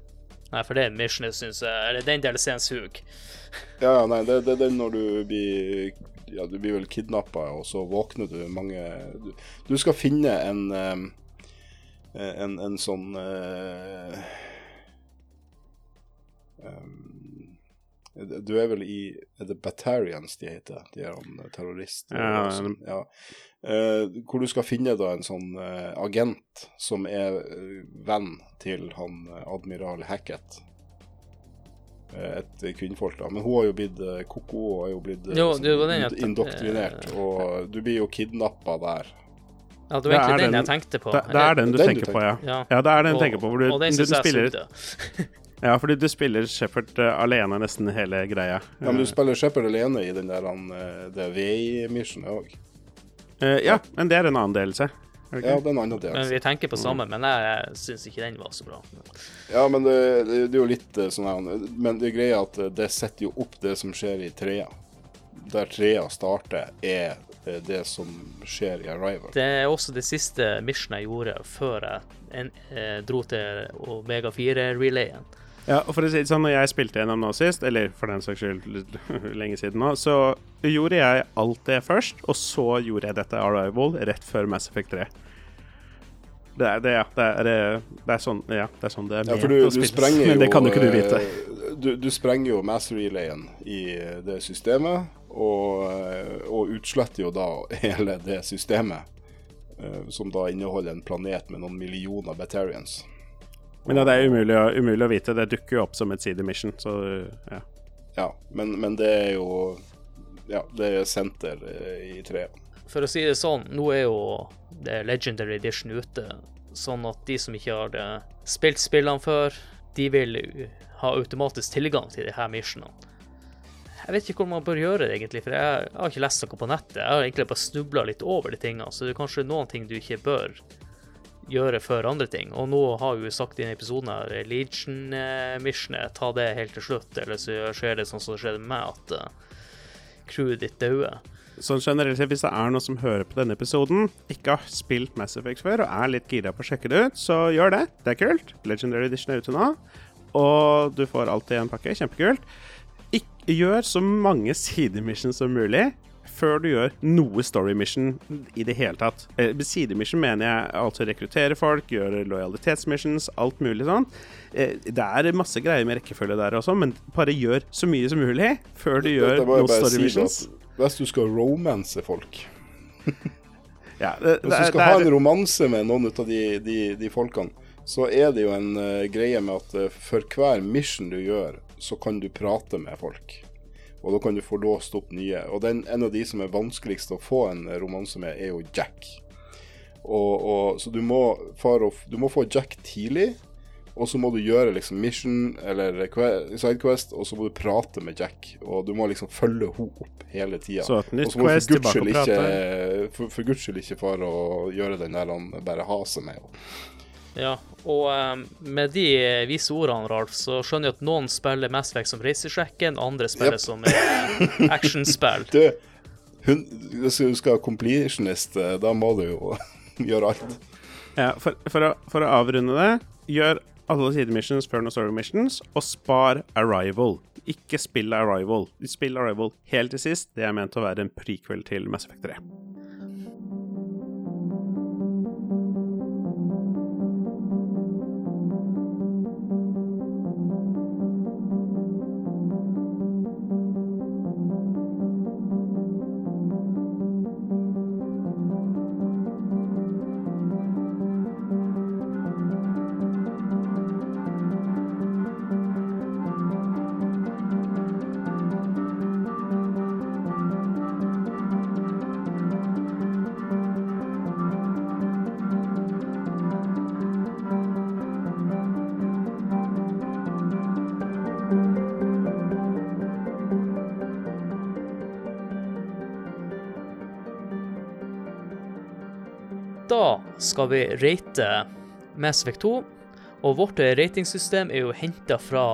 Nei, for det er syns jeg Eller den DLC-en suger. [LAUGHS] Ja, nei, det, det, det er når du blir Ja, du blir vel kidnappa, og så våkner du mange Du, du skal finne en eh, en, en sånn uh, um, Du er vel i Er det Batarians de heter? De er om terrorist... Ja, sånn, ja. Uh, hvor du skal finne da en sånn uh, agent som er eh, venn til han eh, admiral Hackett. Eh, Et kvinnfolk, da. Men hun har jo blitt eh, koko og har jo blitt eh, Jo, sånn indoktrinert. Og du blir jo kidnappa der. Ja, det var egentlig det den den- jeg tenkte på. Det, det er den du Den du tenker på, ja. Ja. Ja, det er den du tenker på. Hvor du, og den syns jeg spiller, sugde. [LAUGHS] ja, fordi du spiller Shepherd uh, alene nesten hele greia. Ja, men du spiller Shepherd alene i den der han, eh, det VI-missionet òg. Uh, ja, men det er en annen delelse. Okay. Ja, den det er en annen del. Men vi tenker på Mm. samme, men jeg syns ikke den var så bra. Ja, men det, det, det er jo litt eh, sånn her Men det er greia at eh, det setter jo opp det som skjer i trea. Der trea starter, er eh, det som skjer i Arrival. Det er også det siste mission jeg gjorde før jeg en, eh, dro til Omega 4-relayen. Ja, og for å si det sånn, når jeg spilte gjennom nå sist, eller for den saks skyld [LAUGHS] lenge siden nå, så gjorde jeg alt det først, og så gjorde jeg dette Arrival rett før Mass Effect 3. Det er, det, ja, det er, det er sånn ja, det er sånn det er Ja, for du, å du spilles. [LAUGHS] jo Men det kan jo ikke du vite. eh, Du, du sprenger jo Mass relayen i det systemet, og, eh, og utsletter jo da [LAUGHS] hele det systemet. eh, Som da inneholder en planet med noen millioner Batarians. Men ja, det er umulig umulig å vite. Det dukker jo opp som et sidemission, så ja. Ja, men, men det er jo Ja, det er senter eh, i tre. For å si det sånn, nå er jo det Legendary Edition ute, sånn at de som ikke har spilt spillene før, de vil ha automatisk tilgang til de her missionene. Jeg vet ikke hvordan man bør gjøre det, egentlig, for jeg, har ikke lest noe på nettet. Jeg har egentlig bare snubla litt over de tingene, så det er kanskje noen ting du ikke bør gjøre før andre ting. Og nå har vi sagt i denne episoden her, Legion-missionet, ta det helt til slutt, eller så skjer det sånn som det skjedde med meg, at uh, crewet ditt dauer. Sånn generelt sett, hvis det er noen som hører på denne episoden, ikke har spilt Mass Effect før og er litt gira på å sjekke det ut, så gjør det. Det er kult. Legendary Edition er ute nå, og du får alltid en pakke. Kjempekult. Gjør så mange sidemissions som mulig før du gjør noe story mission i det hele tatt. Eh, sidemission mener jeg altså rekruttere folk, gjøre lojalitetsmissions, alt mulig sånn. Eh, Det er masse greier med rekkefølge der også, men bare gjør så mye som mulig før du gjør Dette noe story si missions. Hvis du skal romance folk Ja, det, Hvis du skal det ha en romanse med noen av de, de, de folkene, så er det jo en uh, greie med at uh, for hver mission du gjør, så kan du prate med folk. Og da kan du få låst opp nye. Og den, en av de som er vanskeligst å få en romanse med, er jo Jack. Og, og, så du må, og du må få Jack tidlig, og så må du gjøre liksom mission eller sidequest, og så må du prate med Jack. Og du må liksom følge henne opp hele tida. Så et nytt Og så må quest, for guds skyld ikke, for, for guds skyld ikke fare å gjøre den der han bare haser med henne. Ja, og um, med de vise ordene, Ralf, så skjønner jeg at noen spiller Mass Effect som reisesjekken, andre spiller Yep. som eh, [LAUGHS] actionspill. Du, hun, hvis du skal ha completionist, eh, da må du jo [LAUGHS] gjøre alt. Ja, for, for, å, for å avrunde det, gjør alle sidemissions før noen story missions, og spar Arrival. Ikke spill Arrival. Spill Arrival helt til sist. Det er ment å være en prequel til Mass Effect 3. skal vi rate Mass Effect 2, og vårt ratingsystem er jo henta fra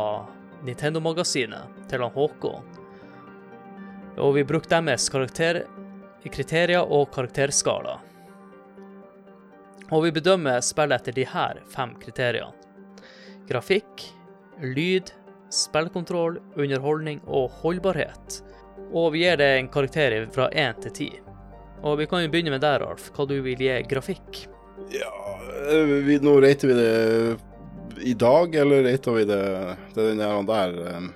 Nintendo-magasinet til han Håkon. Og vi brukte deres karakter kriterier og karakterskala. Og vi bedømmer spillet etter de her fem kriteriene. Grafikk, lyd, spillkontroll, underholdning og holdbarhet. Og vi gir det en karakter fra én til ti. Og vi kan jo begynne med deg, Ralf. Hva du vil gi grafikk? Ja, eh, vi, nå rater vi det i dag, eller rater vi det Det er den der, der eh,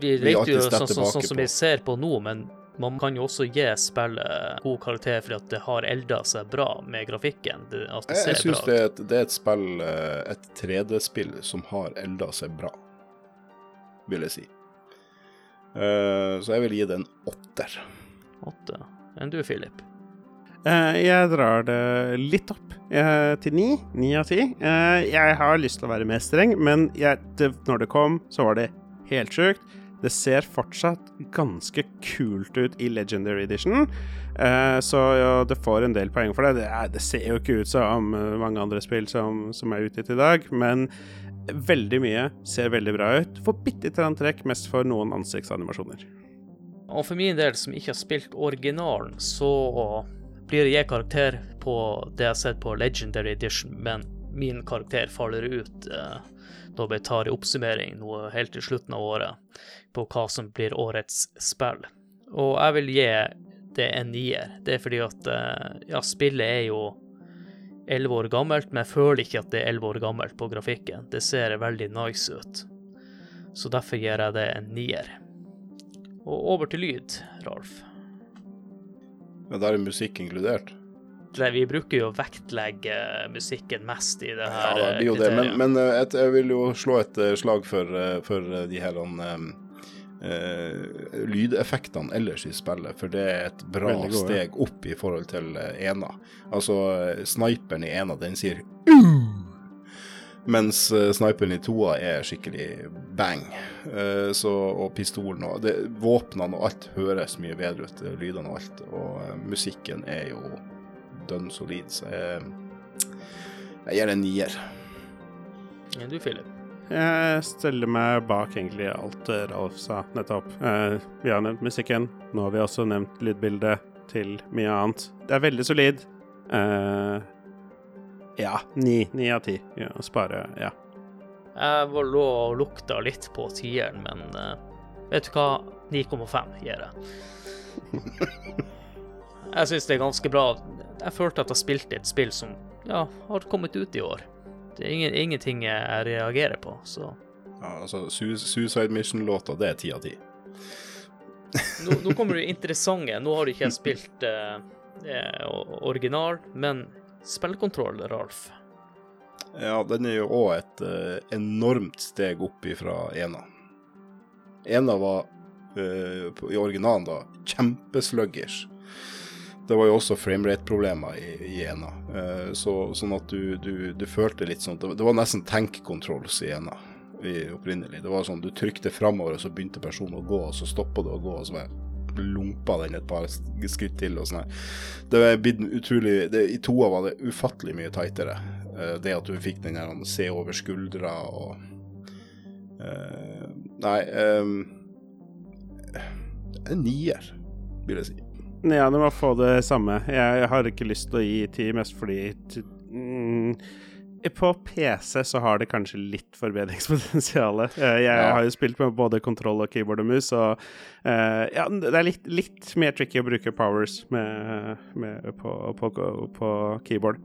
Vi rater alltid jo sånn, sånn, sånn som vi ser på nå, men man kan jo også gi spillet god karakter fordi at det har elda seg bra med grafikken. Det, Jeg, jeg syns det, et- det er et spill, eh, et 3D-spill, som har elda seg bra, vil jeg si. Uh, så jeg vil gi det en åtter. Åtte. Enn du, Philip? Eh, jeg drar det litt opp eh, til ni. Ni av ti. Eh, jeg har lyst til å være mer streng, men jeg, det, når det kom, så var det helt sjukt. Det ser fortsatt ganske kult ut i Legendary Edition, så ja, det får en del poeng for det. Det, er, det ser jo ikke ut som mange andre spill som, som er utgitt i dag, men veldig mye ser veldig bra ut. Får bitte lite grann trekk, mest for noen ansiktsanimasjoner. Og for min del, som ikke har spilt originalen, så blir jeg karakter på det jeg har sett på Legendary Edition, men min karakter faller ut eh, når vi tar en oppsummering nå helt til slutten av året på hva som blir årets spill. Og jeg vil gi det en nier. Det er fordi at eh, ja, spillet er jo elleve år gammelt, men jeg føler ikke at det er elleve år gammelt på grafikken. Det ser veldig nice ut. Så derfor gir jeg det en nier. Og over til lyd, Ralf. Men der er musikk inkludert. Vi bruker jo å vektlegge musikken mest i det Ja, her det eh, blir jo det. Men, men eh, et, jeg vil jo slå et eh, slag for, eh, for eh, de her um, uh, lydeffektene ellers i spillet, for det er et bra god, steg opp i forhold til eh, ena. Altså, eh, sniperen i ena, den sier «Uh!» Mens eh, sniperen i toa er skikkelig bang. Eh, så, og pistolen og det, Våpnene og alt høres mye bedre ut, eh, lydene og alt. Og musikken er jo dønn solid, så jeg, jeg gir det en nier. Ja, du, Philip? Jeg stiller meg bak egentlig alt Ralf sa nettopp. Eh, vi har nevnt musikken. Nå har vi også nevnt lydbildet til mye annet. Det er veldig solid. Ja, ni. Ni av ti. Ja, spare, ja. Jeg var lå og lukta litt på tieren, men uh, vet du hva? 9,5 gir jeg. [LAUGHS] Jeg syns det er ganske bra. Jeg følte at jeg spilte et spill som ja, har kommet ut i år. Det er ingen, ingenting jeg reagerer på, så Ja, altså, Suicide Mission-låta, det er ti av ti. Nå, nå kommer det [LAUGHS] interessante. Nå har du ikke spilt eh, original, men spillkontroll, Ralf. Ja, den er jo òg et uh, enormt steg opp ifra ena. Ena var uh, i originalen da kjempesluggish. Det var jo også framerate-problemer i, i ena, uh, så, sånn at du, du, du følte litt sånn Det var nesten tank controls i ena i, opprinnelig. Det var sånn du trykte framover, og så begynte personen å gå, og så stoppa det å gå, og så bare lumpa den et par skritt til og sånn. Det er blitt utrolig det, I toa var det ufattelig mye tightere. Eh, det at du fikk den der se over skuldra og uh, Nei um, En nier, vil jeg si. Ja, du må få det samme. Jeg, har ikke lyst til å gi ti, mest fordi mm, På PC så har det kanskje litt forbedringspotensial. [LAUGHS] Eh, Jeg har jo spilt med både kontroll og keyboard og mus, og eh, ja, det er litt, litt mer tricky å bruke powers med, med, på, på, på keyboard.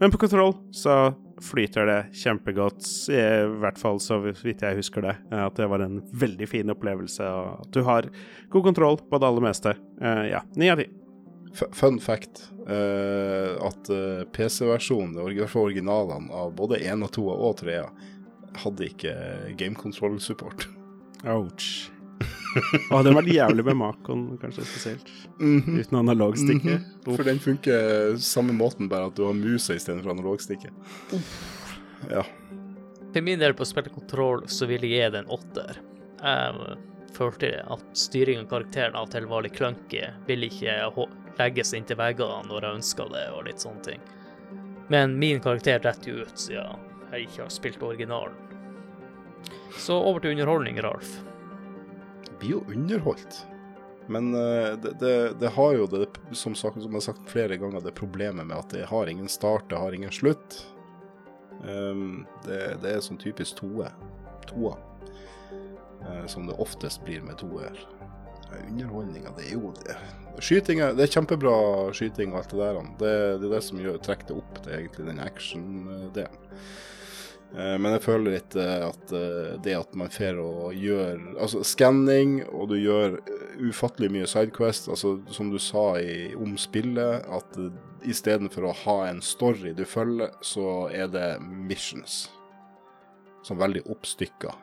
Men på kontroll så flyter det kjempegodt, i hvert fall så vidt jeg husker det. eh, At det var en veldig fin opplevelse, og at du har god kontroll på det aller meste. Eh, ja, ni av ti. Fun fact uh, at eh, PC-versjonen, i hvert fall originalene av både 1 og 2 og 3, hadde ikke game control support. Ouch. Å, den var jævlig med Macon, kanskje spesielt. Mhm. Uten analogstikke. Mhm. For den funker samme måten, bare at du har musa istedenfor analogstikke. Ja. For min del på spillkontroll så vil jeg gi det en åtter. Jeg følte at styringen av karakteren av og til var litt clunky. Vil ikke legges legge seg inntil veggene når jeg ønsker det, og litt sånne ting. Men min karakter detter jo ut siden jeg ikke har spilt originalen. Så over til underholdning, Ralf. Det blir jo underholdt. Men eh, det, det, det har jo det, som, sagt, som jeg har sagt flere ganger, det problemet med at det har ingen start, det har ingen slutt. Um, det, det er sånn typisk toe. Toa. Eh, som det oftest blir med toer. Underholdninga, det er jo det. Skyting er, det er kjempebra skyting og alt det der. Det, det er det som gjør, trekker det opp til egentlig den action-delen. Eh, Men jeg føler litt eh, at det at man får å gjøre Altså skanning, og du gjør ufattelig mye Sidequest, altså som du sa i, om spillet, at istedenfor å ha en story du følger, så er det missions. Som veldig oppstykka.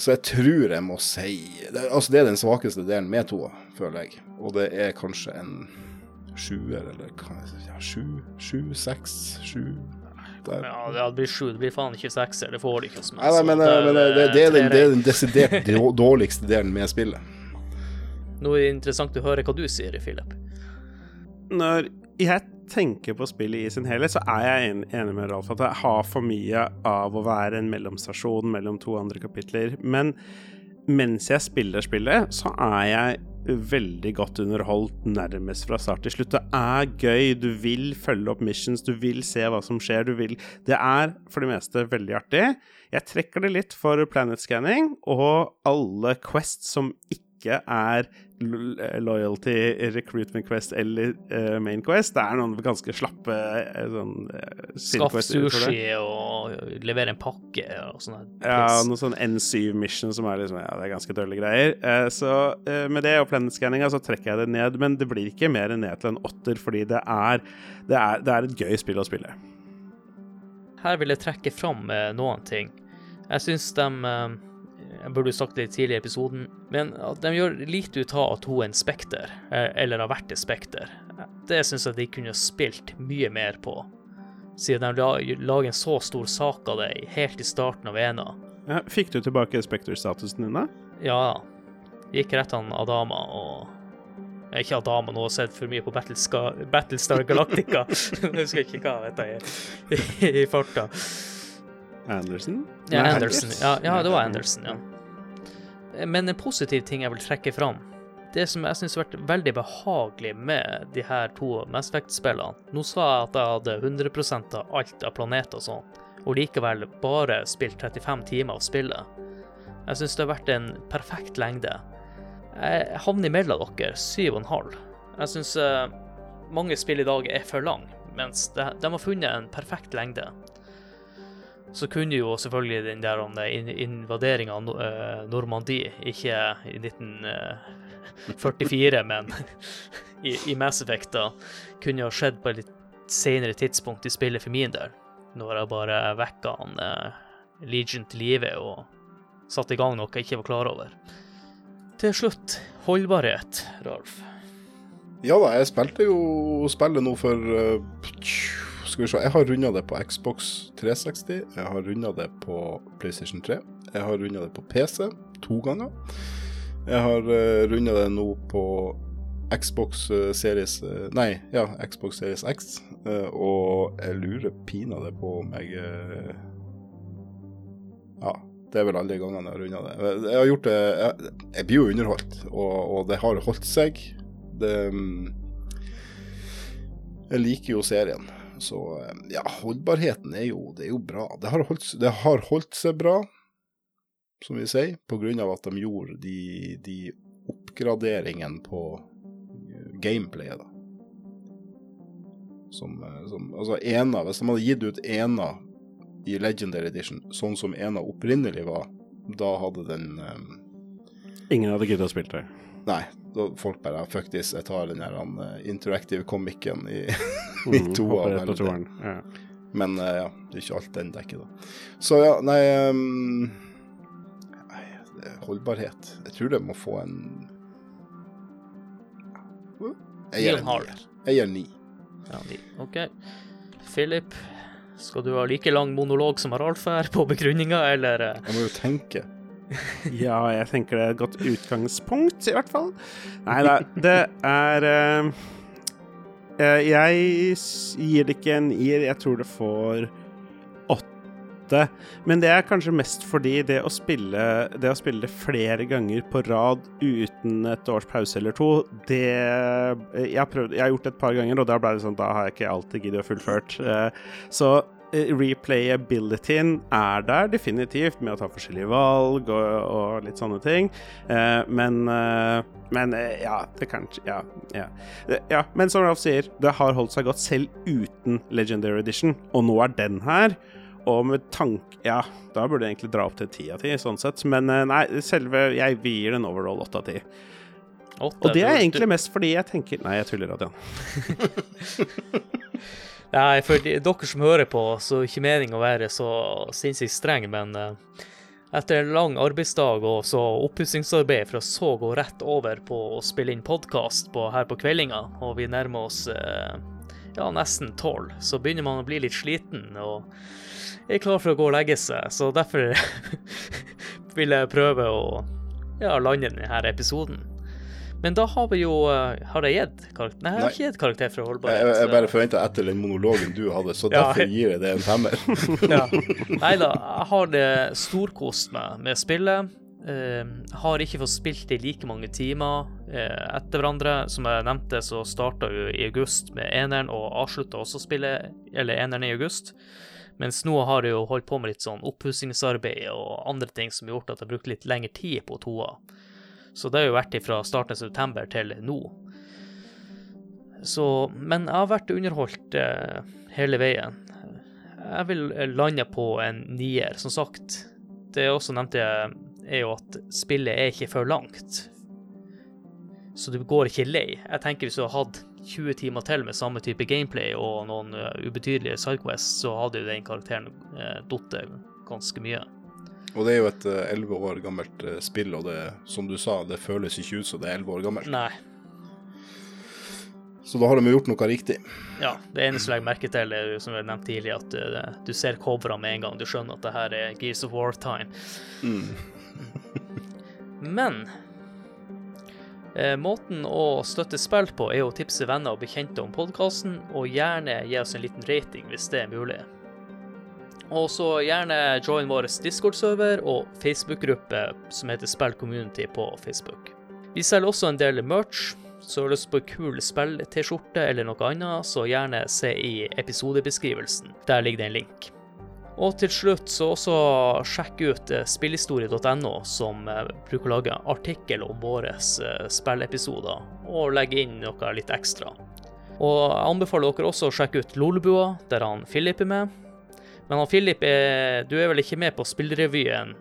Så jeg tror jeg må si det, Altså, det er den svakeste delen med toa, føler jeg. Og det er kanskje en sjuer, eller hva ja, sju, sju, seks, sju der. Ja, det blir sju. Det blir faen ikke sekser. Det får du ikke hos meg. Nei, nei, men, der, men det, det, det, er den, det er den desidert [LAUGHS] dårligste delen med spillet. Nå er det interessant å høre hva du sier, Philip. Når jeg tenker på spillet i sin helhet, så er jeg en- enig med Ralf at det har for mye av å være en mellomstasjon mellom to andre kapitler. Men mens jeg spiller spillet, så er jeg veldig godt underholdt nærmest fra start til slutt. Det er gøy, du vil følge opp missions, du vil se hva som skjer, du vil Det er for det meste veldig artig. Jeg trekker det litt for planet scanning og alle quests som ikke er loyalty, recruitment quest eller uh, main quest. Det er noen ganske slappe uh, sånn uh, Skaff sushi og levere en pakke og sånn. Ja, noe sånn N7 mission som er liksom Ja, det er ganske dølle greier. Så med det og planetskanninga så trekker jeg det ned, men det blir ikke mer ned til en åtter, fordi det er, det er, det er et gøy spill å spille. Her vil jeg trekke fram noen ting. Jeg syns de Jeg burde sagt det tidlig i episoden, men at de gjør lite ut av at hun er en spekter, eh, eller har vært et spekter. Det syns jeg de kunne spilt mye mer på, siden de la- lager en så stor sak av det helt i starten av ena. Ja, fikk du tilbake Spectre-statusen din, da? Ja, gikk rett an Adama og Ikke Adama, nå har jeg sett for mye på Battlestar, Galactica. [LAUGHS] Jeg husker ikke hva dette er i farta. Anderson? Ja, Nei, Anderson. Ja, ja, det var Anderson, ja. Men en positiv ting jeg vil trekke fram, det som jeg syns har vært veldig behagelig med de her to Mass Effect-spillene Nå sa jeg at jeg hadde 100 av alt av planeter og sånn, og likevel bare spilt 35 timer av spillet. Jeg syns det har vært en perfekt lengde. Jeg havner imellom dere, 7,5. Jeg syns mange spill i dag er for lang, mens de, de har funnet en perfekt lengde så kunne jo selvfølgelig den der invaderinga av eh, Normandie, ikke i 1944, [LAUGHS] men [LAUGHS] i, i Mass Effect, da, kunne ha skjedd på et litt senere tidspunkt i spillet for min del. Når jeg bare vekka han eh, Legion til live og satte i gang noe jeg ikke var klar over. Til slutt, holdbarhet, Ralf. Ja da, jeg spilte jo spillet nå for eh, Skal vi se, jeg har runda det på Xbox 360. Jeg har runda det på PlayStation 3. Jeg har runda det på PC to ganger. Jeg har uh, runda det nå på Xbox eh, Series eh, Nei, ja, Xbox Series X. eh, og jeg lurer pinadø på om jeg eh, Ja, det er vel alle gangene jeg har runda det. Jeg har gjort det Jeg, jeg blir jo underholdt, og, og det har holdt seg. Det mm, Jeg liker jo serien. Så eh, ja, holdbarheten er jo, er jo bra. Det har holdt, det har holdt seg bra, som vi sier, av at de gjorde de, de oppgraderingene på eh, gameplayet, da. Som, eh, som Altså, ena Hvis de hadde gitt ut ena i Legendary Edition, sånn som ena opprinnelig var, da hadde den um, Ingen hadde giddet å spille det. Nei, da folk bare Fuck this, jeg tar den der uh, interactive comicen [LAUGHS] i Mm, to hopper av rett på veldig. toeren. Ja. Men uh, ja, det er ikke alt den dekker, da. Så ja, nei ehm, er holdbarhet. Jeg tror det må få en Jeg gir en 9,5. nier. Jeg gir ni. Ja, ni. OK. Philip, skal du ha like lang monolog som Ralf her på begrunninga, eller? eh? Jeg må jo tenke. [LAUGHS] Ja, jeg tenker det er et godt utgangspunkt, i hvert fall. Nei da, [LAUGHS] det er eh, eh, Jeg gir det ikke en ir, jeg tror det får åtte. Men det er kanskje mest fordi det å spille det, å spille det flere ganger på rad uten et års pause eller to, det jeg har, prøvd, jeg har gjort det et par ganger, og da ble det sånn Da har jeg ikke alltid giddet å fullført. Uh, Så eh, replayabilityen er der definitivt, med å ta forskjellige valg og, og litt sånne ting. Eh, men eh, Men eh, ja, det kan ja, ja. Ja. Men som Ralf sier, det har holdt seg godt selv uten Legendary Edition, og nå er den her. Og med tank... Ja, da burde jeg egentlig dra opp til ti av ti, sånn sett. Men eh, nei, selve Jeg gir den overall åtte av ti. Og det er egentlig mest fordi jeg tenker Nei, jeg tuller, Adrian. [LAUGHS] [LAUGHS] Nei, for de, dere som hører på, så er det ikke meningen å være så sinnssykt streng, men uh, etter en lang arbeidsdag og så oppussingsarbeid å så gå rett over på å spille inn podkast her på kveldinga, og vi nærmer oss uh, ja, nesten tolv, så begynner man å bli litt sliten og er klar for å gå og legge seg. Så derfor [LAUGHS] vil jeg prøve å ja, lande denne episoden. Men da har vi jo eh, Har jeg gitt karakter? Nei, jeg har ikke gitt karakter for holdbarhet. jeg, jeg bare forventa etter den monologen du hadde, så [LAUGHS] derfor gir jeg det en femmer. [LAUGHS] ja. Nei da, jeg har det storkost meg med spillet. Uh, har ikke fått spilt i like mange timer uh, etter hverandre. Som jeg nevnte, så starta jo i august med eneren, og avslutta også spillet, eller eneren i august. Mens nå har jeg jo holdt på med litt sånn oppussingsarbeid og andre ting som har gjort at jeg har brukt litt lengre tid på toa. Så det har jo vært fra starten av september til nå. Så, men jeg har vært underholdt eh, hele veien. Jeg vil lande på en nier. Som sagt, det jeg også nevnte, er jo at spillet er ikke for langt. Så du går ikke lei. Jeg tenker hvis du hadde hatt 20 timer til med samme type gameplay og noen eh, ubetydelige sidequests, så hadde jo den karakteren datt ganske mye. Og det er jo et elleve år gammelt eh, spill, og det, som du sa, det føles ikke ut som det er elleve år gammelt. Nei. Så da har de gjort noe riktig. Ja, det eneste jeg legger merke til, er som jeg nevnte tidligere, at du, du ser coverne med en gang. Du skjønner at det her er Gears of War-time. [LAUGHS] Men eh, måten å støtte spill på er å tipse venner og bekjente om podkasten, og gjerne gi oss en liten rating hvis det er mulig. Og så gjerne join vår Discord-server og Facebook-gruppe som heter Spill Community på Facebook. Vi selger også en del merch, så har du lyst på kul spill-T-skjorte eller noe annet, så gjerne se i episodebeskrivelsen. Der ligger det en link. Og til slutt så også sjekk ut eh, spillhistorie.no, som eh, bruker å lage artikkel om våre eh, spillepisoder, og legge inn noe litt ekstra. Og jeg anbefaler dere også å sjekke ut Lolebua, der han Philip er med. Men han Philip, er, du er vel ikke med på spillrevyen?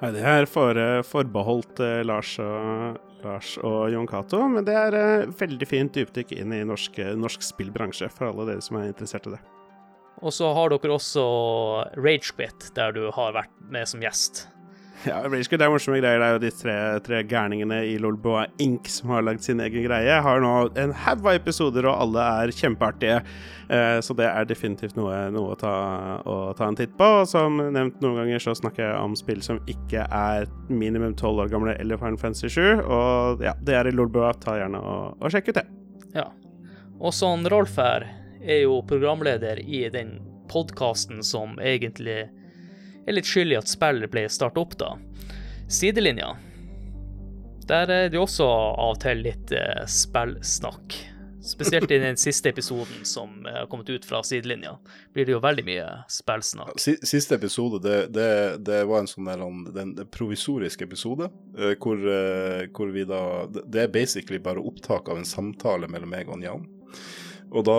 Nei, det er for, eh, forbeholdt eh, Lars og, Lars og Jon Cato, men det er eh, veldig fint dypdykk inn i norsk, norsk spillbransje for alle dere som er interessert i det. Og så har dere også Ragequit, der du har vært med som gjest. [LAUGHS] Ja, Ragequit er morsomme greier. Det er jo de tre, tre gærningene i Lolboa Inc. som har lagd sin egen greie. Har nå en haug av episoder, og alle er kjempeartige. Eh, så det er definitivt noe, noe å, ta, å ta en titt på. Som nevnt noen ganger, så snakker jeg om spill som ikke er minimum tolv år gamle eller Final Fantasy 7. Og ja, det er i Lolboa. Ta gjerne og, og sjekk ut det. Ja. Og sånn Rolf her er jo programleder i den podkasten som egentlig er litt skyld i at spillet ble starta opp, da. Sidelinja. Der er det jo også av og til litt eh, spillsnakk. Spesielt i den [LAUGHS] siste episoden som eh, har kommet ut fra sidelinja, blir det jo veldig mye spillsnakk. Siste episode, det, det, det var en sånn der, den, provisorisk episode, eh, hvor, eh, hvor vi da det- Det er basically bare opptak av en samtale mellom meg og Jan. Og da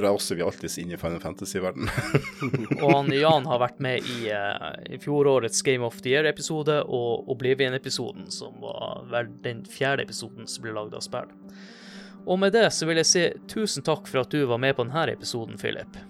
rauser vi alltids inn i Final Fantasy-verden. [LAUGHS] Og han Jan har vært med i, eh, i fjorårets Game of the Year-episode og Oblivion-episoden, som var vel den fjerde episoden som ble lagd av spill. Og med det så vil jeg si tusen takk for at du var med på denne episoden, Philip.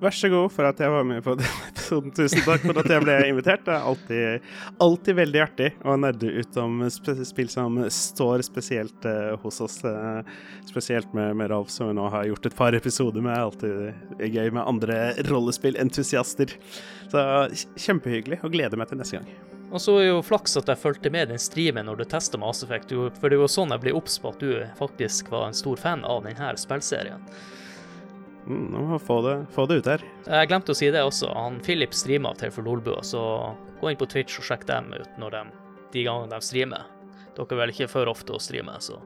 Vær så god for at jeg var med på denne episoden. Tusen takk for at jeg ble invitert. Det er alltid, alltid veldig artig å nerde ut om spill som står spesielt uh, hos oss. Uh, spesielt med, med Ralf, som vi nå har gjort et par episoder med. Alltid gøy med andre rollespillentusiaster. Så kjempehyggelig, og gleder meg til neste gang. Og så er jo flaks at jeg fulgte med den streamen når du testa Mass Effect, for det jo sånn jeg ble obs på at du faktisk var en stor fan av denne spillserien. Mm, nå må vi få det, få det ut her. Jeg glemte å si det også. Han Philip streamer til for Lolbua, så gå inn på Twitch og sjekk dem ut når de, de gangene de streamer. Dere er vel ikke for ofte å streame, så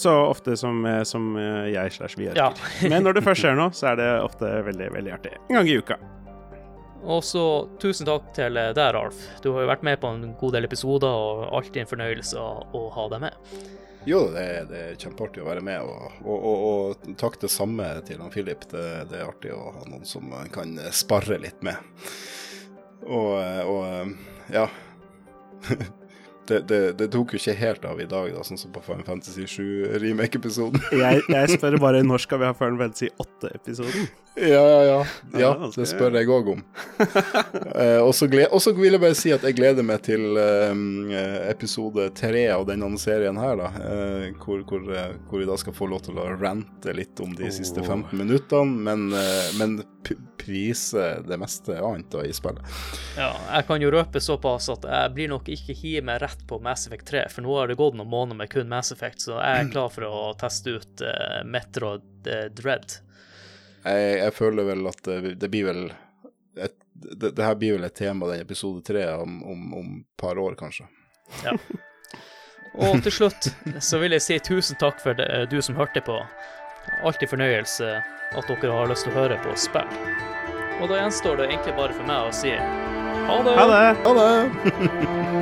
Så ofte som, eh, som eh, jeg slash vi Ja. Men når det først skjer [LAUGHS] noe, så er det ofte veldig, veldig artig. En gang i uka. Og så tusen takk til deg, Ralf. Du har jo vært med på en god del episoder, og alltid en fornøyelse å ha deg med. Jo, det, det er kjempeartig å være med, og, og, og, og takk det samme til han Philip. Det, det er artig å ha noen som kan sparre litt med. Og, og ja. [LAUGHS] Det, det, det tok jo ikke helt av i dag, da, sånn som på Final Fantasy 7 remake-episoden. [LAUGHS] Jeg, jeg spør bare når skal vi ha Final Fantasy 8-episoden? Ja, ja, ja. Ja, ah, det spør jeg òg om. uh, og så vil jeg bare si at jeg gleder meg til um, episode tre av denne serien her, da. Uh, hvor, hvor, uh, hvor vi da skal få lov til å rante litt om de siste Oh. 15 minuttene, men, men p prise det meste annet i spillet. Ja, jeg kan jo røpe såpass at jeg blir nok ikke hive meg rett på Mass Effect 3, for nå har det gått noen måneder med kun Mass Effect, så jeg er klar for å teste ut uh, Metroid uh, Dread. Jeg, jeg føler vel at det, det blir vel et, det, det her blir vel et tema, den episode tre, om, om, om et par år, kanskje. [LAUGHS] Og til slutt så vil jeg si tusen takk for det, du som hørte på. Alltid fornøyelse at dere har lyst til å høre på spill. Og da gjenstår det egentlig bare for meg å si ha det. Ha det! Ha det! [LAUGHS]